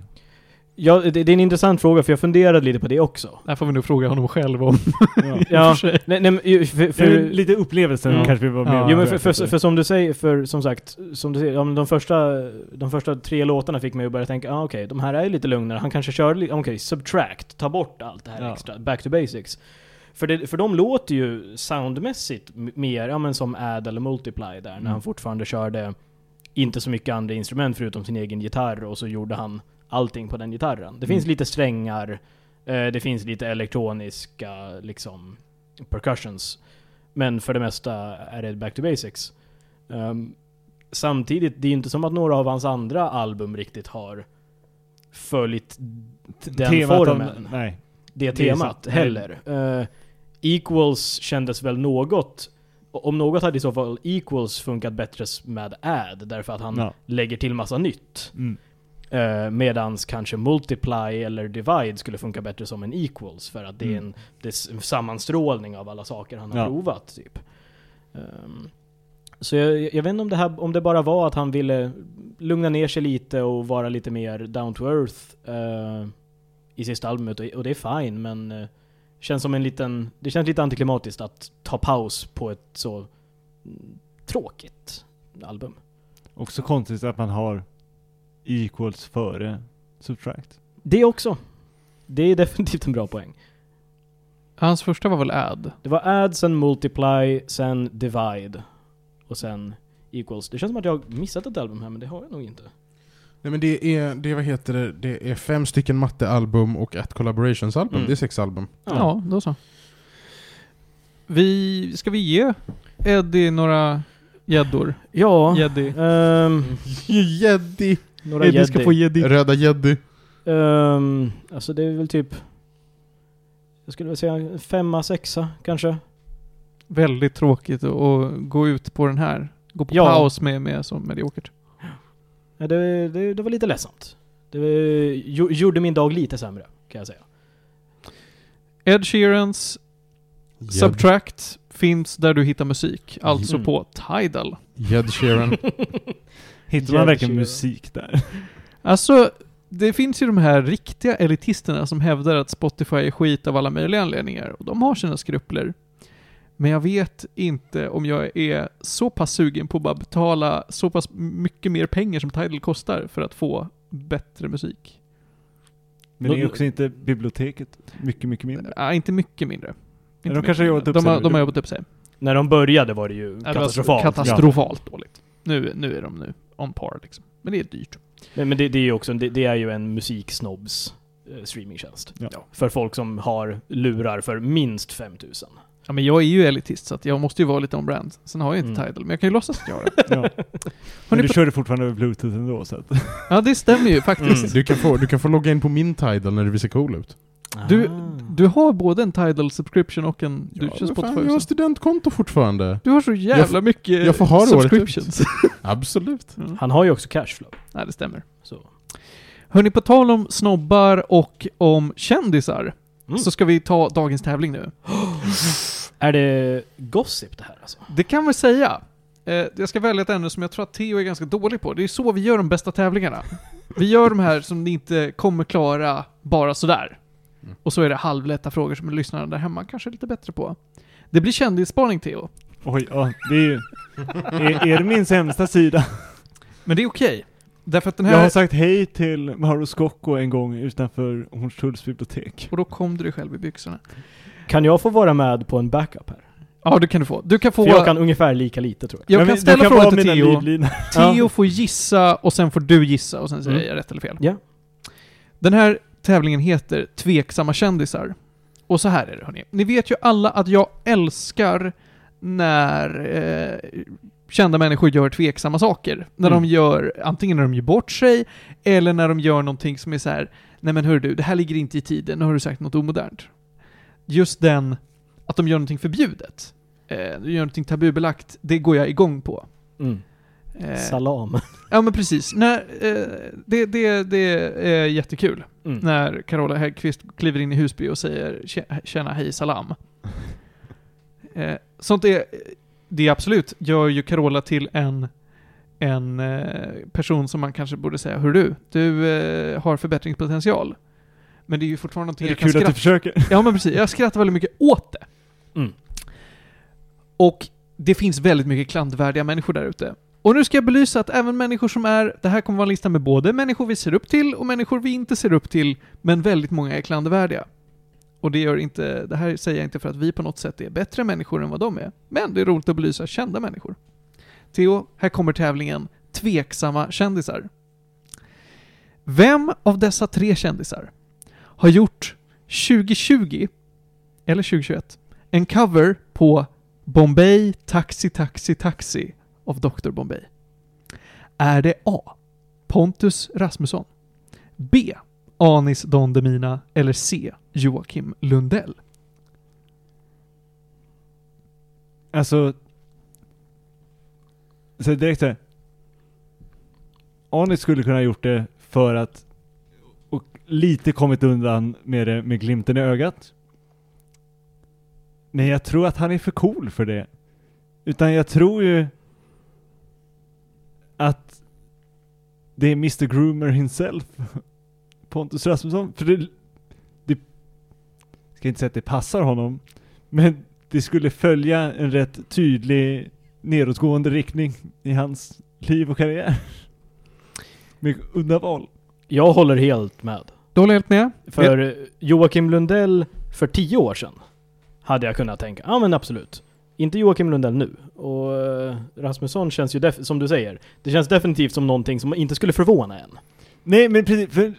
Ja, det, det är en intressant fråga för jag funderade lite på det också. Det här får vi nog fråga honom själv om. Ja. Ja, nej, nej, för, För, för, lite upplevelsen Ja. kanske vi var med Ja. Jo men för, för, för som du säger, för som sagt, som du säger, ja, men de, första, de första tre låtarna fick mig att börja tänka, ah, okej, de här är lite lugnare, han kanske kör lite, okej, subtract, ta bort allt det här Ja. extra, back to basics. För, det, för de låter ju soundmässigt mer, ja men som Add eller Multiply där, när Mm. han fortfarande körde inte så mycket andra instrument förutom sin egen gitarr, och så gjorde han allting på den gitarren. Det finns Mm. lite strängar, eh, det finns lite elektroniska, liksom, percussions. Men för det mesta är det back to basics. Ehm, samtidigt, det är inte som att några av hans andra album riktigt har följt den Temat formen. nej. det det temat sant. heller. Eh, Equals kändes väl något, om något hade i så fall Equals funkat bättre med Add, därför att han Ja. lägger till massa nytt. Mm. Uh, medans kanske Multiply eller Divide skulle funka bättre som en Equals, för att det är Mm. en, det är en sammanstrålning av alla saker han har Ja. provat, typ. Ehm, så jag, jag vet inte om det, här, om det bara var att han ville lugna ner sig lite och vara lite mer down to earth eh, i sista albumet, och, och det är fine, men uh, känns som en liten, det känns lite antiklimatiskt att ta paus på ett så mm, tråkigt album. Också konstigt att man har equals före subtract. Det också. Det är definitivt en bra poäng. Hans första var väl Add? Det var add, sen multiply, sen divide och sen equals. Det känns som att jag har missat ett album här, men det har jag nog inte. Nej men det är, det, vad heter det, det är fem stycken mattealbum och ett collaborationsalbum. Mm. Det är sex album. Ja. då så. Vi, ska vi ge Eddie några gäddor? Ja. Gäddi. ehm, Jeddi! Några Eddie ska få gäddi. Röda Jeddi. Ehm, alltså det är väl typ... Jag skulle väl säga en femma, sexa kanske. Väldigt tråkigt att gå ut på den här. Gå på Ja. paus med, med så mediokert. Ja, det, det, det var lite ledsamt. Det gjorde min dag lite sämre, kan jag säga. Ed Sheerans Jed, Subtract finns där du hittar musik. Alltså Mm. på Tidal. Jed Sheeran. Hittar man verkligen musik där? Alltså, det finns ju de här riktiga elitisterna som hävdar att Spotify är skit av alla möjliga anledningar. Och de har sina skrupler. Men jag vet inte om jag är så pass sugen på att bara betala så pass mycket mer pengar som Tidal kostar för att få bättre musik. Men det är också inte biblioteket mycket, mycket mindre. Nej, inte mycket mindre. Inte de mycket kanske har jobbat upp de sig har, de har jobbat upp sig. När de började var det ju Ja, det katastrofalt. Katastrofalt dåligt. Nu, nu är de nu on par liksom. Men det är dyrt. Men, men det, det är ju också, det, det är ju en musiksnobs eh, streamingtjänst. Ja. För folk som har lurar för minst 5000. Ja, men jag är ju elitist så att jag måste ju vara lite on-brand. Sen har jag inte Mm. Tidal, men jag kan ju låtsas att jag har det. Ja. Men du på- kör det fortfarande över bluetooth ändå så att... Ja, det stämmer ju faktiskt. Mm. Du kan, få, du kan få logga in på min Tidal när du vill se cool ut. Du, Ah. du har både en Tidal subscription och en... Du Ja, kör men fan, Spotify jag har också. studentkonto fortfarande. Du har så jävla mycket jag får ha det subscriptions. Absolut. Ja. Han har ju också cashflow. Nej, det stämmer. Så. Hörni, på tal om snobbar och om kändisar, Mm. så ska vi ta dagens tävling nu. Är det gossip det här alltså? Det kan vi säga. Eh, jag ska välja ett ämne som jag tror att Theo är ganska dålig på. Det är så vi gör de bästa tävlingarna. Vi gör de här som ni inte kommer klara bara sådär. Mm. Och så är det halvlätta frågor som lyssnarna där hemma kanske är lite bättre på. Det blir kändisspaning, Theo. Oj, ja, det är ju... Är, är det min sämsta sida? Men det är okej. Därför att den Jag har här... sagt hej till Mauro Scocco en gång utanför Hornstulls bibliotek. Och då kom du dig själv i byxorna. Kan jag få vara med på en backup här? Ja, det kan du få. Du kan få... För jag kan ungefär lika lite tror jag. jag Men kan ställa vara frågan till Theo. Theo får gissa och sen får du gissa och sen säger Mm. jag rätt eller fel. Ja. Den här tävlingen heter Tveksamma kändisar. Och så här är det hörni. Ni vet ju alla att jag älskar när eh, kända människor gör tveksamma saker. När Mm. de gör, antingen när de gör bort sig, eller när de gör någonting som är så här. Nej men hör du, det här ligger inte i tiden, nu har du sagt något omodernt. Just den, att de gör någonting förbjudet. Eh, de gör någonting tabubelagt, det går jag igång på. Mm. Eh, Salam. Ja men precis. När, eh, det, det, det är jättekul Mm. när Carola Häggkvist kliver in i Husby och säger "Tje- tjena hej salam. Eh, sånt är, det är absolut, gör ju Carola till en, en eh, person som man kanske borde säga, hör du, du eh, har förbättringspotential. Men det är ju fortfarande någonting Det är jag kan kul att du skratta försöker. Ja men precis, jag skrattar väldigt mycket åt det. Mm. Och det finns väldigt mycket klandervärdiga människor där ute. Och nu ska jag belysa att även människor som är, det här kommer vara en lista med både människor vi ser upp till och människor vi inte ser upp till, men väldigt många är klandervärdiga. Och det gör inte, det här säger jag inte för att vi på något sätt är bättre människor än vad de är, men det är roligt att belysa kända människor. Theo, här kommer tävlingen Tveksamma kändisar. Vem av dessa tre kändisar har gjort 2020, eller 2021, en cover på Bombay Taxi Taxi Taxi av Dr. Bombay? Är det A. Pontus Rasmusson? B. Anis Don Demina? Eller C. Joakim Lundell? Alltså... Så direkt såhär... Anis skulle kunna ha gjort det för att... Och lite kommit undan med det med glimten i ögat. Men jag tror att han är för cool för det. Utan jag tror ju... Att... Det är Mr Groomer himself. Pontus Rasmusson. För det... det ska inte säga att det passar honom. Men det skulle följa en rätt tydlig nedåtgående riktning i hans liv och karriär. Med uddaval. Jag håller helt med. Du håller helt med? För Joakim Lundell för tio år sedan hade jag kunnat tänka, ja men absolut. Inte Joakim Lundell nu. Och eh, Rasmusson känns ju, som du säger, det känns definitivt som någonting som inte skulle förvåna en. Nej men precis, för...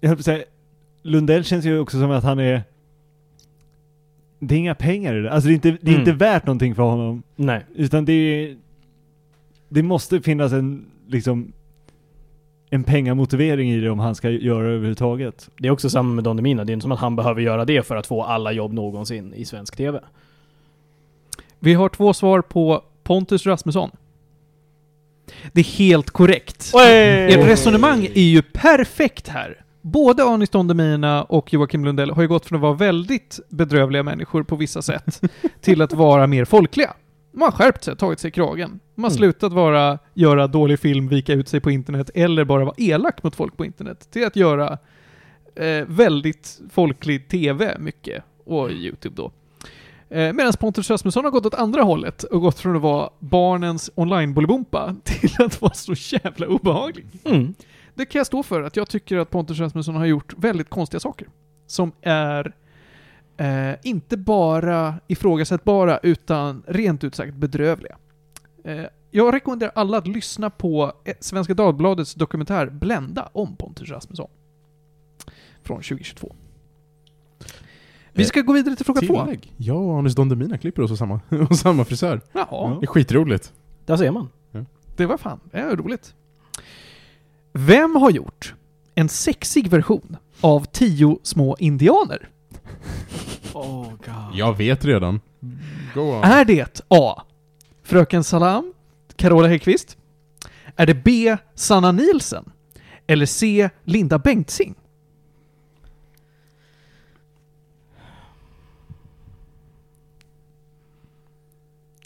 Jag höll på att säga, Lundell känns ju också som att han är... Det är inga pengar i det. Alltså det är inte, det är Mm. inte värt någonting för honom. Nej. Utan det är... Det måste finnas en, liksom... En pengamotivering i det om han ska göra det överhuvudtaget. Det är också samma med Don Demina, det är inte som att han behöver göra det för att få alla jobb någonsin i svensk TV. Vi har två svar på Pontus Rasmusson. Det är helt korrekt. Ert resonemang är ju perfekt här. Både Anis Don Demina och Joakim Lundell har ju gått från att vara väldigt bedrövliga människor på vissa sätt till att vara mer folkliga. De har skärpt sig, tagit sig i kragen. De har Mm. slutat vara, göra dålig film, vika ut sig på internet eller bara vara elak mot folk på internet. Till att göra eh, väldigt folklig TV mycket. Och YouTube då. Eh, Medan Pontus Rasmusson har gått åt andra hållet och gått från att vara barnens online-bolibompa till att vara så jävla obehaglig. Mm. Det kan jag stå för, att jag tycker att Pontus Rasmusson har gjort väldigt konstiga saker. Som är eh, inte bara ifrågasättbara, utan rent ut sagt bedrövliga. Eh, jag rekommenderar alla att lyssna på eh, Svenska Dagbladets dokumentär Blända om Pontus Rasmusson. Från 2022. Vi ska gå vidare till fråga två. Tillägg. Jag och Anis Don Demina klipper oss hos samma, hos samma frisör. Jaha, Det är skitroligt. Där ser man. det var fan, det är roligt. Vem har gjort en sexig version av Tio små indianer? Oh god. Jag vet redan. Go on. Är det A. Fröken Salam, Carola Häggkvist? Är det B. Sanna Nielsen? Eller C. Linda Bengtzing?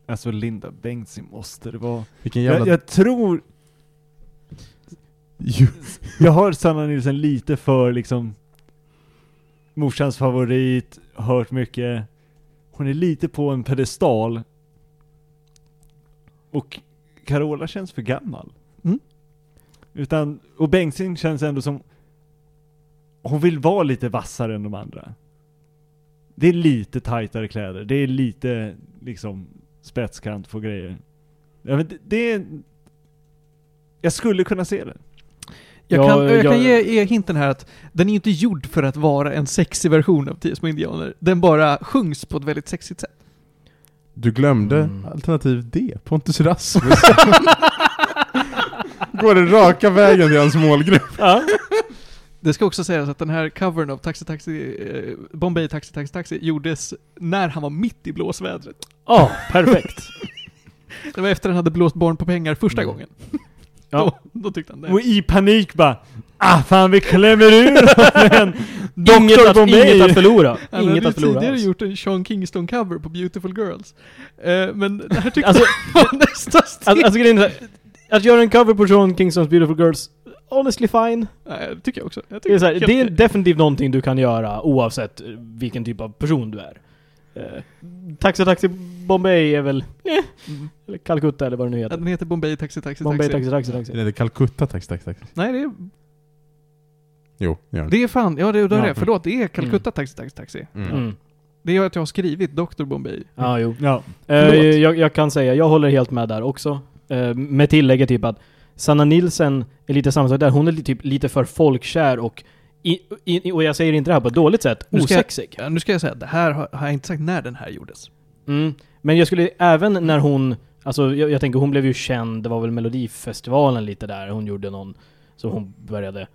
Alltså Linda Bengtzing måste det vara. Vilken jävla... Jag, jag tror... Ju- Jag har Sanna Nilsson lite för liksom morsans favorit, hört mycket. Hon är lite på en pedestal. Och Carola känns för gammal. Mm. Utan, och Bengtzing känns ändå som hon vill vara lite vassare än de andra. det är lite tajtare kläder. Det är lite liksom spetskant på grejer. Ja, men det, det är... Jag skulle kunna se det. Jag Ja, kan, jag kan jag- ge, ge hinten här att den är inte gjord för att vara en sexig version av Tio små indianer. Den bara sjungs på ett väldigt sexigt sätt. Du glömde Mm. alternativ D, Pontus Rasmus. Går den raka vägen till hans målgrupp. Ja. Det ska också sägas att den här covern av Taxi Taxi, eh, Bombay Taxi Taxi Taxi gjordes när han var mitt i blåsvädret. Ja, perfekt. Det var efter han hade blåst barn på pengar första Mm. gången. Ja. Då, då tyckte han det. Och i panik bara Ah fan vi klämmer ur en Inget att, inget att förlora. Han Inget att ju förlora tidigare alls. gjort en Sean Kingston-cover på Beautiful Girls. Eh, men det här tyckte Alltså, jag var nästa steg. Alltså, alltså grejen är så här, att göra en cover på Sean Kingstons Beautiful Girls, honestly fine. Nej, det tycker jag också. Jag Det tycker är, så här, det är definitivt någonting du kan göra oavsett vilken typ av person du är. Eh, Taxi Taxi Bombay är väl, eh, Mm. eller Calcutta eller vad det nu Ja, heter. Den heter Bombay Taxi Taxi Bombay Taxi. Taxi Taxi Taxi. Eller Calcutta, tack, tack, tack. Nej, det är, Jo, gör det. det är fan, ja det, det är Ja. det. Förlåt, det är Calcutta Taxi Taxi Taxi. Mm. Mm. Det gör att jag har skrivit Dr. Bombay. Ja, jo. Ja. Eh, Förlåt. jag, jag kan säga, jag håller helt med där också. Eh, med tillägget typ att Sanna Nilsen är lite samma sak där. Hon är typ lite för folkkär och, i, i, och jag säger inte det här på ett dåligt sätt, Nu jag- osexig. Ja, nu ska jag säga, det här har, har jag inte sagt när den här gjordes. Mm. Men jag skulle även när hon, alltså jag, jag tänker hon blev ju känd, det var väl Melodifestivalen lite där, hon gjorde någon, som hon började.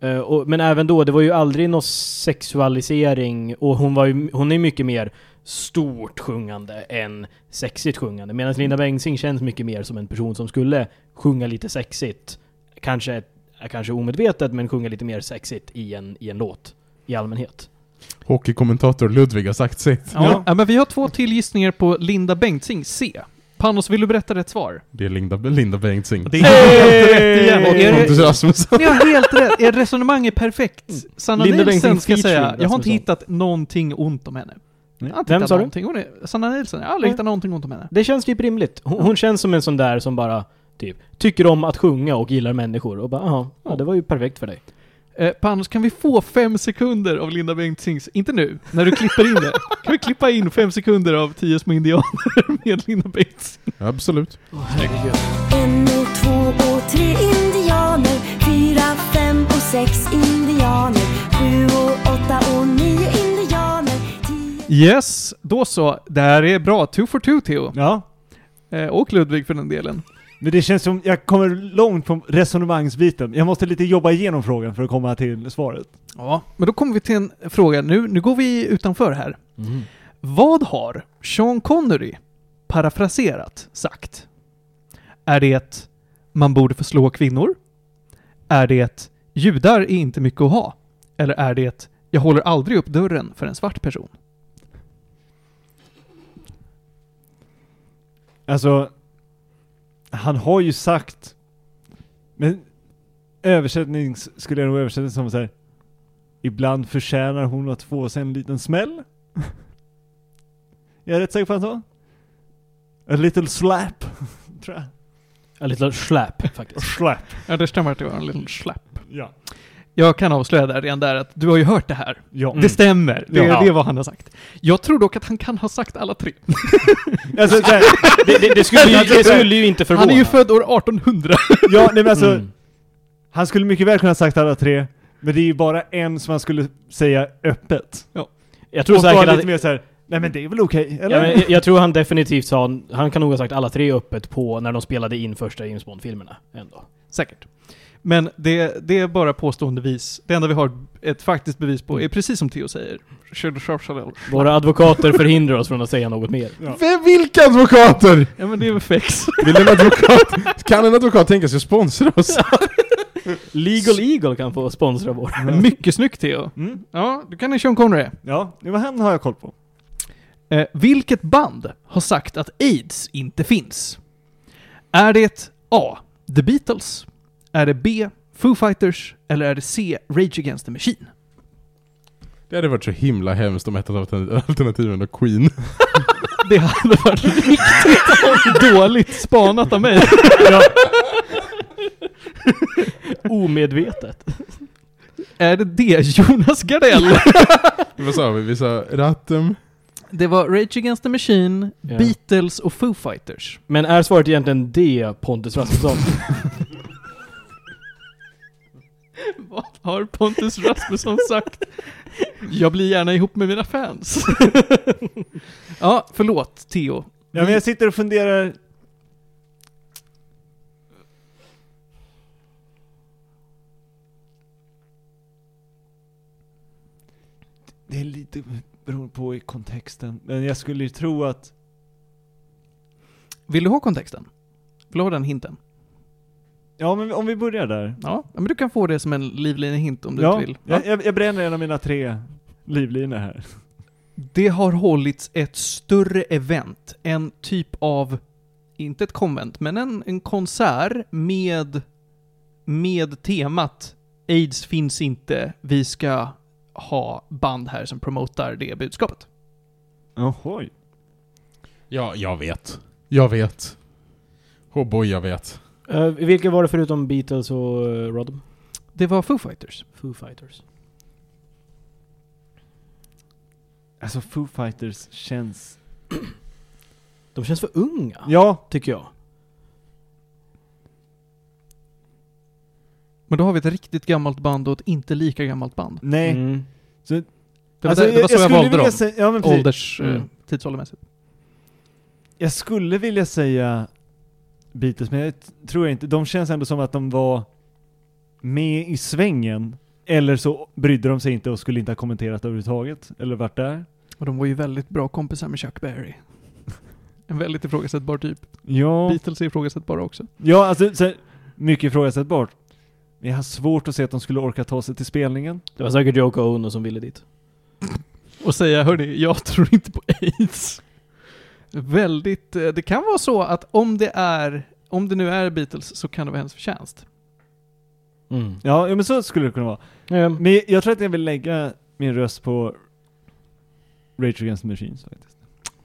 Eh, och, men även då, det var ju aldrig någon sexualisering och hon var ju, hon är mycket mer stort sjungande än sexigt sjungande. Medan Linda Bengtzing känns mycket mer som en person som skulle sjunga lite sexigt. Kanske, kanske omedvetet, men sjunga lite mer sexigt i en, i en låt. I allmänhet. Hockeykommentator Ludvig har sagt sitt. Ja. ja, men vi har två till gissningar på Linda Bengtzing C. Panos, vill du berätta rätt svar? Det är Linda, Linda Bengtzing. Det är helt rätt igen. Och Är Pontus det, Rasmusson. ni har helt rätt. Er resonemang är perfekt. Sanna Linda Bengtzing ska jag säga, jag har inte hittat någonting ont om henne. Vem hittat sa du? någonting. Hon är, Sanna Nilsson, jag har aldrig hittat någonting ont om henne. Det känns typ rimligt. Hon, hon känns som en sån där som bara typ tycker om att sjunga och gillar människor och bara ja det var ju perfekt för dig. Eh, Panos, kan vi få fem sekunder av Linda Bengtzings, inte nu, när du klipper in det. Kan vi klippa in fem sekunder av Tio små indianer med Linda Bengtzing? Absolut. En och två och tre indianer Fyra, fem och sex indianer Sju och åtta och nio indianer Tio Yes, då så. Det här är bra. Two for two, Theo. Ja. Eh, och Ludvig för den delen. Men det känns som jag kommer långt på resonemangsbiten. Jag måste lite jobba igenom frågan för att komma till svaret. Ja. Men då kommer vi till en fråga. Nu, nu går vi utanför här. Vad har Sean Connery parafraserat sagt? Är det man borde få slå kvinnor? Är det judar är inte mycket att ha? Eller är det jag håller aldrig upp dörren för en svart person? Alltså, han har ju sagt, men översättning skulle jag nog översätta som så här. Ibland förtjänar hon att få sig en liten smäll. jag är rätt säker på att han sa. A little slap, tror jag. A little slap faktiskt. Slap. Ja, det stämmer att det var en liten slapp. Ja. Jag kan avslöja där redan där att du har ju hört det här. Ja. Det stämmer. Det, Ja. det är vad han har sagt. Jag tror dock att han kan ha sagt alla tre. Alltså, så här, det, det, det, skulle ju, det skulle ju inte förvåna. Han är ju född år 1800. ja, nej men alltså, Mm. han skulle mycket väl kunna ha sagt alla tre, men det är ju bara en som han skulle säga öppet. Jag tror och så säkert han att... lite mer såhär, nej men det är väl okej, eller? Ja, jag, jag tror han definitivt sa, han kan nog ha sagt alla tre öppet på när de spelade in första James Bond-filmerna ändå. Säkert. Men det, det är bara påståendevis. Det enda vi har ett faktiskt bevis på är precis som Theo säger. Våra advokater förhindrar oss från att säga något mer. Vem, vilka advokater? Ja men det är väl fex. Vill en advokat, kan en advokat tänka sig att sponsra oss? Legal Eagle kan få sponsra vår. Mycket snyggt Theo. Mm. Ja, du kan Sean Connery. Ja, det var han har jag koll på. Eh, vilket band har sagt att AIDS inte finns? Är det A. The Beatles? Är det B. Foo Fighters? Eller är det C. Rage Against the Machine? Det hade varit så himla hemskt om ett av alternativen var Queen. Det hade varit riktigt dåligt spanat av mig. Omedvetet. Är det D. Jonas Gardell? Vad sa vi? Vi sa Rattum. Det var Rage Against the Machine, Ja. Beatles och Foo Fighters. Men är svaret egentligen det, Pontus Rasmusson? Vad har Pontus Rasmusson sagt? Jag blir gärna ihop med mina fans. ja, förlåt Theo. Ja, men jag sitter och funderar... Det är lite beroende på i kontexten, men jag skulle ju tro att... Vill du ha kontexten? Vill du ha den hinten? Ja, men om vi börjar där. Ja, men du kan få det som en livlinehint om du ja, inte vill. jag, jag, jag bränner en av mina tre livlinor här. Det har hållits ett större event, en typ av, inte ett konvent, men en, en konsert med, med temat AIDS finns inte, vi ska ha band här som promotar det budskapet. Ohoj. Ja, jag vet. Jag vet. Oh boy, jag vet. Uh, vilka var det förutom Beatles och uh, Rodham? Det var Foo Fighters. Foo Fighters. Alltså Foo Fighters känns... De känns för unga, Ja, tycker jag. Men då har vi ett riktigt gammalt band och ett inte lika gammalt band. nej. Mm. Det var, Alltså, där, det var så jag, skulle valde dem. Säga, ja. Ålders, Mm. eh, tidsåldermässigt. Jag skulle vilja säga Beatles, men jag tror inte. De känns ändå som att de var med i svängen. Eller så brydde de sig inte och skulle inte ha kommenterat överhuvudtaget. Eller varit där. Och de var ju väldigt bra kompisar med Chuck Berry. En väldigt ifrågasättbar typ. Ja, Beatles är ifrågasättbara också. ja alltså så, mycket ifrågasättbart. Men jag har svårt att se att de skulle orka ta sig till spelningen. Det var säkert Yoko Ono som ville dit. Och säga, hörni, jag tror inte på AIDS. Väldigt, eh, det kan vara så att om det är, om det nu är Beatles så kan det vara hennes förtjänst. Mm. Ja, men så skulle det kunna vara. Ja, Men jag tror att jag vill lägga min röst på Rage Against the Machines faktiskt.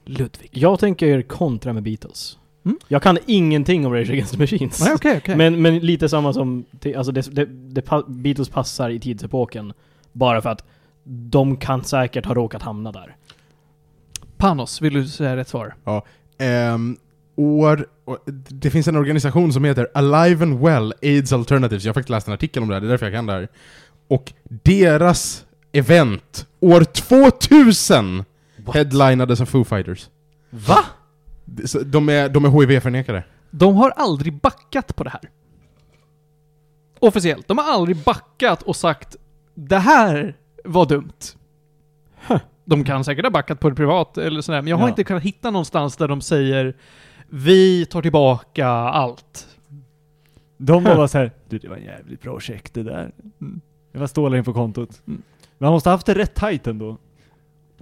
Ludvig. jag tänker kontra med Beatles. Mm. Jag kan ingenting om Rage Against the Machines. Nej, okej, okej. Men, men lite samma som, alltså det, det, det, Beatles passar i tidsepoken. Bara för att de kan säkert ha råkat hamna där. Panos, vill du säga rätt svar? Ehm, år, och det finns en organisation som heter Alive and Well AIDS Alternatives. Jag har faktiskt läst en artikel om det här, det är därför jag kan det här. Och deras event, år 2000, headlinades av Foo Fighters. Va? Så De är, de är HIV-förnekare. De har aldrig backat på det här. Officiellt. De har aldrig backat och sagt det här var dumt. De kan säkert ha backat på det privat eller sådär, men jag har Ja. inte kunnat hitta någonstans där de säger vi tar tillbaka allt. De var bara såhär, du det var en jävligt bra check det där. Mm. Det var stålar in på kontot. Mm. Men man måste ha haft det rätt tight ändå.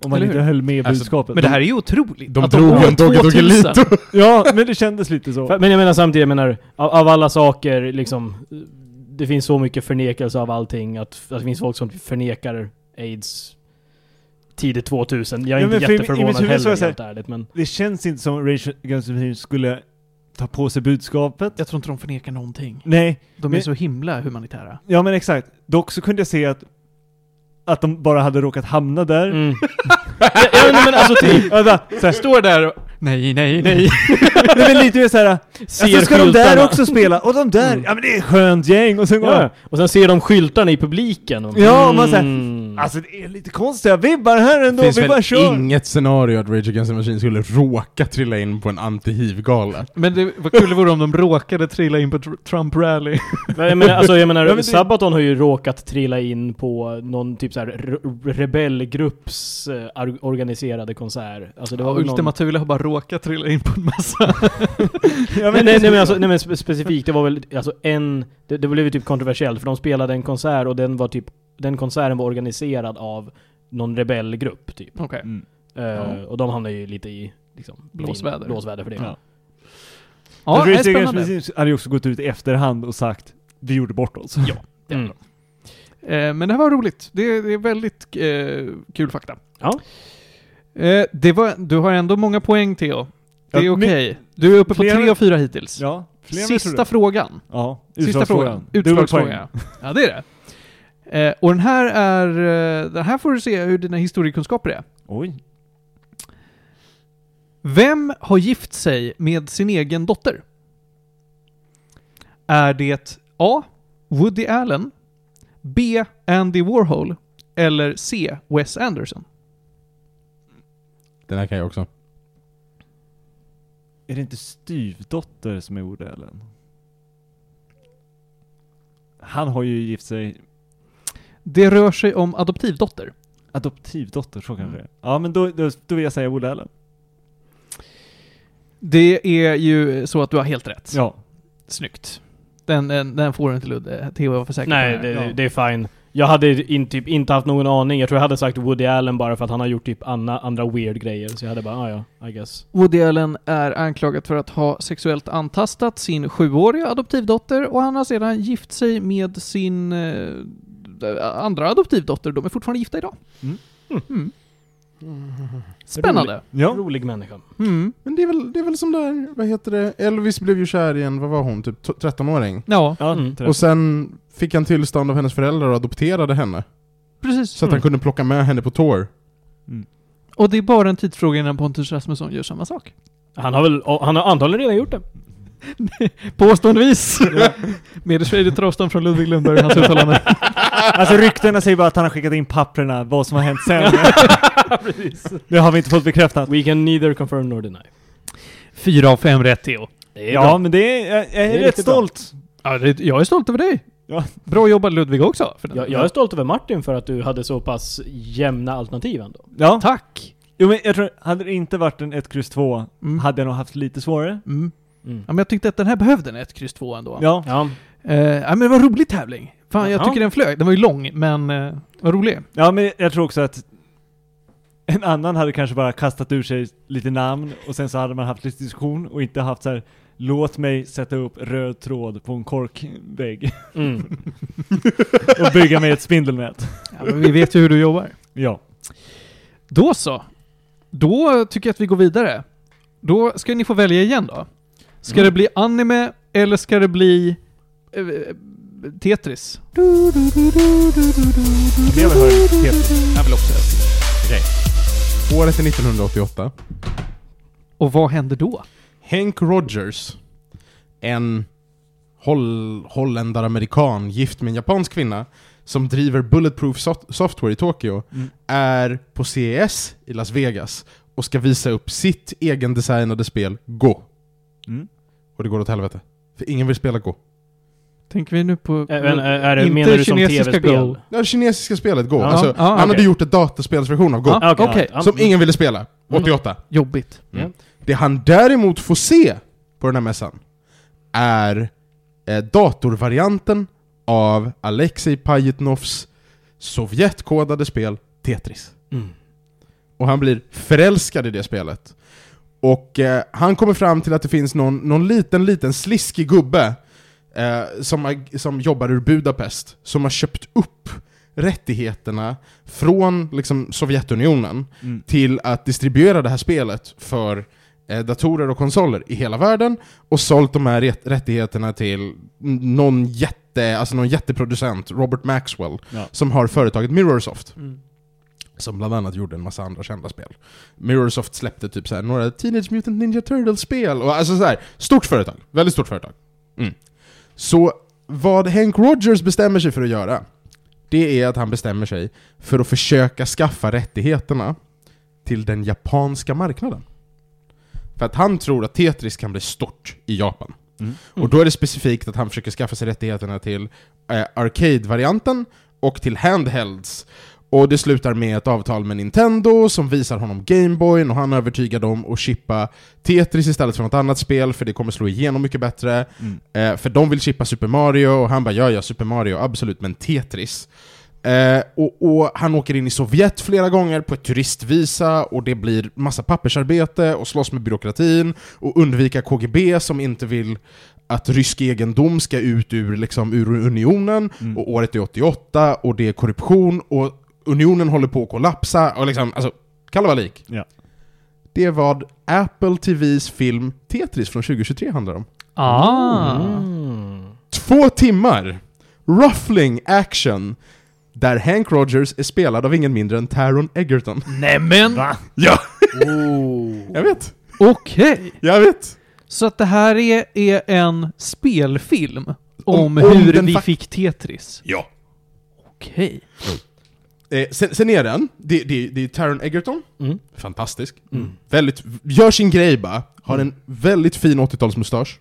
Om man inte höll med Alltså, budskapet. Men det här är ju otroligt. De att drog en Dogge 2000 Doggelito. Ja, men det kändes lite så. Men jag menar samtidigt, jag menar, av, av alla saker liksom, det finns så mycket förnekelse av allting, att, att det finns folk som förnekar AIDS tidigt 2000. Jag är Ja, inte för i- i jätteförvånad så heller är så helt ärligt, men... Det känns inte som Rage Against the Machine skulle ta på sig budskapet. Jag tror inte de förnekar någonting. Nej, De är Men- så himla humanitära. ja men exakt. Dock så kunde jag se att att de bara hade råkat hamna där. Mm. ja, ja, nej, men alltså typ, Vänta, så Står där och... Nej, nej, nej. nej, men lite mer såhär, ser alltså ska de där skyltarna. också spela? Och de där, Mm. ja men det är ett skönt gäng! Och sen går Ja, och sen ser de skyltarna i publiken. Och, Ja, och man säger, Mm. Alltså det är lite konstiga vibbar här ändå, Det finns vi bara kör! inget scenario att Rage Against the Machine skulle råka trilla in på en anti-hiv-gala. Men det var kul det vore om de råkade trilla in på tr- Trump-rally. Men jag menar, alltså, jag menar Ja, men det- Sabaton har ju råkat trilla in på någon typ såhär re- rebellgrupps eh, organiserade konsert. Alltså det var någon... Ultima Thule har bara råkat trilla in på en massa. Ja, Nej, nej, nej, men alltså, nej men spe- specifikt, det var väl alltså en... Det, det blev ju typ kontroversiellt för de spelade en konsert och den var typ... Den konserten var organiserad av någon rebellgrupp typ. Okej. Mm. Eh, Ja. Och de hamnade ju lite i liksom, Blåsväder. blåsväder för det. Ja. Ja, Men det är spännande. Hade ju också gått ut i efterhand och sagt vi gjorde bort oss. Ja. Mm. Eh, men det här var roligt. Det, det är väldigt eh, kul fakta. Ja. Eh, det var, du har ändå många poäng Theo. Det är Ja, okej. Du är uppe på tre och fyra hittills. Ja, jag Sista frågan. Ja, Sista frågan. Utslagsfrågan. Ja, det är det. Eh, och den här är... Eh, den här får du se hur dina historiekunskaper är. Oj. Vem har gift sig med sin egen dotter? Är det A. Woody Allen, B. Andy Warhol eller C. Wes Anderson? Den här kan jag också. Är det inte styvdotter som är Woody Allen? Han har ju gift sig Det rör sig om adoptivdotter. adoptivdotter, så kanske det är. Ja men då, då, då vill jag säga Woody Allen. Det är ju så att du har helt rätt. Ja. Snyggt. Den, den, den får du inte Ludde. Theo var för säker Nej, det. det, Ja. det är fine. Jag hade in, typ inte haft någon aning. Jag tror jag hade sagt Woody Allen bara för att han har gjort typ andra, andra weird grejer. Så jag hade bara, ah, ja, I guess. Woody Allen är anklagad för att ha sexuellt antastat sin sjuåriga adoptivdotter och han har sedan gift sig med sin eh, andra adoptivdotter. De är fortfarande gifta idag. Mm. Mm. Spännande. Ja. Rolig människa. Mm. Men det är väl, det är väl som där, vad heter det? Elvis blev ju kär i en, vad var hon, typ t- 13-åring? Ja, Ja, Mm. Och sen fick han tillstånd av hennes föräldrar och adopterade henne. precis. Så att han kunde plocka med henne på tour. Och det är bara en tidsfråga innan Pontus Rasmusson gör samma sak. Han har väl, han har antagligen redan gjort det. Påståendevis. Med shady avstånd från Ludvig Lundberg och hans uttalande. Alltså ryktena säger bara att han har skickat in papperna, vad som har hänt sen. det har vi inte fått bekräftat. We can neither confirm nor deny. Fyra av fem rätt Theo. Ja, bra. men det är, jag, jag är, är rätt stolt. Ja, det, jag är stolt över dig. Ja. Bra jobbat Ludvig också. För den. Jag, jag är stolt över Martin för att du hade så pass jämna alternativ ändå. Ja. Tack! Jo men jag tror, hade det inte varit en 1, X 2 Mm. hade jag nog haft lite svårare. Mm. Mm. Ja, men jag tyckte att den här behövde en 1, kryss 2 ändå. Ja. Ja. Eh, ja, men det var en rolig tävling. Fan, jag Ja. tycker den flög. Den var ju lång, men eh, var rolig. Ja men jag tror också att en annan hade kanske bara kastat ur sig lite namn och sen så hade man haft lite diskussion och inte haft så här Låt mig sätta upp röd tråd på en korkvägg Mm. och bygga mig ett spindelnät. Ja, men vi vet ju hur du jobbar. Ja. Då så. Då tycker jag att vi går vidare. Då ska ni få välja igen då. Ska Mm. det bli anime eller ska det bli eh, Tetris? Det vill höra helt. Jag vill också Året är 1988. Och vad händer då? Hank Rogers, en holl holländare-amerikan gift med en japansk kvinna som driver Bulletproof soft- Software i Tokyo, Mm. är på CES i Las Vegas och ska visa upp sitt egendesignade spel Go. Mm. Och det går åt helvete. För ingen vill spela Go. Tänker vi nu på... Ä- men, är, det, Inte menar du som kinesiska tv-spel? Go. Ja, kinesiska spelet Go. Ja, alltså, ja, han okej. hade gjort ett dataspelsversion av Go. Okej, okej. ja. Som ingen ville spela. Mm. 88. Jobbigt. Mm. Det han däremot får se på den här mässan är eh, datorvarianten av Alexej Pajitnovs Sovjetkodade spel Tetris. Mm. Och han blir förälskad i det spelet. Och eh, han kommer fram till att det finns någon, någon liten, liten sliskig gubbe eh, som, har- som jobbar ur Budapest, som har köpt upp rättigheterna från liksom, Sovjetunionen Mm. till att distribuera det här spelet för eh, datorer och konsoler i hela världen och sålt de här rätt- rättigheterna till någon jätte, alltså någon jätteproducent, Robert Maxwell, Ja. som har företaget Mirrorsoft. Mm. Som bland annat gjorde en massa andra kända spel. Mirrorsoft släppte typ så här, några Teenage Mutant Ninja Turtles-spel, och alltså så här, stort företag. Väldigt stort företag. Mm. Så vad Hank Rogers bestämmer sig för att göra, det är att han bestämmer sig för att försöka skaffa rättigheterna till den japanska marknaden. För att han tror att Tetris kan bli stort i Japan. Mm. Och då är det specifikt att han försöker skaffa sig rättigheterna till eh, arcade-varianten och till handhelds. Och det slutar med ett avtal med Nintendo som visar honom Gameboy och han övertygar dem att chippa Tetris istället för något annat spel för det kommer slå igenom mycket bättre. Mm. Eh, för de vill chippa Super Mario och han bara ja, ja, Super Mario, absolut, men Tetris. Eh, och, och han åker in i Sovjet flera gånger på ett turistvisa och det blir massa pappersarbete och slåss med byråkratin och undvika KGB som inte vill att rysk egendom ska ut ur, liksom, ur unionen Mm. och året är 88 och det är korruption och unionen håller på att kollapsa och liksom, alltså, kalabalik. Ja. Det är vad Apple TVs film Tetris från 2023 handlar om. Ah. Mm. Två timmar! Ruffling action Där Hank Rogers är spelad av ingen mindre än Taron Egerton. Nämen! Ja, Oh. jag vet! Okej! Jag vet! Så att det här är, är en spelfilm om, Om- om hur vi fick Tetris? Ja. Okej. Eh, sen, sen är den, det, det, det är Taron Egerton, Mm. fantastisk. Mm. Väldigt, gör sin grej bara, har en väldigt fin 80-talsmustasch.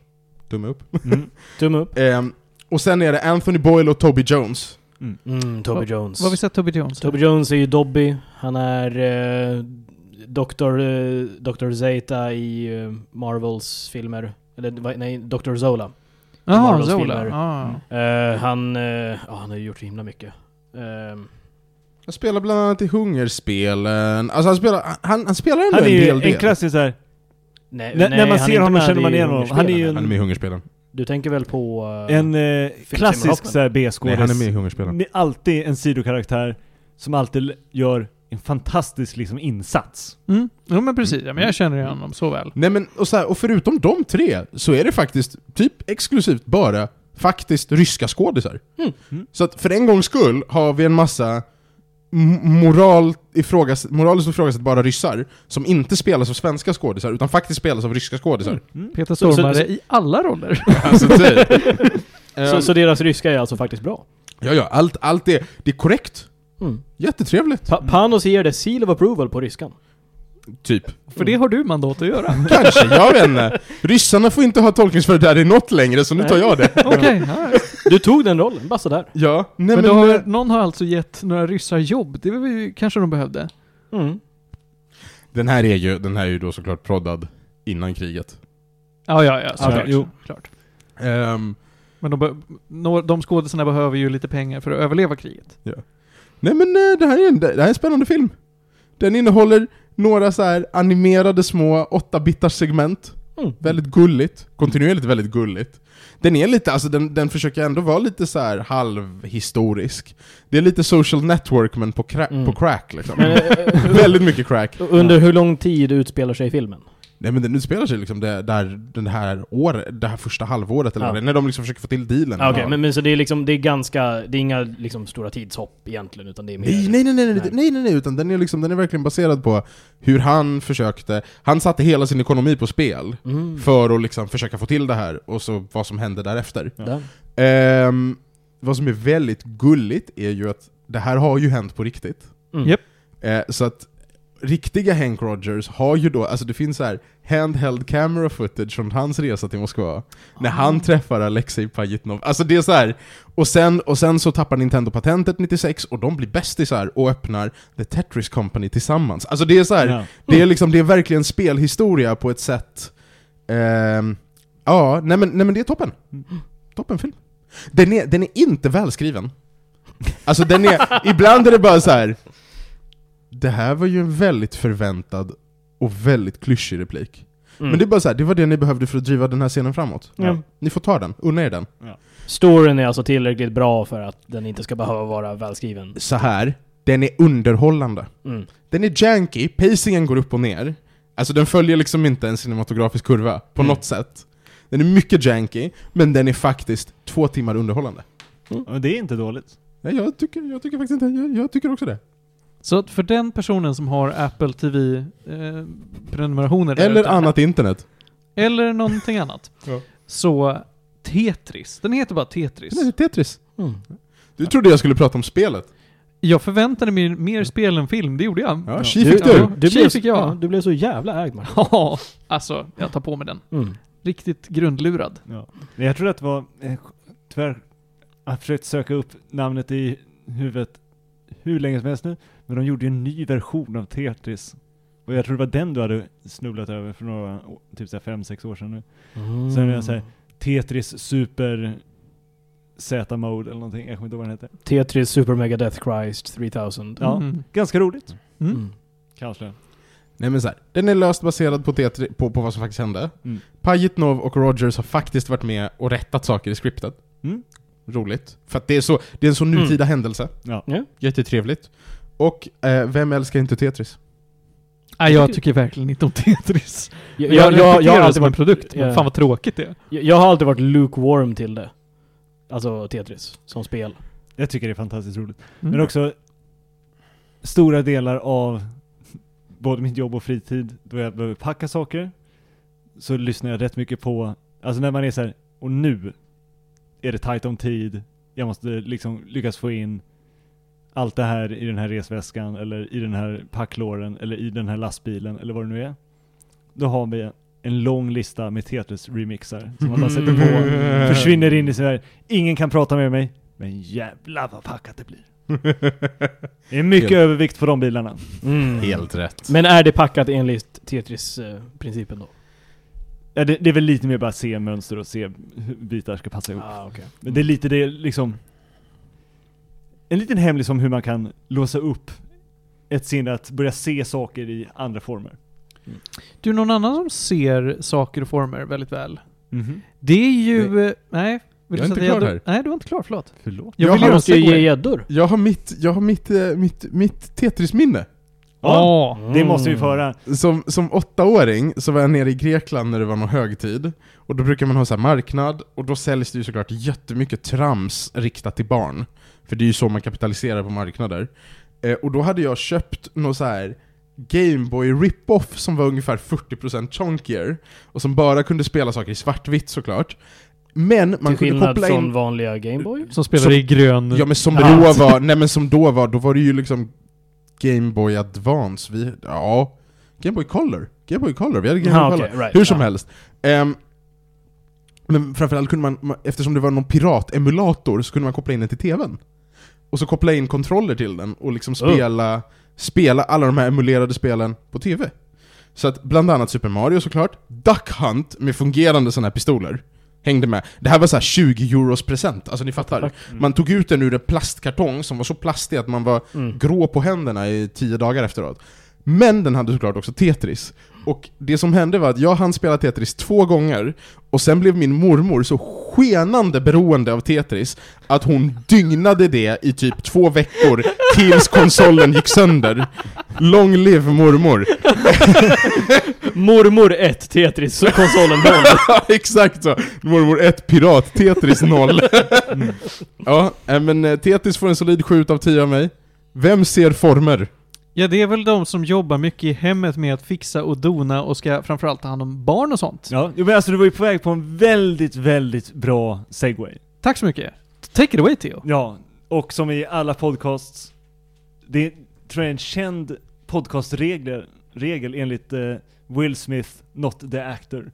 Tumme upp. Mm. Tumme upp. Ehm, och sen är det Anthony Boyle och Toby Jones. Mm, Toby Jones. Vad har vi sett Toby Jones? Toby Jones är ju Dobby. Han är eh, Dr. Eh, Dr. Zeta i eh, Marvels filmer. Eller nej, Dr. Zola. Jaha, Marvels Zola. filmer. Ah. Eh, han, eh, han har ju gjort så himla mycket. Han spelar bland annat i Hungerspelen, alltså han spelar, han, han spelar ändå Han är en ju del en del. klassisk såhär, nej, När- nej, när man han är ser honom känner man igen honom. Han är ju Hungerspelarna. Han är med i Hungerspelen. Du tänker väl på... eh, en eh, klassisk såhär Nej, B-skådis. han är med i Hungerspelen. Med alltid en sidokaraktär som alltid gör en fantastisk liksom insats. Mm. Jo men precis, ja, men jag känner igen honom så väl. Nej men, och, så här, och förutom de tre, så är det faktiskt typ exklusivt bara faktiskt ryska skådisar. Mm. Mm. Så att för en gångs skull har vi en massa moral ifrågas moraliskt ifrågasättbara ryssar som inte spelas av svenska skådisar, utan faktiskt spelas av ryska skådisar. Mm. Peter Så- så- Stormare så- i alla roller. Alltså, typ. så, så deras ryska är alltså faktiskt bra? Ja, ja, allt, allt det, det är korrekt. Mm. Jättetrevligt. Pa Panos ger det seal of approval på ryskan. Typ. För det har du mandat att göra. Kanske, jag vet inte. Ryssarna får inte ha tolkningsföreträde i något längre, så nu tar jag det. Okej, ja. Du tog den rollen, bara sådär. Ja, nej Men men... har, eh, någon har alltså gett några ryssar jobb. Det var ju, kanske de behövde. Mm. Den här är ju, den här är ju då såklart proddad innan kriget. Ja, ja, ja. Såklart. Ja, jo. Klart. Ehm, Men de, be- nå- de skådespelarna behöver ju lite pengar för att överleva kriget. nej men eh, det här, är en, det här är en spännande film. Den innehåller några så här animerade små 8-bitars segment. Mm. Väldigt gulligt. Kontinuerligt väldigt gulligt. Den är lite, alltså den, den försöker ändå vara lite så här halvhistorisk. Det är lite social network men på, cra- Mm. på crack liksom. Men, eh, väldigt mycket crack. Under hur lång tid utspelar sig filmen? Nej men den utspelar sig liksom det, där, den här året, det här första halvåret eller Ja. det är, när de liksom försöker få till dealen. Okej, Ja. men, men så det är liksom, det är ganska, det är inga liksom stora tidshopp egentligen, utan det är mer... Nej, nej, nej, nej, nej, Nej. nej, nej, utan den är, liksom, den är verkligen baserad på hur han försökte, han satte hela sin ekonomi på spel Mm. för att liksom försöka få till det här, och så vad som hände därefter. Där. Ehm, vad som är väldigt gulligt är ju att det här har ju hänt på riktigt. Mm. Japp. Eh, så att riktiga Hank Rogers har ju då, alltså det finns så här handheld camera footage från hans resa till Moskva, när han träffar Alexej Pajitnov. Alltså det är så här. Och sen, och sen så tappar Nintendo patentet 96 och de blir bästisar och öppnar The Tetris Company tillsammans. Alltså det är så här, Ja. det är liksom, det är verkligen spelhistoria på ett sätt ehm, Ja, nej men, nej men det är toppen. Toppenfilm. Den är, den är inte välskriven. Alltså den är, ibland är det bara så här. Det här var ju en väldigt förväntad och väldigt klyschig replik. Mm. Men det är bara så här, det var det ni behövde för att driva den här scenen framåt. Ja. Ni får ta den, unna er den. Storyn är alltså tillräckligt bra för att den inte ska behöva vara välskriven. Så här, den är underhållande. Mm. Den är janky, pacingen går upp och ner. Alltså den följer liksom inte en cinematografisk kurva, på Mm. något sätt. Den är mycket janky, men den är faktiskt två timmar underhållande. Och det är inte dåligt. Ja, jag, tycker, jag tycker faktiskt inte, jag, jag tycker också det. Så att för den personen som har Apple TV-prenumerationer Eller annat internet. eller någonting annat. Ja. Så Tetris, den heter bara Tetris. Det är Tetris. Mm. Du trodde jag skulle prata om spelet? Jag förväntade mig mer spel än film, det gjorde jag. Ja, Ja. tji Du, fick du, du! du, blev, fick jag. ja, du blev så jävla ägd Martin. Ja, alltså, jag tar på mig den. Mm. Riktigt grundlurad. Ja. Jag tror att det var, eh, tyvärr, jag har försökt söka upp namnet i huvudet hur länge som helst nu, men de gjorde ju en ny version av Tetris. Och jag tror det var den du hade snubblat över för några, typ såhär fem, sex år sedan nu. Mm. Sen är det såhär, Tetris Super Z-mode eller någonting, jag kommer inte ihåg vad den heter. Tetris Super Mega Death Christ 3000. Ja. Mm. Ganska roligt. Mm. Mm. Kanske. Nej men så här, den är löst baserad på, tetri, på, på vad som faktiskt hände. Mm. Pajitnov och Rogers har faktiskt varit med och rättat saker i scriptet. Mm. Roligt. För att det är, så, det är en så nutida händelse. Ja. Ja. Jättetrevligt. Och eh, vem älskar inte Tetris? Nej, jag tycker verkligen inte om Tetris. Jag, Jag, jag, jag, har det alltid som en varit, produkt, men fan vad tråkigt det är. jag, jag har alltid varit lukewarm till det. Alltså Tetris, som spel. Jag tycker det är fantastiskt roligt. Mm. Men också stora delar av både mitt jobb och fritid, då jag behöver packa saker, så lyssnar jag rätt mycket på, alltså när man är så här, och nu är det tight om tid, jag måste liksom lyckas få in allt det här i den här resväskan, eller i den här packlåren, eller i den här lastbilen, eller vad det nu är. Då har vi en lång lista med Tetris-remixar som man bara sätter på, försvinner in i så här. ingen kan prata med mig, men jävlar vad packat det blir. Det är mycket Helt- övervikt på de bilarna. Mm. Helt rätt. Men är det packat enligt Tetris-principen då? Ja, det, det är väl lite mer bara se mönster och se hur bitar ska passa ihop. Ah, okej. Men det är lite det liksom En liten hemlis om hur man kan låsa upp ett sinne att börja se saker i andra former. Du, någon annan som ser saker och former väldigt väl? Mhm. Det är ju... eh, Nej. Vill Jag är inte klar gäddor? Nej, du var inte klar, förlåt. Förlåt? Jag Jag måste ju ge gäddor. Jag har mitt, jag har mitt, eh, mitt, mitt Tetris-minne. Ja, Ja. det måste vi få höra. Som, som åttaåring så var jag nere i Grekland när det var någon högtid, och då brukar man ha så här marknad, och då säljs det ju såklart jättemycket trams riktat till barn. För det är ju så man kapitaliserar på marknader. Eh, och då hade jag köpt någon så här Gameboy rip-off som var ungefär 40% chunkier, och som bara kunde spela saker i svartvitt såklart. Men man Till kunde koppla från in... vanliga Gameboy. Som spelar Som- i grön... Ja men som då var, nej men som då var, då var det ju liksom Game Boy Advance, vi, ja, Game Boy Color, Game Boy Color, vi hade Game Boy Ah, Color. okej, right. Hur som Ja. helst. Ehm, men framförallt kunde man, ma- eftersom det var någon piratemulator, så kunde man koppla in den till TVn. Och så koppla in kontroller till den och liksom spela, spela alla de här emulerade spelen på TV. Så att bland annat Super Mario såklart, Duck Hunt med fungerande sådana här pistoler hängde med. Det här var så här 20 euros present, alltså ni fattar. Man tog ut den ur en plastkartong som var så plastig att man var Mm. grå på händerna i tio dagar efteråt. Men den hade såklart också Tetris. Och det som hände var att jag hann spela Tetris två gånger, och sen blev min mormor så skenande beroende av Tetris att hon dygnade det i typ två veckor tills konsolen gick sönder. Long live mormor! Mormor 1, Tetris, så konsolen 0. Exakt så! Mormor 1 Pirat, Tetris 0. ja, äh, men eh, Tetris får en solid 7 av 10 av mig. Vem ser former? Ja, det är väl de som jobbar mycket i hemmet med att fixa och dona och ska framförallt ta hand om barn och sånt. Ja, men alltså du var ju på väg på en väldigt, väldigt bra segway. Tack så mycket. Take it away Theo. Ja, och som i alla podcasts, det är, tror jag är en känd podcastregel regel enligt eh, Will Smith, not the actor,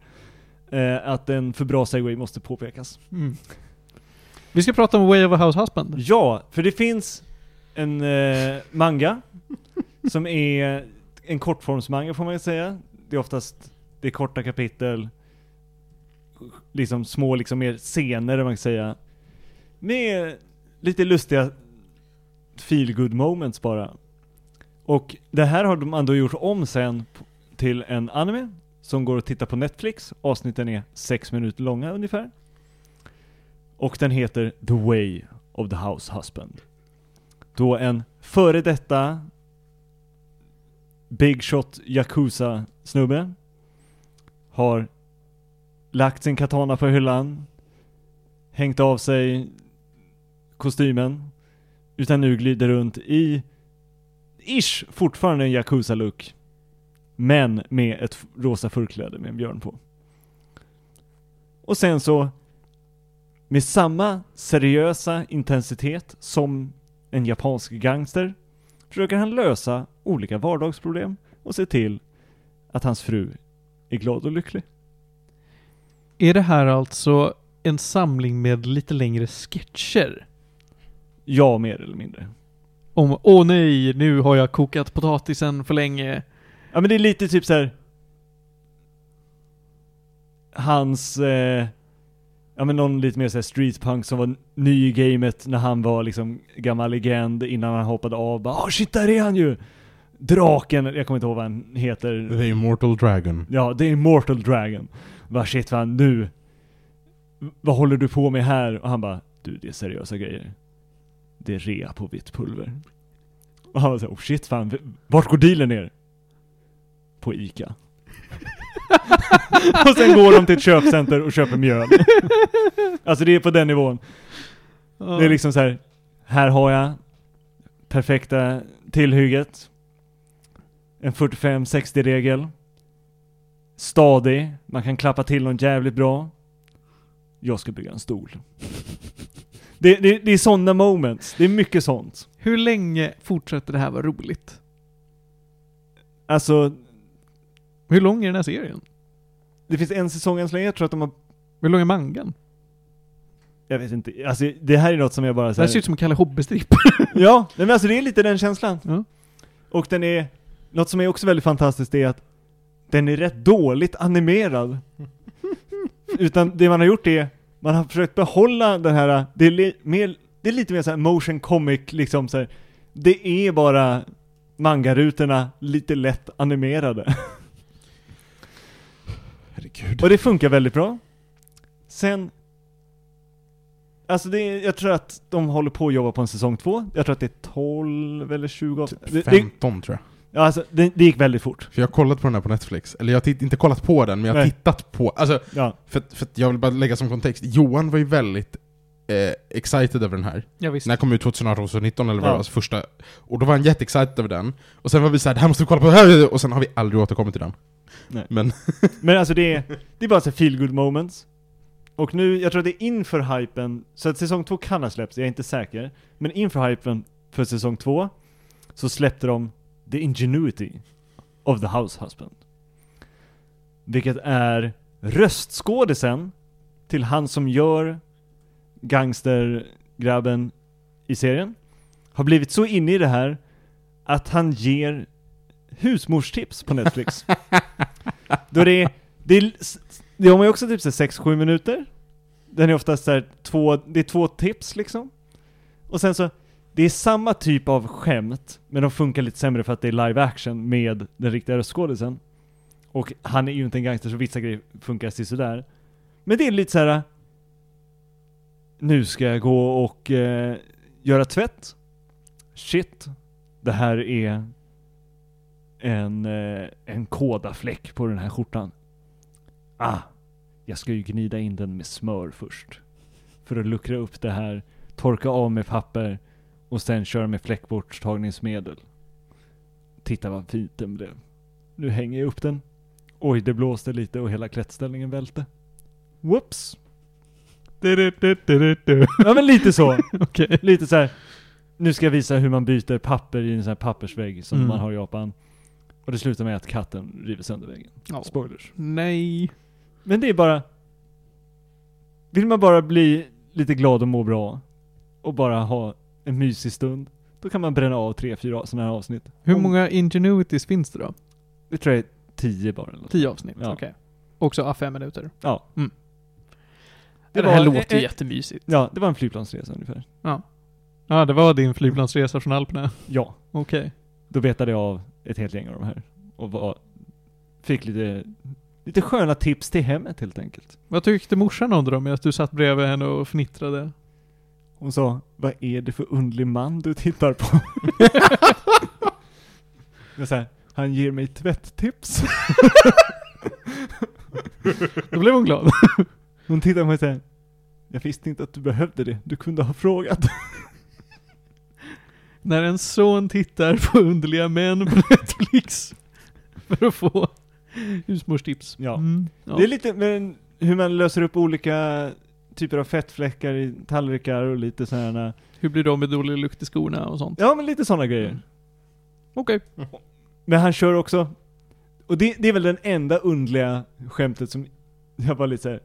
eh, att en för bra segway måste påpekas. Mm. Vi ska prata om Way of a House Husband. Ja, för det finns en eh, manga som är en kortformsmanga får man ju säga. Det är oftast, det är korta kapitel, liksom små liksom mer scener man kan säga. Med lite lustiga feel good moments bara. Och det här har man då gjort om sen till en anime som går att titta på Netflix. Avsnitten är sex minuter långa ungefär. Och den heter The Way of the House Husband. Då en före detta Big Shot Yakuza-snubbe har lagt sin katana på hyllan, hängt av sig kostymen, utan nu glider runt i ish fortfarande en Yakuza-look, men med ett rosa förkläde med en björn på. Och sen så med samma seriösa intensitet som en japansk gangster försöker han lösa olika vardagsproblem och se till att hans fru är glad och lycklig. Är det här alltså en samling med lite längre sketcher? Ja, mer eller mindre. Om åh nej, nu har jag kokat potatisen för länge. Ja men det är lite typ så här. Hans, eh, ja men någon lite mer såhär streetpunk som var ny i gamet när han var liksom gammal legend innan han hoppade av. Bara oh shit där är han ju! Draken, jag kommer inte ihåg vad han heter. The Immortal Dragon. Ja, det är Immortal Dragon. Bara shit fan nu, vad håller du på med här? Och han bara, du det är seriösa grejer. Det är rea på vitt pulver. Och han var såhär, oh shit fan, vart går dealen ner? På Ica. och sen går de till ett köpcenter och köper mjöl. alltså det är på den nivån. Det är liksom så här. Här har jag perfekta tillhygget. En 45-60 regel. Stadig, man kan klappa till någon jävligt bra. Jag ska bygga en stol. Det, det, det är sådana moments, det är mycket sånt. Hur länge fortsätter det här vara roligt? Alltså, Hur lång är den här serien? det finns en säsong än så länge, jag tror att de har Hur lång är mangan? Jag vet inte, alltså det här är något som jag bara Det så här här, ser ut som en Kalle Hobbestripp. Ja, men alltså det är lite den känslan. Ja. Och den är, något som är också väldigt fantastiskt är att den är rätt dåligt animerad. Utan det man har gjort är, man har försökt behålla den här, det är, mer, det är lite mer så här motion comic liksom så här. Det är bara mangarutorna lite lätt animerade. Herregud. Och det funkar väldigt bra. Sen, alltså det är, jag tror att de håller på att jobba på en säsong två. Jag tror att det är 12 eller 20 avsnitt. Det, det, 15 tror jag. Ja, alltså, det, det gick väldigt fort. För jag har kollat på den här på Netflix. Eller jag har inte kollat på den, men jag har Nej. tittat på... Alltså, Ja. för, för jag vill bara lägga som kontext. Johan var ju väldigt eh, excited över den här. Ja, visst. Den här kom ut 2018, 2019 eller vad Ja. det var, första. Och då var han jätteexcited över den. Och sen var vi såhär, det här måste vi kolla på, här! och sen har vi aldrig återkommit till den. Nej. Men, Men alltså det är, det är bara så feel good moments. Och nu, jag tror att det är inför hypen, så att säsong två kan ha släppts, jag är inte säker. Men inför hypen för säsong två, så släppte de The Ingenuity of the House Husband. Vilket är röstskådisen till han som gör gangstergrabben i serien. Har blivit så inne i det här att han ger husmorstips på Netflix. Då det är, det är, det har man ju också typ 6-7 minuter. Den är oftast så här två, det är två tips liksom. Och sen så, det är samma typ av skämt, men de funkar lite sämre för att det är live action med den riktiga röstskådisen. Och han är ju inte en gangster så vissa grejer funkar sådär. Men det är lite så här. Nu ska jag gå och eh, göra tvätt. Shit. Det här är en, eh, en kodafläck på den här skjortan. Ah, jag ska ju gnida in den med smör först. För att luckra upp det här, torka av med papper och sen köra med fläckborttagningsmedel. Titta vad fint den blev. Nu hänger jag upp den. Oj, det blåste lite och hela klättställningen välte. Whoops! Ja men lite så. Okej. Lite så här. Nu ska jag visa hur man byter papper i en sån här pappersvägg som Mm. man har i Japan. Och det slutar med att katten river sönder väggen. Ja. Spoilers. Nej. Men det är bara... Vill man bara bli lite glad och må bra och bara ha en mysig stund, då kan man bränna av tre, fyra sådana här avsnitt. Hur Om- många ingenuities finns det då? Det tror jag är tio bara. Eller något. Tio avsnitt? Ja. Okej. Också a fem minuter. Ja. Mm. Det Det, här låter ju eh, jättemysigt. Ja, det var en flygplansresa ungefär. Ja, det var din flygplansresa från Alperna. Ja. Okej. Då betade jag av ett helt gäng av de här. Och var, fick lite, lite sköna tips till hemmet helt enkelt. Vad tyckte morsan om det då, medan du satt bredvid henne och fnittrade? Hon sa, vad är det för underlig man du tittar på? Jag här, han ger mig tvätttips. Då blev hon glad. Hon tittade på mig och sa, jag visste inte att du behövde det, du kunde ha frågat. När en son tittar på underliga män på Netflix för att få husmorstips. Ja. Mm. ja. Det är lite, men hur man löser upp olika typer av fettfläckar i tallrikar och lite sådana, Hur blir de med dålig lukt i skorna och sånt? ja men lite sådana grejer. Okej. Men han kör också, och det, det är väl den enda undliga skämtet som jag var lite såhär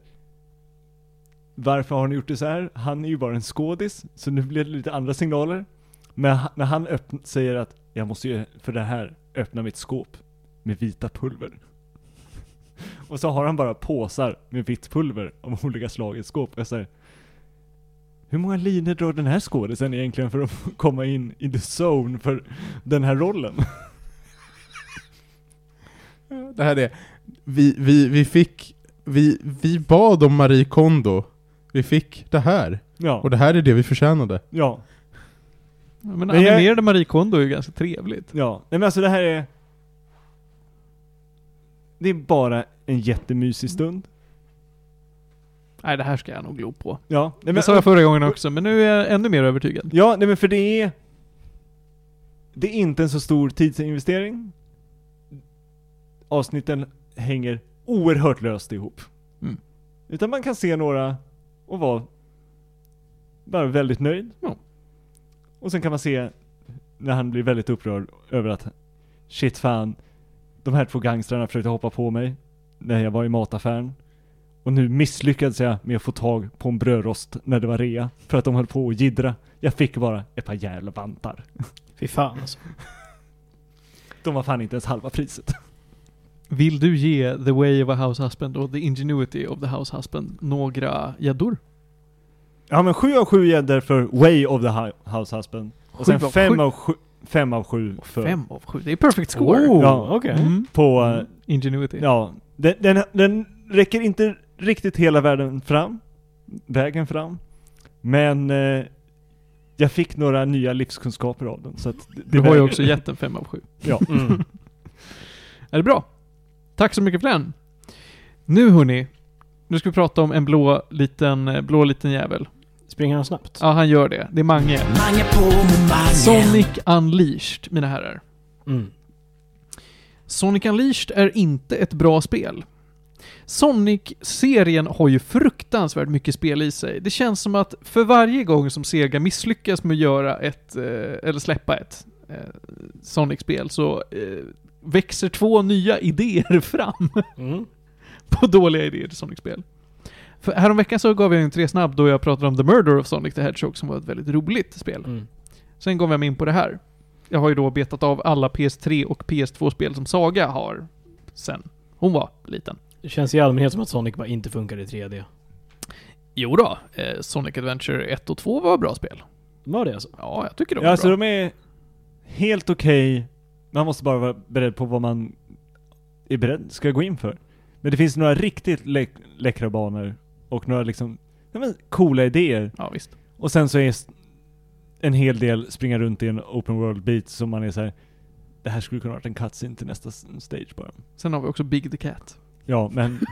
Varför har ni gjort det så här? Han är ju bara en skådis, så nu blir det lite andra signaler. Men när han öppn- säger att jag måste ju för det här öppna mitt skåp med vita pulver. Och så har han bara påsar med vitt pulver av olika slag i ett skåp. Jag säger hur många linjer drar den här skådisen egentligen för att komma in i the zone för den här rollen? det här är... Vi, vi, vi fick... Vi, vi bad om Marie Kondo. Vi fick det här. Ja, Och det här är det vi förtjänade. ja, Ja, men Men jag- animerade Marie Kondo är ju ganska trevligt. ja. Nej men alltså det här är... Det är bara en jättemysig stund. Nej, det här ska jag nog glo på. Ja, nej, Det men, sa jag förra gången också, men nu är jag ännu mer övertygad. ja, nej men för det är... Det är inte en så stor tidsinvestering. Avsnitten hänger oerhört löst ihop. Mm. Utan man kan se några och vara bara väldigt nöjd. Ja. Och sen kan man se när han blir väldigt upprörd över att shit fan, de här två gangstrarna försökte hoppa på mig när jag var i mataffären. Och nu misslyckades jag med att få tag på en brödrost när det var rea. För att de höll på att jiddra. Jag fick bara ett par jävla vantar. Fy fan alltså. De var fan inte ens halva priset. Vill du ge The Way of a House Husband och The Ingenuity of the House Husband några gäddor? Ja men sju av sju gäddor för Way of the House Husband. Och sen Sju av fem sju? av sju, fem av sju för... Fem av sju. Det är perfect score. Oh, Ja. okej. Mm. På... eh, Ingenuity. Ja, den, den, den räcker inte riktigt hela världen fram, vägen fram, men eh, jag fick några nya livskunskaper av den, så att det, Du har ju också gett en fem av sju. Ja. Mm. Är det bra? Tack så mycket för den. Nu hörni, nu ska vi prata om en blå liten, eh, blå liten jävel. Springer han snabbt? Ja, han gör det. Det är Mange. Mange på momangen. Sonic Unleashed, mina herrar. Mm. Sonic Unleashed är inte ett bra spel. Sonic-serien har ju fruktansvärt mycket spel i sig. Det känns som att för varje gång som Sega misslyckas med att göra ett, eh, eller släppa ett eh, Sonic-spel så eh, växer två nya idéer fram Mm. på dåliga idéer till Sonic-spel. För häromveckan så gav jag en tre snabb då jag pratade om The Murder of Sonic the Hedgehog som var ett väldigt roligt spel. Mm. Sen gav jag mig in på det här. Jag har ju då betat av alla PS3 och PS2-spel som Saga har sen hon var liten. Det känns i allmänhet som att Sonic bara inte funkar i 3D. Jo då, eh, Sonic Adventure 1 och 2 var bra spel. Var det alltså? Ja, jag tycker de Ja, var alltså bra. de är helt okej, man måste bara vara beredd på vad man är beredd, ska gå in för. Men det finns några riktigt läck- läckra banor, och några liksom, ja, men, coola idéer. Ja, visst. Och sen så är en hel del springa runt i en open world beat som man är så här. Det här skulle kunna varit en cutscene till nästa stage bara. Sen har vi också Big the Cat. Ja, men...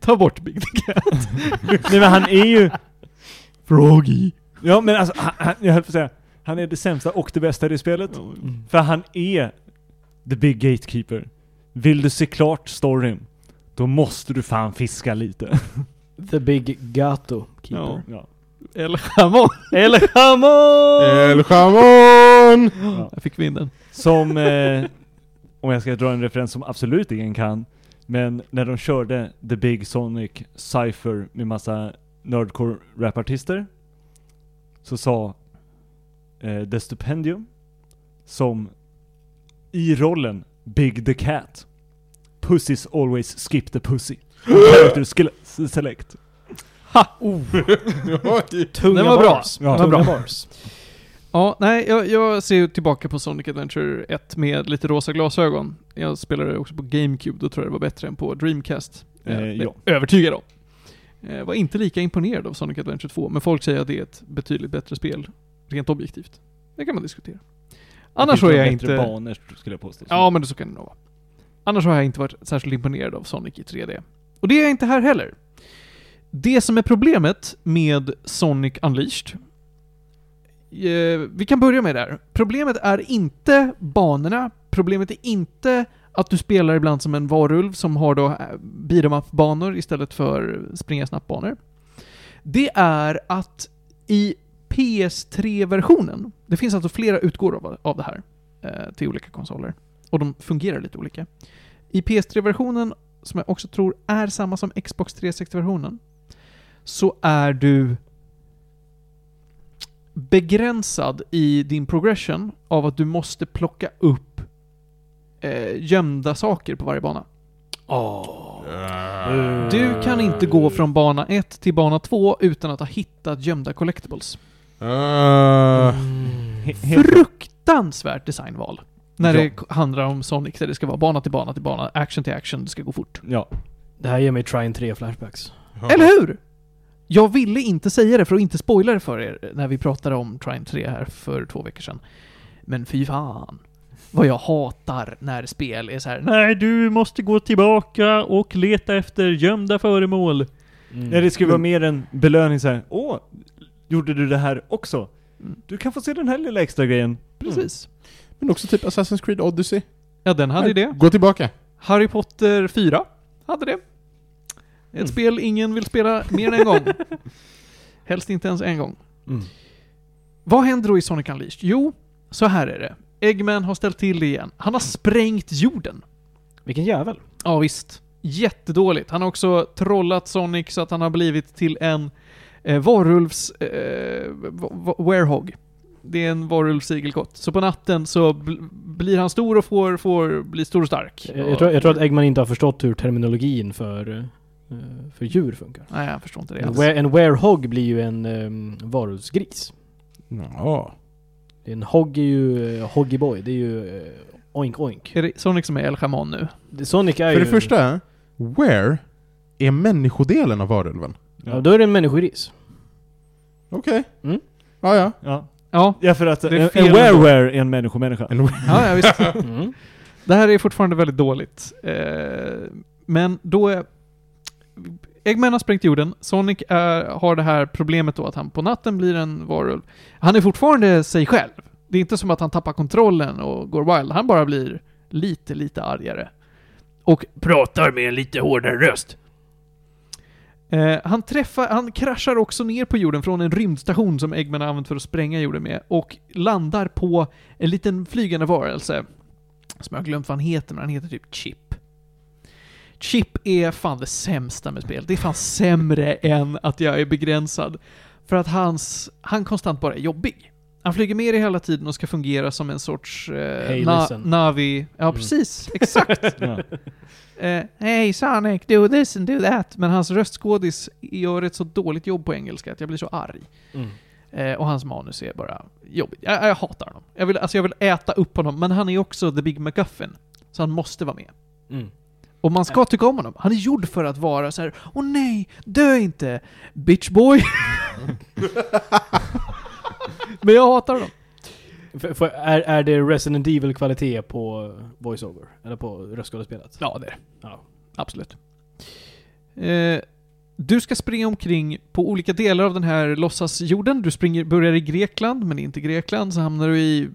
Ta bort Big the Cat. nej men han är ju... Froggy. Ja men alltså, han, han, jag höll på att säga. Han är det sämsta och det bästa i det spelet. Mm. För han är the big gatekeeper. Vill du se klart storyn, då måste du fan fiska lite. The Big Gato Keeper. Ja. Ja. Eller Chamon. Eller Chamon! El Chamon! Ja. Jag fick vi in den. Som, eh, om jag ska dra en referens som absolut ingen kan, men när de körde The Big Sonic Cypher med massa nerdcore rapartister, så sa eh, The Stupendium, som i rollen Big the Cat, Pussies always skip the pussy. Character select. Tunga Den var bra. bars. Den var Tunga bra. bars. Ja, nej, jag, jag ser ju tillbaka på Sonic Adventure 1 med lite rosa glasögon. Jag spelade också på GameCube, då tror jag det var bättre än på Dreamcast. Eh, ja. jag Övertygad om. Jag var inte lika imponerad av Sonic Adventure 2, men folk säger att det är ett betydligt bättre spel, rent objektivt. Det kan man diskutera. Annars så är jag inte... banor skulle jag påstå. Ja, men det så kan det nog vara. Annars har jag inte varit särskilt imponerad av Sonic i 3D. Och det är jag inte här heller. Det som är problemet med Sonic Unleashed eh, vi kan börja med det här. Problemet är inte banorna, problemet är inte att du spelar ibland som en varulv som har då eh, beat'em up-banor istället för springa snabbt-banor. Det är att i PS3-versionen, det finns alltså flera utgåvor av, av det här eh, till olika konsoler. Och de fungerar lite olika. I PS3-versionen, som jag också tror är samma som Xbox 360-versionen, så är du begränsad i din progression av att du måste plocka upp eh, gömda saker på varje bana. Åh. Du kan inte gå från bana 1 till bana 2 utan att ha hittat gömda collectibles. He- helt Fruktansvärt designval. När Ja. det handlar om Sonic, där det ska vara bana till bana till bana, action till action, det ska gå fort. Ja. Det här ger mig Trine 3 flashbacks. Eller hur? Jag ville inte säga det för att inte spoila det för er när vi pratade om Trine 3 här för två veckor sedan. Men fy fan. vad jag hatar när spel är så här. Nej, du måste gå tillbaka och leta efter gömda föremål. Mm. Nej, det skulle vara mer en belöning så här. Åh, gjorde du det här också? Du kan få se den här lilla extra grejen. Precis. Men också typ Assassin's Creed Odyssey. Ja, den hade ju det. Gå tillbaka. Harry Potter 4 hade det. Ett Mm. spel ingen vill spela mer än en gång. Helst inte ens en gång. Mm. Vad händer då i Sonic Unleashed? Jo, så här är det. Eggman har ställt till det igen. Han har sprängt jorden. Vilken jävel. Ja visst. Jättedåligt. Han har också trollat Sonic så att han har blivit till en eh, varulvs... Eh, werehog. Det är en varulvsigelkott. Så på natten så bl- blir han stor och får, får bli stor och stark. Jag, jag, tror, jag tror att Eggman inte har förstått hur terminologin för, eh, för djur funkar. Nej, jag förstår inte det En, alls. were, en werehog blir ju en um, varulvsgris. Ja. En hog är ju uh, Hoggy Boy, det är ju eh, oink oink. Är det Sonic som är El Chamon nu? Det- Sonic är För ju... det första, where är människodelen av varulven? Ja, då är det en människogris. Okej. Mm. Ja, ja. Ja, Ja, ja för att Det är en, en wereware är en människomänniska. En- ja, ja visst. Mm. Det här är fortfarande väldigt dåligt. Eh, men då är... Eggman har sprängt jorden. Sonic är, har det här problemet då att han på natten blir en varulv. Han är fortfarande sig själv. Det är inte som att han tappar kontrollen och går wild. Han bara blir lite, lite argare. Och pratar med en lite hårdare röst. Eh, han träffar, han kraschar också ner på jorden från en rymdstation som Eggman har använt för att spränga jorden med och landar på en liten flygande varelse som jag har glömt vad han heter, men han heter typ Chip. Chip är fan det sämsta med spel. Det är fan sämre än att jag är begränsad. För att hans, han konstant bara är jobbig. Han flyger med dig hela tiden och ska fungera som en sorts eh, Hey, na- listen. Navi. Ja, Mm. precis. Exakt. Ja. Eh, hey Sonic, do this and do that. Men hans röstskådis gör ett så dåligt jobb på engelska att jag blir så arg. Mm. Eh, och hans manus är bara jobbigt. Jag, jag hatar honom. Jag vill, alltså jag vill äta upp honom, men han är också the big McGuffin. Så han måste vara med. Mm. Och man ska tycka om honom. Han är gjord för att vara så här. åh nej, dö inte, bitch boy. men jag hatar honom. För, för, är, är det Resident Evil-kvalitet på voiceover? Eller på röstskådespelet? Ja, det är det. Ja. Absolut. Eh, du ska springa omkring på olika delar av den här låtsasjorden. Du springer, börjar i Grekland, men inte Grekland, så hamnar du i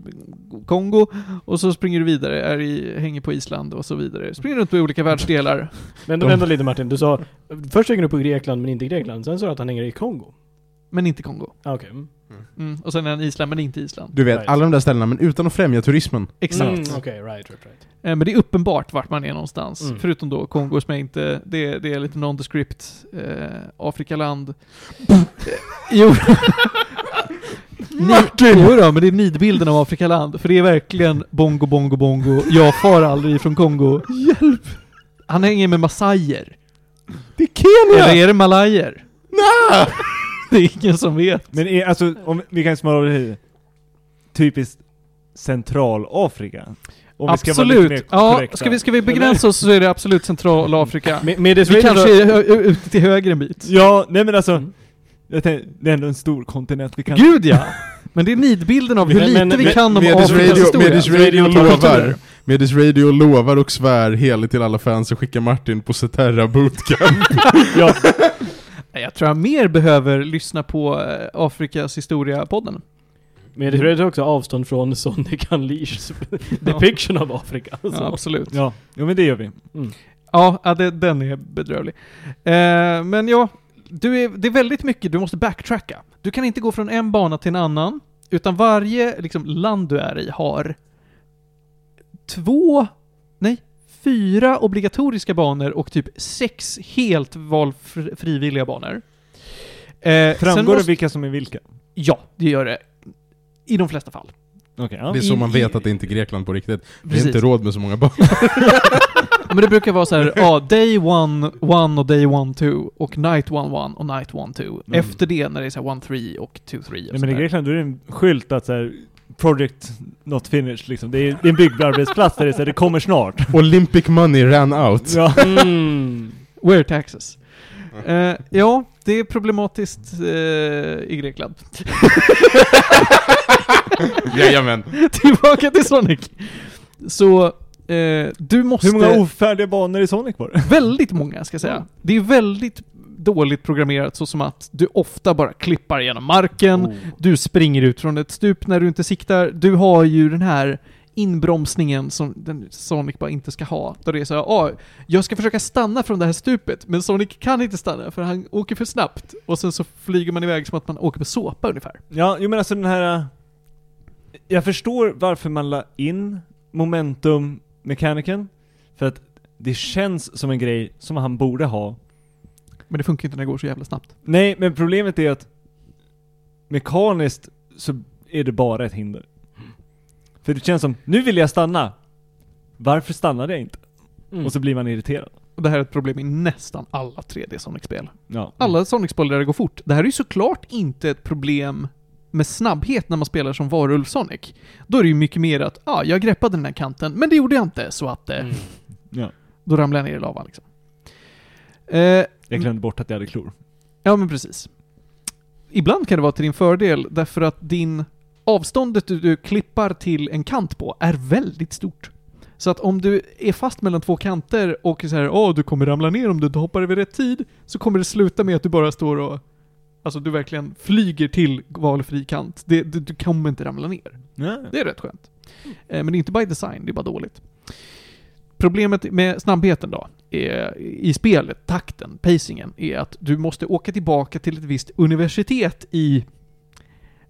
Kongo, och så springer du vidare, är i, hänger på Island och så vidare. Springer runt på olika världsdelar. Men De- vänta lite Martin, du sa först hänger du på Grekland men inte Grekland, sen sa du att han hänger i Kongo. Men inte Kongo. Ah, Okej. Mm. Mm. Och sen är i Island, men inte Island. Du vet, Right. alla de där ställena, men utan att främja turismen. Exakt. Mm, Okej, right, right, right. Eh, Men det är uppenbart vart man är någonstans. Mm. Förutom då Kongo som jag inte... Det, det är lite nondescript. Eh, Afrikaland. Eh, jo. Martin! Jo då, men det är nidbilden av Afrikaland. För det är verkligen bongo, bongo, bongo. Jag far aldrig från Kongo. Hjälp! Han hänger med massajer. Det är Kenya! Eller är det malajer? Nej! Det är ingen som vet. Men är, alltså, om vi kan smala av det. Typiskt Centralafrika. Om vi ska vara lite absolut. mer Ja, ska vi, ska vi begränsa oss så är det absolut Centralafrika. Med, med det Vi kanske är ute till höger en bit. Ja, nej men alltså. Mm. Tänkte, det är ändå en stor kontinent vi kan... Gud ja! Men det är nidbilden av hur Men- lite men- vi men- kan om Afrikas historia. Medis radio lovar. Medis radio lovar och svär heligt till alla fans och skickar Martin på Ceterra bootcamp. ja, Jag tror jag mer behöver lyssna på eh, Afrikas historia-podden. Men det är också avstånd från Sonic Unleashed depiction av Afrika. Ja, Så. absolut. ja, jo men det gör vi. Ja, ja det, den är bedrövlig. Eh, men ja, du är, det är väldigt mycket du måste backtracka. Du kan inte gå från en bana till en annan, utan varje liksom, land du är i har två, nej, fyra obligatoriska banor och typ sex helt valfrivilliga banor. Eh, sen Framgår det måste- vilka som är vilka? Ja, det gör det. I de flesta fall. Okej, ja. Det är så I- man i- vet att det inte är Grekland på riktigt. Vi har inte råd med så många barn. Ja, men det brukar vara så här, ja, day one, one och day one two och night one one och night one two. Mm. Efter det när det är så här one three och two three och Nej, men i. Grekland då är det en skylt att så här, Project not finished liksom. Det är, det är en byggarbetsplats där det, här, det kommer snart. Olympic money ran out. Ja. Mm. Where taxes? Eh, ja, det är problematiskt eh, i Grekland. Jajamän. Tillbaka till Sonic. Så, eh, du måste... Hur många ofärdiga banor i Sonic var det? Väldigt många, ska jag säga. Det är väldigt dåligt programmerat så som att du ofta bara klippar genom marken, Oh. du springer ut från ett stup när du inte siktar. Du har ju den här inbromsningen som Sonic bara inte ska ha. Där det är så här, ah, jag ska försöka stanna från det här stupet, men Sonic kan inte stanna för han åker för snabbt. Och sen så flyger man iväg som att man åker på såpa ungefär. Ja, jo men alltså den här... äh, Jag förstår varför man la in momentum-mekaniken. För att det känns som en grej som han borde ha. Men det funkar inte när det går så jävla snabbt. Nej, men problemet är att mekaniskt så är det bara ett hinder. För det känns som, nu vill jag stanna. Varför stannade jag inte? Mm. Och så blir man irriterad. Och det här är ett problem i nästan alla 3D Sonic-spel. Ja. Alla Sonic-spel där det går fort. Det här är ju såklart inte ett problem med snabbhet när man spelar som varulv Sonic. Då är det ju mycket mer att, ja, ah, jag greppade den här kanten, men det gjorde jag inte, så att eh, Mm. ja. då ramlade jag ner i lavan liksom. Eh, Jag glömde bort att jag hade klor. ja, men precis. Ibland kan det vara till din fördel, därför att din avståndet du, du klippar till en kant på är väldigt stort. Så att om du är fast mellan två kanter och så här, åh, du kommer ramla ner om du inte hoppar över rätt tid, så kommer det sluta med att du bara står och Alltså du verkligen flyger till valfri kant. Det, du, du kommer inte ramla ner. Ja. Det är rätt skönt. Eh, Men det är inte by design, det är bara dåligt. Problemet med snabbheten då, är, i spelet, takten, pacingen, är att du måste åka tillbaka till ett visst universitet i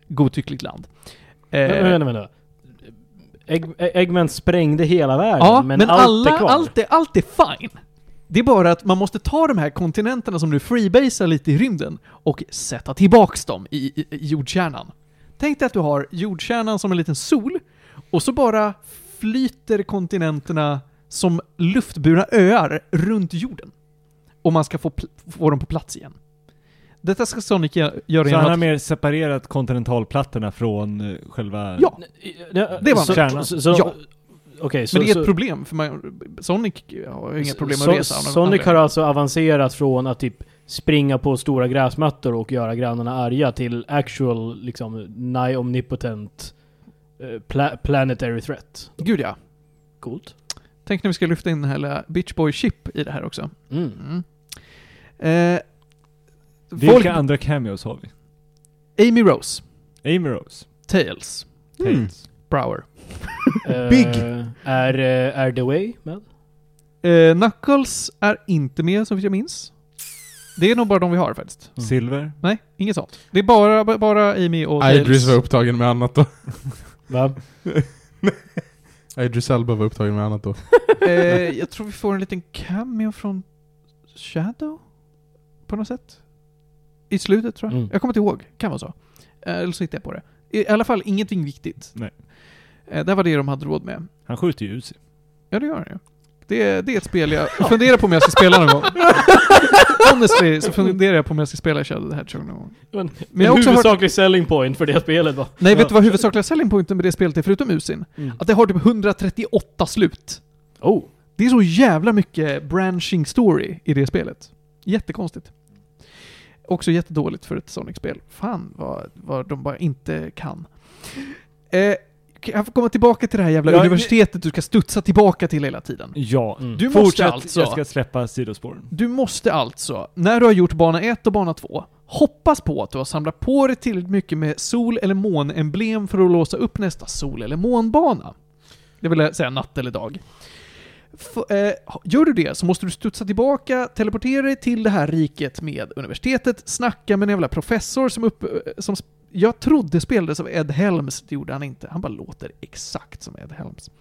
godtyckligt land. Eh, Vänta, vänta. Egg, Eggman sprängde hela världen, Ja, men, men, allt alla, är kvar. allt, är, allt är fine. Det är bara att man måste ta de här kontinenterna som nu freebasar lite i rymden och sätta tillbaks dem i, i, i jordkärnan. Tänk dig att du har jordkärnan som en liten sol och så bara flyter kontinenterna som luftburna öar runt jorden. Och man ska få, få dem på plats igen. Detta ska Sonic gö- göra Så genom han har att... mer separerat kontinentalplattorna från eh, själva... Ja, Det var så, kärnan. Så, så, Ja. Okej, så, men det är så, ett problem för man, Sonic har ju inga problem med så- att resa. Sonic har alltså avancerat från att typ springa på stora gräsmattor och göra grannarna arga till actual, liksom, nigh omnipotent eh, pla- planetary threat. Gud ja. Coolt. Tänk när vi ska lyfta in den här lilla Bitch Boy Chip i det här också. Mm. Mm. Eh, Vilka folk, andra cameos har vi? Amy Rose, Amy Rose, Tails, Tails. Brower. Eh, Big. Är, eh, är The Way med? Eh, Knuckles är inte med som jag minns. Det är nog bara de vi har faktiskt. Mm. Silver. Nej, inget sånt. Det är bara, bara Amy och Tails. Idris var upptagen med annat då. Va? Idris Elba var upptagen med annat då. eh, jag tror vi får en liten cameo från Shadow? På något sätt? I slutet tror jag. Mm. Jag kommer inte ihåg. Kan vara så. Eh, eller så hittar jag på det. I alla fall ingenting viktigt. Nej. Eh, det var det de hade råd med. Han skjuter ju ut sig. Ja, det gör han ju. Det, det är ett spel jag funderar på om jag ska spela någon gång. Honestly, så funderar jag på om jag ska spela Shadow the Hedgehog någon gång. Men, Men jag har också huvudsaklig selling point för det spelet va? Nej, vet du vad huvudsakliga selling pointen med det spelet är förutom Usin? Mm. Att det har typ 138 slut. Oh. Det är så jävla mycket branching story i det spelet. Jättekonstigt. Också jättedåligt för ett Sonic-spel. Fan vad, vad de bara inte kan. Eh, jag får komma tillbaka till det här jävla Ja, universitetet du ska studsa tillbaka till hela tiden. Ja. Mm. Du måste Fortsätt, alltså... jag ska släppa sidospåren. Du måste alltså, när du har gjort bana 1 och bana 2, hoppas på att du har samlat på dig tillräckligt mycket med sol eller månemblem för att låsa upp nästa sol eller månbana. Det vill säga natt eller dag. F- eh, gör du det så måste du studsa tillbaka, teleportera dig till det här riket med universitetet, snacka med en jävla professor som upp, eh, som jag trodde spelades av Ed Helms, det gjorde han inte. Han bara låter exakt som Ed Helms.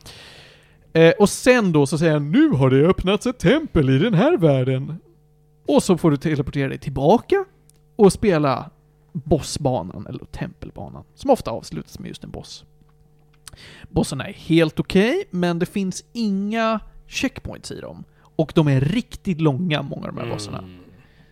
Eh, och sen då så säger han nu har det öppnats ett tempel i den här världen. Och så får du teleportera dig tillbaka och spela bossbanan, eller tempelbanan, som ofta avslutas med just en boss. Bossarna är helt okej, men det finns inga checkpoints i dem. Och de är riktigt långa, många av de här bossarna. Mm.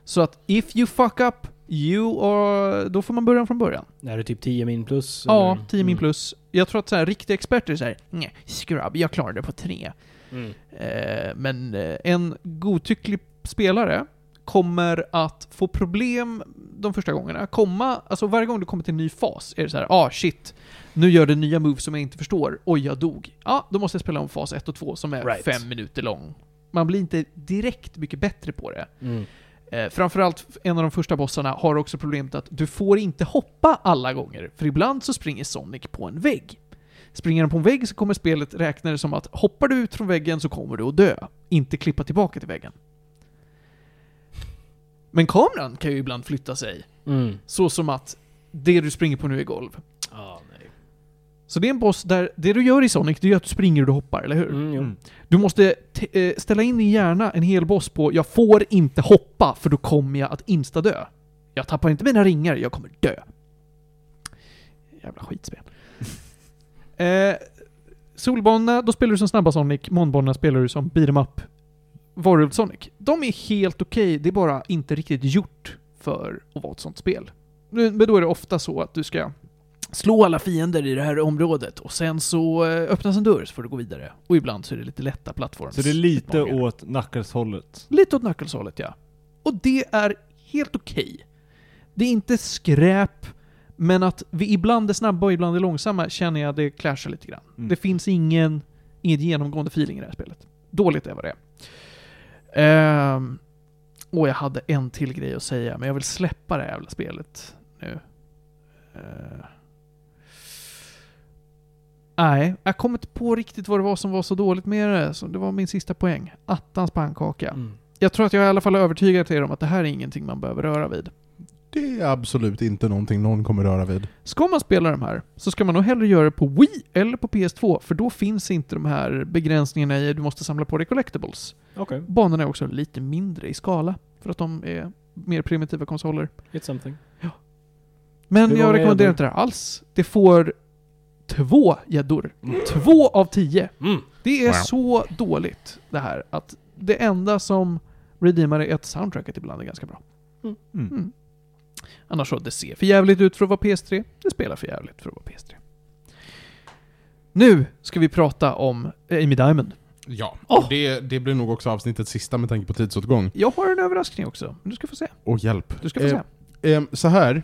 Så att if you fuck up, you are, då får man börja från början. Är det typ 10 min plus? Ja, eller? 10 min Mm. plus. Jag tror att så här, riktiga experter säger nej, scrub, jag klarade det på 3. Mm. Eh, men eh, en godtycklig spelare kommer att få problem de första gångerna. Komma, alltså varje gång du kommer till en ny fas är det så här, ah shit, nu gör det nya moves som jag inte förstår. Oj, jag dog. Ja, då måste jag spela om fas 1 och 2 som är Right. fem minuter lång. Man blir inte direkt mycket bättre på det. Mm. Eh, framförallt en av de första bossarna har också problemet att du får inte hoppa alla gånger, för ibland så springer Sonic på en vägg. Springer han på en vägg så kommer spelet räkna det som att hoppar du ut från väggen så kommer du att dö, inte klippa tillbaka till väggen. Men kameran kan ju ibland flytta sig, Mm. så som att det du springer på nu är golv. Så det är en boss där det du gör i Sonic, det är att du springer och du hoppar, eller hur? Mm, jo. Mm. Du måste eh, ställa in i hjärna en hel boss på jag får inte hoppa för då kommer jag att insta-dö. Jag tappar inte mina ringar, jag kommer dö. Jävla skitspel. eh, Solbanorna, då spelar du som snabba Sonic. Månbanorna spelar du som beat'em up Warworld Sonic. De är helt okej, det är bara inte riktigt gjort för att vara ett sånt spel. Men då är det ofta så att du ska slå alla fiender i det här området och sen så eh, öppnas en dörr så får du gå vidare. Och ibland så är det lite lätta plattforms. Så det är lite utmaningar. åt Knuckles-hållet. Lite åt Knuckles-hållet, ja. Och det är helt okej. Det är inte skräp, men att vi ibland är snabba och ibland är långsamma känner jag det clashar lite grann. Mm. Det finns ingen, inget genomgående feeling i det här spelet. Dåligt är vad det är. Ehm, och jag hade en till grej att säga, men jag vill släppa det här jävla spelet nu. Ehm. Nej, jag kommer inte på riktigt vad det var som var så dåligt med det. Så det var min sista poäng. Attans pannkaka. Mm. Jag tror att jag i alla fall har övertygat er om att det här är ingenting man behöver röra vid. Det är absolut inte någonting någon kommer röra vid. Ska man spela de här så ska man nog hellre göra det på Wii eller på PS2 för då finns inte de här begränsningarna i att du måste samla på dig collectibles. Okej, Banorna är också lite mindre i skala för att de är mer primitiva konsoler. it's something. Men Hur jag rekommenderar inte det här alls. Det får två gäddor. Två av tio. Mm. Det är Wow. så dåligt det här att det enda som redeemar är att soundtracket ibland är ganska bra. Mm. Mm. Annars så, det ser för jävligt ut för att vara PS3. Det spelar för jävligt för att vara PS3. Nu ska vi prata om Amy Diamond. Ja, Åh! det, det blir nog också avsnittets sista med tanke på tidsåtgång. Jag har en överraskning också. men Du ska få se. Och hjälp. Du ska få Eh, se. Ehm, så här.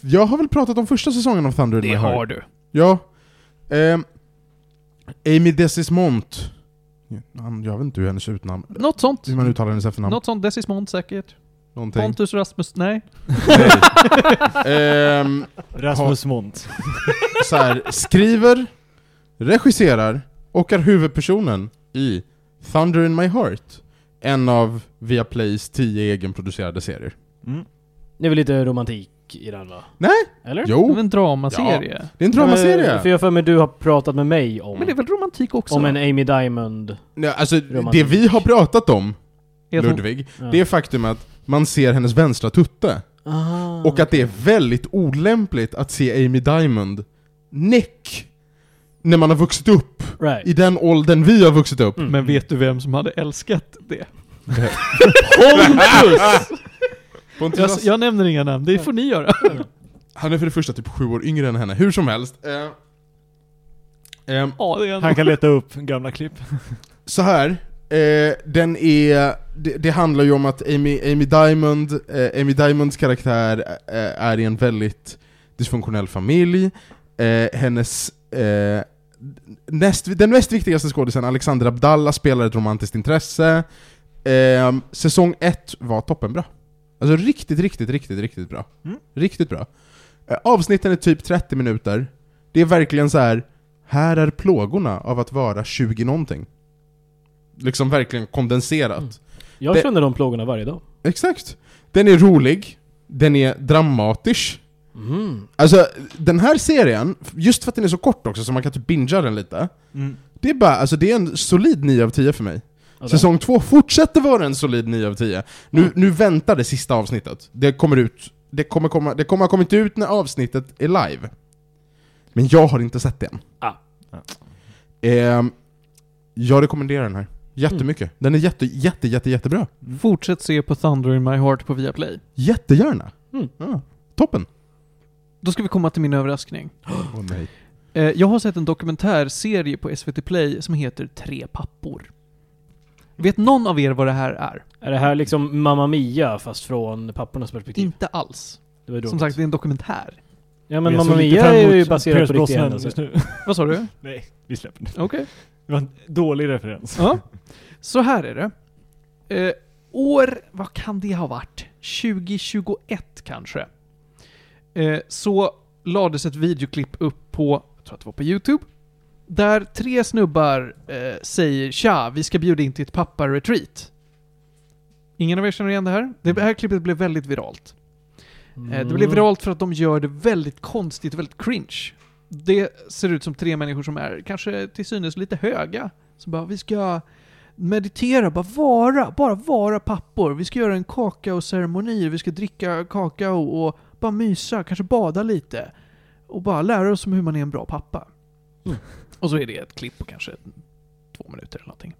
Jag har väl pratat om första säsongen av Thunder My Heart? du. Ja. Ehm, Amy Desismont. Jag vet inte hur hennes utnamn... Något sånt. Hur man uttalar hennes efternamn. Något sånt. Decismont säkert. Någonting. Pontus Rasmus... Nej. Nej. Ehm, Rasmus Mont. så här, skriver, regisserar och är huvudpersonen i Thunder in My Heart. En av Viaplays tio egenproducerade serier. Mm. Det är väl lite romantik i den va? Nej! Eller? Det är Jo! en dramaserie. Det är en dramaserie! För jag för mig du har pratat med mig om, Men det är väl romantik också? om en Amy Diamond. Nej, alltså, Romantik. det vi har pratat om, Ludvig, Ja. det är faktum att man ser hennes vänstra tutte. Aha. Och att det är väldigt olämpligt att se Amy Diamond näck när man har vuxit upp. Right. I den åldern vi har vuxit upp. Mm. Men vet du vem som hade älskat det? Pontus Jag, jag nämner inga namn, det får ni göra. Han är för det första typ sju år yngre än henne, hur som helst. Eh, ehm, Ja, Han kan leta upp gamla klipp. så här. Eh, den är, det, det handlar ju om att Amy, Amy Diamond, eh, Amy Diamonds karaktär eh, är i en väldigt dysfunktionell familj. Eh, hennes, eh, näst, den mest viktigaste skådisen, Alexander Abdallah, spelar ett romantiskt intresse. Eh, säsong ett var toppenbra. Alltså riktigt, riktigt, riktigt, riktigt bra. Mm. Riktigt bra. Eh, avsnitten är typ 30 minuter. Det är verkligen så här. här är plågorna av att vara 20 någonting. Liksom verkligen kondenserat. Mm. Jag Det- känner de plågorna varje dag. Exakt. Den är rolig, den är dramatisk. Mm. Alltså, den här serien, just för att den är så kort också, så man kan typ bingea den lite. Mm. Det är bara, alltså det är en solid 9 av 10 för mig. Säsong 2 fortsätter vara en solid 9 av 10. Nu, nu väntar det sista avsnittet. Det kommer ut, det kommer, komma, det kommer ha kommit ut när avsnittet är live. Men jag har inte sett det än. Ah. Ehm, jag rekommenderar den här. Jättemycket. Den är jätte, jätte, jätte, jättebra. Fortsätt se på Thunder in My Heart på Viaplay. Jättegärna. Mm. Ja, toppen. Då ska vi komma till min överraskning. Åh nej. Eh, jag har sett en dokumentärserie på SVT Play som heter Tre pappor. Vet någon av er vad det här är? Är det här liksom Mamma Mia fast från pappornas perspektiv? Inte alls. Det var. Som sagt, det är en dokumentär. Ja men Mamma Mia är ju baserad på riktiga händelser. just nu. Vad sa du? Nej, vi släpper det. Okej. Det var en dålig referens. Ja. Så här är det. Eh, år, vad kan det ha varit? 2021 kanske. Eh, så lades ett videoklipp upp på, jag tror att det var på YouTube, där tre snubbar eh, säger Tja, vi ska bjuda in till ett pappa-retreat. Ingen av er känner igen det här? Det här klippet blev väldigt viralt. Eh, Det Mm. blev viralt för att de gör det väldigt konstigt och väldigt cringe. Det ser ut som tre människor som är kanske till synes lite höga. Som bara, vi ska meditera, bara vara, bara vara pappor. Vi ska göra en kakaoceremoni, vi ska dricka kakao och bara mysa, kanske bada lite. Och bara lära oss om hur man är en bra pappa. Mm. Och så är det ett klipp på kanske två minuter eller någonting.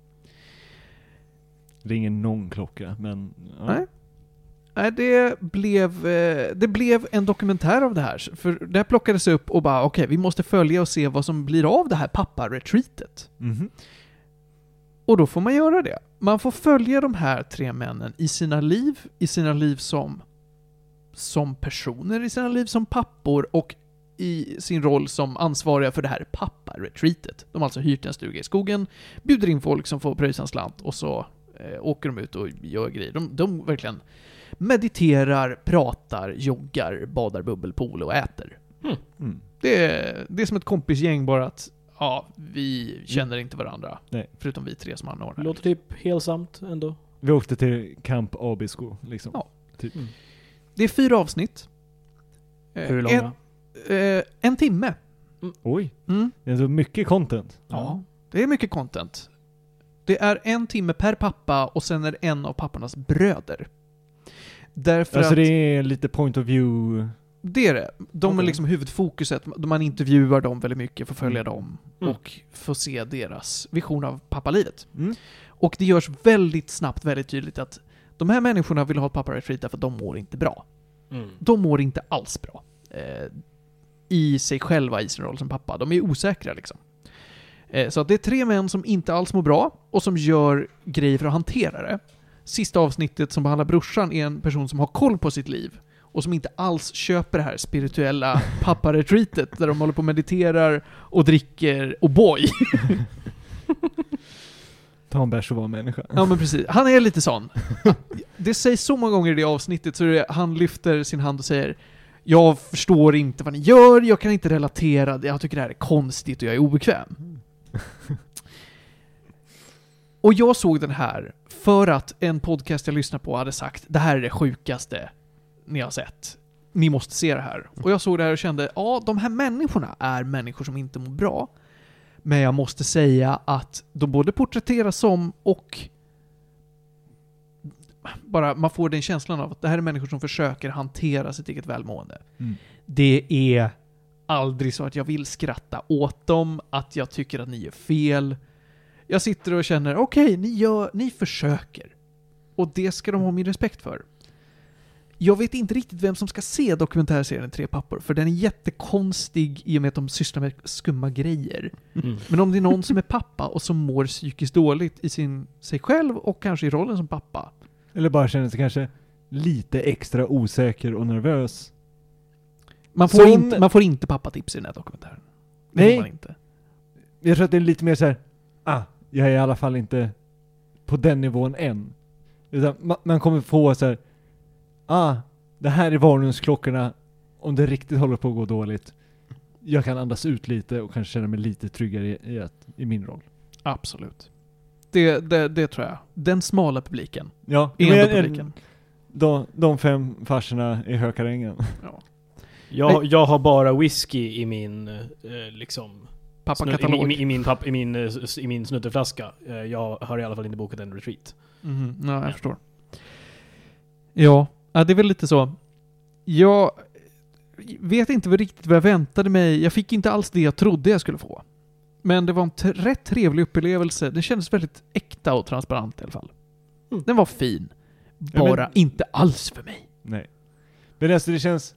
Ringer någon klocka, men... Ja. Nej. Nej, det blev, eh, det blev en dokumentär av det här. För det här plockades upp och bara, okej, vi måste följa och se vad som blir av det här pappa-retreatet. Mhm. Och då får man göra det. Man får följa de här tre männen i sina liv, i sina liv som, som personer, i sina liv som pappor och i sin roll som ansvariga för det här pappa-retreatet. De har alltså hyrt en stuga i skogen, bjuder in folk som får pröjsa en slant och så eh, åker de ut och gör grejer. De, de verkligen mediterar, pratar, joggar, badar bubbelpool och äter. Mm. Det är, det är som ett kompisgäng bara att ja, vi känner inte varandra. Nej. Förutom vi tre som anordnar. det. Låter typ helsamt ändå. Vi åkte till Camp Abisko, liksom. Ja. Typ. Mm. Det är fyra avsnitt. Eh, Hur långa? En, eh, en timme. Oj, Mm. det är så mycket content. Ja. Det är mycket content. Det är en timme per pappa och sen är det en av pappornas bröder. Därför Alltså att det är lite point of view... det är det. De är liksom huvudfokuset. Man intervjuar dem väldigt mycket, får följa Mm. dem Mm. och får se deras vision av pappalivet. Mm. Och det görs väldigt snabbt väldigt tydligt att de här människorna vill ha ett pappa-retreat därför att de mår inte bra. Mm. De mår inte alls bra. I sig själva, i sin roll som pappa. De är osäkra liksom. Eh, så att det är tre män som inte alls mår bra och som gör grejer för att hantera det. Sista avsnittet som behandlar brorsan är en person som har koll på sitt liv och som inte alls köper det här spirituella pappa-retreatet där de håller på och mediterar och dricker och boy. Ta en bärs och vara människa. Ja men precis, han är lite sån. Det sägs så många gånger i det avsnittet så det, han lyfter sin hand och säger Jag förstår inte vad ni gör, jag kan inte relatera, jag tycker det här är konstigt och jag är obekväm. Och jag såg den här för att en podcast jag lyssnade på hade sagt Det här är det sjukaste ni har sett. Ni måste se det här. Och jag såg det här och kände, ja, de här människorna är människor som inte mår bra. Men jag måste säga att de både porträtteras som och bara man får den känslan av att det här är människor som försöker hantera sitt eget välmående. Mm. Det är aldrig så att jag vill skratta åt dem, att jag tycker att ni gör fel. Jag sitter och känner, okej, ni, gör, ni försöker. Och det ska de ha min respekt för. Jag vet inte riktigt vem som ska se dokumentärserien Tre pappor, för den är jättekonstig i och med att de sysslar med skumma grejer. Mm. Men om det är någon som är pappa och som mår psykiskt dåligt i sin, sig själv och kanske i rollen som pappa. Eller bara känner sig kanske lite extra osäker och nervös. Man får, Som- inte, man får inte pappatips i den här dokumentären. Det Nej. man inte. Jag tror att det är lite mer så här. ah, jag är i alla fall inte på den nivån än. Utan ma- man kommer få så här. ah, det här är varningsklockorna om det riktigt håller på att gå dåligt. Jag kan andas ut lite och kanske känna mig lite tryggare i, i, i min roll. Absolut. Det, det, det tror jag. Den smala publiken. Ja, Är men ändå publiken. de, de fem farsorna i Hökarängen. Jag, jag har bara whisky i min, eh, liksom... snu- I, Pappakatalog. min- i, min- i, min, papp, i, min, eh, i min snutteflaska. Eh, Jag har i alla fall inte bokat en retreat. Mhm, ja, jag Ja. förstår. Ja, ja, det är väl lite så. Jag vet inte vad riktigt vad jag väntade mig. Jag fick inte alls det jag trodde jag skulle få. Men det var en rätt trevlig upplevelse. Det kändes väldigt äkta och transparent i alla fall. Mm. Den var fin. Ja, men- Bara inte alls för mig. Nej. Men alltså det känns...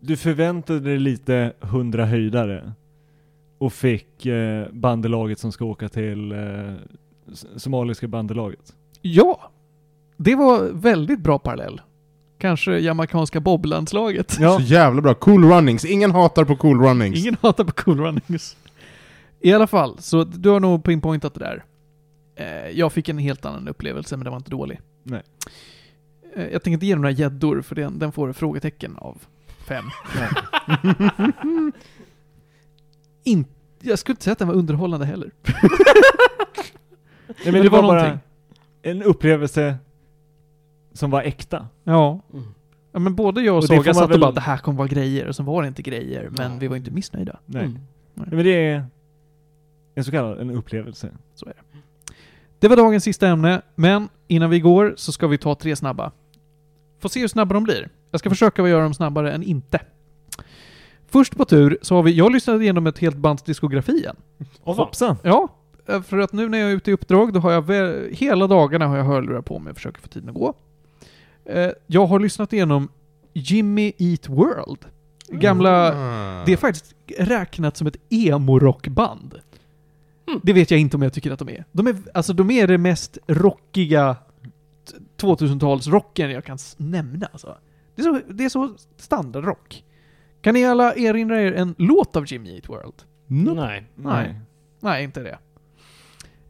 Du förväntade dig lite hundra höjdare och fick eh, bandelaget som ska åka till eh, somaliska bandelaget. Ja! Det var väldigt bra parallell. Kanske jamaicanska boblandslaget. Ja. Så jävla bra. Cool runnings. Ingen hatar på cool runnings. Ingen hatar på cool runnings. I alla fall, så du har nog pinpointat det där. Eh, jag fick en helt annan upplevelse, men den var inte dålig. Nej. Eh, jag tänker inte ge några gäddor, för den, den får frågetecken av fem. In, jag skulle inte säga att den var underhållande heller. Nej, men det det var var bara en upplevelse som var äkta. Ja. Ja men både jag och, Och Saga satt och väl- bara det här kommer vara grejer, och sen var det inte grejer, men Ja. vi var inte missnöjda. Nej. Mm. Nej, men det är en så kallad en upplevelse. Så är det. Det var dagens sista ämne, men innan vi går så ska vi ta tre snabba. Får se hur snabba de blir. Jag ska försöka göra dem snabbare än inte. Först på tur så har vi, jag lyssnade igenom ett helt bands diskografi igen. Hoppsan! Ja, eh, för att nu när jag är ute i uppdrag, då har jag väl, hela dagarna har jag hörlurar på mig och försöker få tiden att gå. Eh, Jag har lyssnat igenom Jimmy Eat World. Gamla Ah. det är faktiskt räknat som ett emo-rockband. Det vet jag inte om jag tycker att de är. De är, alltså de är det mest rockiga t- 2000-talsrocken jag kan nämna alltså. Det är så, det är så standardrock. Kan ni alla erinra er en låt av Jimmy Eat World? Nej. Nej. Nej, inte det.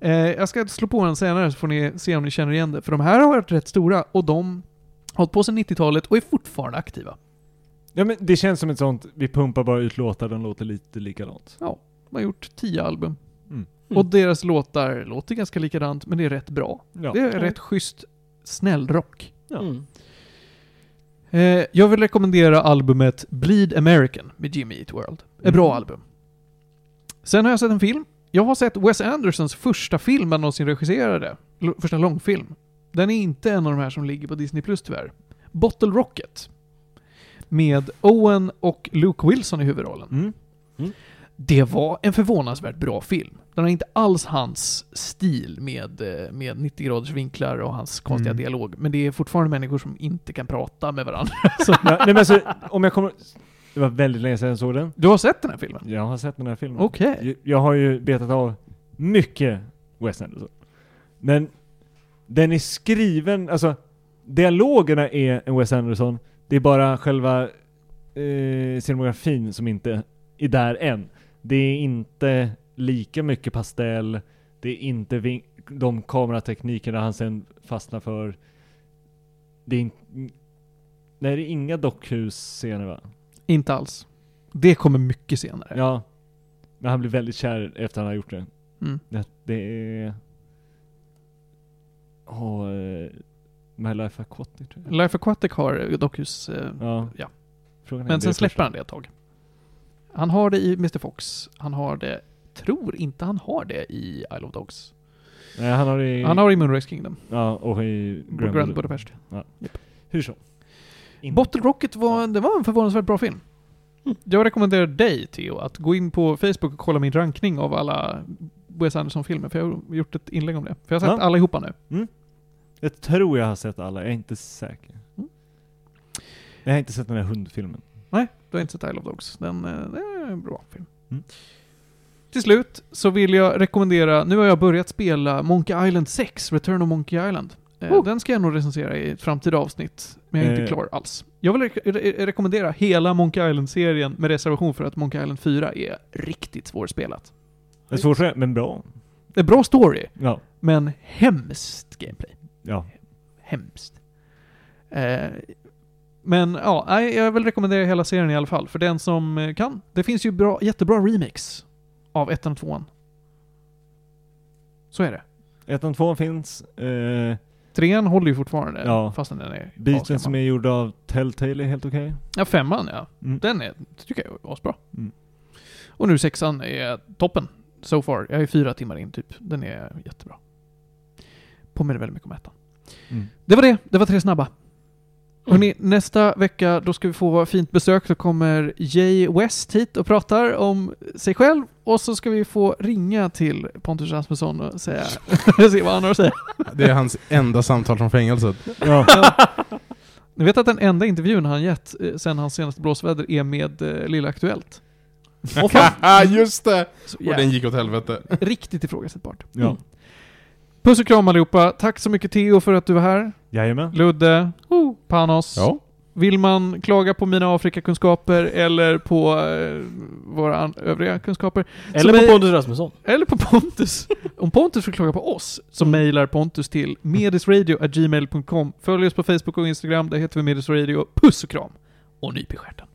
Eh, jag ska slå på den senare så får ni se om ni känner igen det. För de här har varit rätt stora och de har hållit på sedan 90-talet och är fortfarande aktiva. Ja men det känns som ett sånt, vi pumpar bara ut låtar, de låter lite likadant. De har gjort tio album. Mm. Och deras låtar låter ganska likadant, men det är rätt bra. Ja. Det är rätt schysst snällrock. Ja. Mm. Eh, jag vill rekommendera albumet Bleed American med Jimmy Eat World. Ett bra Mm. album. Sen har jag sett en film. Jag har sett Wes Andersons första film han någonsin regisserade. L- första långfilm. Den är inte en av de här som ligger på Disney Plus tyvärr. Bottle Rocket. Med Owen och Luke Wilson i huvudrollen. Mm. Det var en förvånansvärt bra film. Den har inte alls hans stil med, eh, med 90 graders vinklar och hans konstiga Mm. dialog. Men det är fortfarande människor som inte kan prata med varandra. Så, nej men alltså, om jag kommer... Det var väldigt länge sedan jag såg den. du har sett den här filmen? Jag har sett den här filmen. Okej. Jag- Jag har ju betat av mycket Wes Anderson. Men den är skriven, alltså dialogerna är en Wes Anderson, det är bara själva eh, scenografin som inte är där än. Det är inte lika mycket pastell, det är inte de kamerateknikerna han sen fastnar för. Det är inte... Nej, det är inga dockhus-scener va? Inte alls. Det kommer mycket senare. Ja. Men han blir väldigt kär efter han har gjort det. Mm. Det, det är... Åh, eh, My Life Aquatic tror jag. Life Aquatic har Docus, eh, Ja. Ja. Men sen släpper han det ett tag. Han har det i Mr Fox. Han har det, tror inte han har det i Isle of Dogs. Nej, han har det i... Han har det i Moonrise Kingdom. Ja, och i Grand, Grand, Budapest. Hur så? In- Bottle Rocket var, det var en förvånansvärt bra film. Jag rekommenderar dig, Theo, att gå in på Facebook och kolla min rankning av alla Wes Anderson-filmer, för jag har gjort ett inlägg om det. För jag har sett Ja. allihopa nu. Jag tror jag har sett alla, jag är inte säker. Mm. Jag har inte sett den här hundfilmen. Nej, du har inte sett Isle of Dogs. Den, eh, det är en bra film. Mm. Till slut så vill jag rekommendera, nu har jag börjat spela Monkey Island 6, Return of Monkey Island. Eh, Oh. Den ska jag nog recensera i ett framtida avsnitt, men jag är inte Eh. klar alls. Jag vill re- re- rekommendera hela Monkey Island-serien med reservation för att Monkey Island 4 är riktigt svårspelat. Det är svårt men bra. Det är bra story, Ja. men hemskt gameplay. Ja. Hemskt. Eh, men ja, jag vill rekommendera hela serien i alla fall, för den som eh, kan. Det finns ju bra, jättebra remix av ettan och tvåan. Så är det. Ettan och tvåan finns. Eh, Trean håller ju fortfarande, Ja. fastän den är biten som är gjord av Telltale är helt okej. Ja, femman ja. Mm. Den är, tycker jag är asbra. Mm. Och nu sexan är toppen. So far. Jag är fyra timmar in typ. Den är jättebra. Påminner väldigt mycket om ettan. Mm. Det var det. Det var tre snabba. Hörrni, nästa vecka då ska vi få fint besök. Då kommer Jay West hit och pratar om sig själv. Och så ska vi få ringa till Pontus Rasmusson och säga, se vad han har att säga. Det är hans enda samtal från fängelset. Ja. Ni vet att den enda intervjun han gett eh, sen hans senaste blåsväder är med eh, Lilla Aktuellt. Just det! Så, Och den gick åt helvete. Riktigt ifrågasättbart. ja. Puss och kram allihopa. Tack så mycket Theo för att du var här. Jajamän. Ludde, Panos. Ja. Vill man klaga på mina Afrikakunskaper eller på eh, våra övriga kunskaper, Eller på är- Pontus Rasmusson. eller på Pontus, om Pontus vill klaga på oss, så mejlar Pontus till medisradio.gmail.com. Följ oss på Facebook och Instagram, där heter vi Medisradio. Puss och kram! Och nyp i stjärten.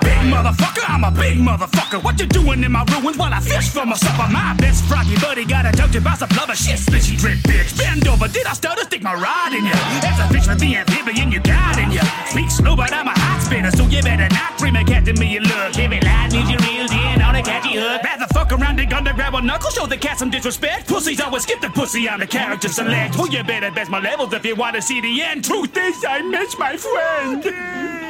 Big motherfucker, I'm a big motherfucker. What you doing in my ruins while I fish for my supper? My best froggy buddy got a joke about some blubber shit. Splitchy drip bitch. Bend over, did I stutter? Stick my rod in ya. As a fish with the amphibian, you got in ya. Speak slow, but I'm a hot spinner, so you better not dream of catching me a look. Heavy line needs you reeled in on a catchy hook. Rather fuck around gun to grab a knuckle, show the cat some disrespect. Pussies always skip the pussy on the character select. Well, you better best my levels if you want to see the end. Truth is, I miss my friend.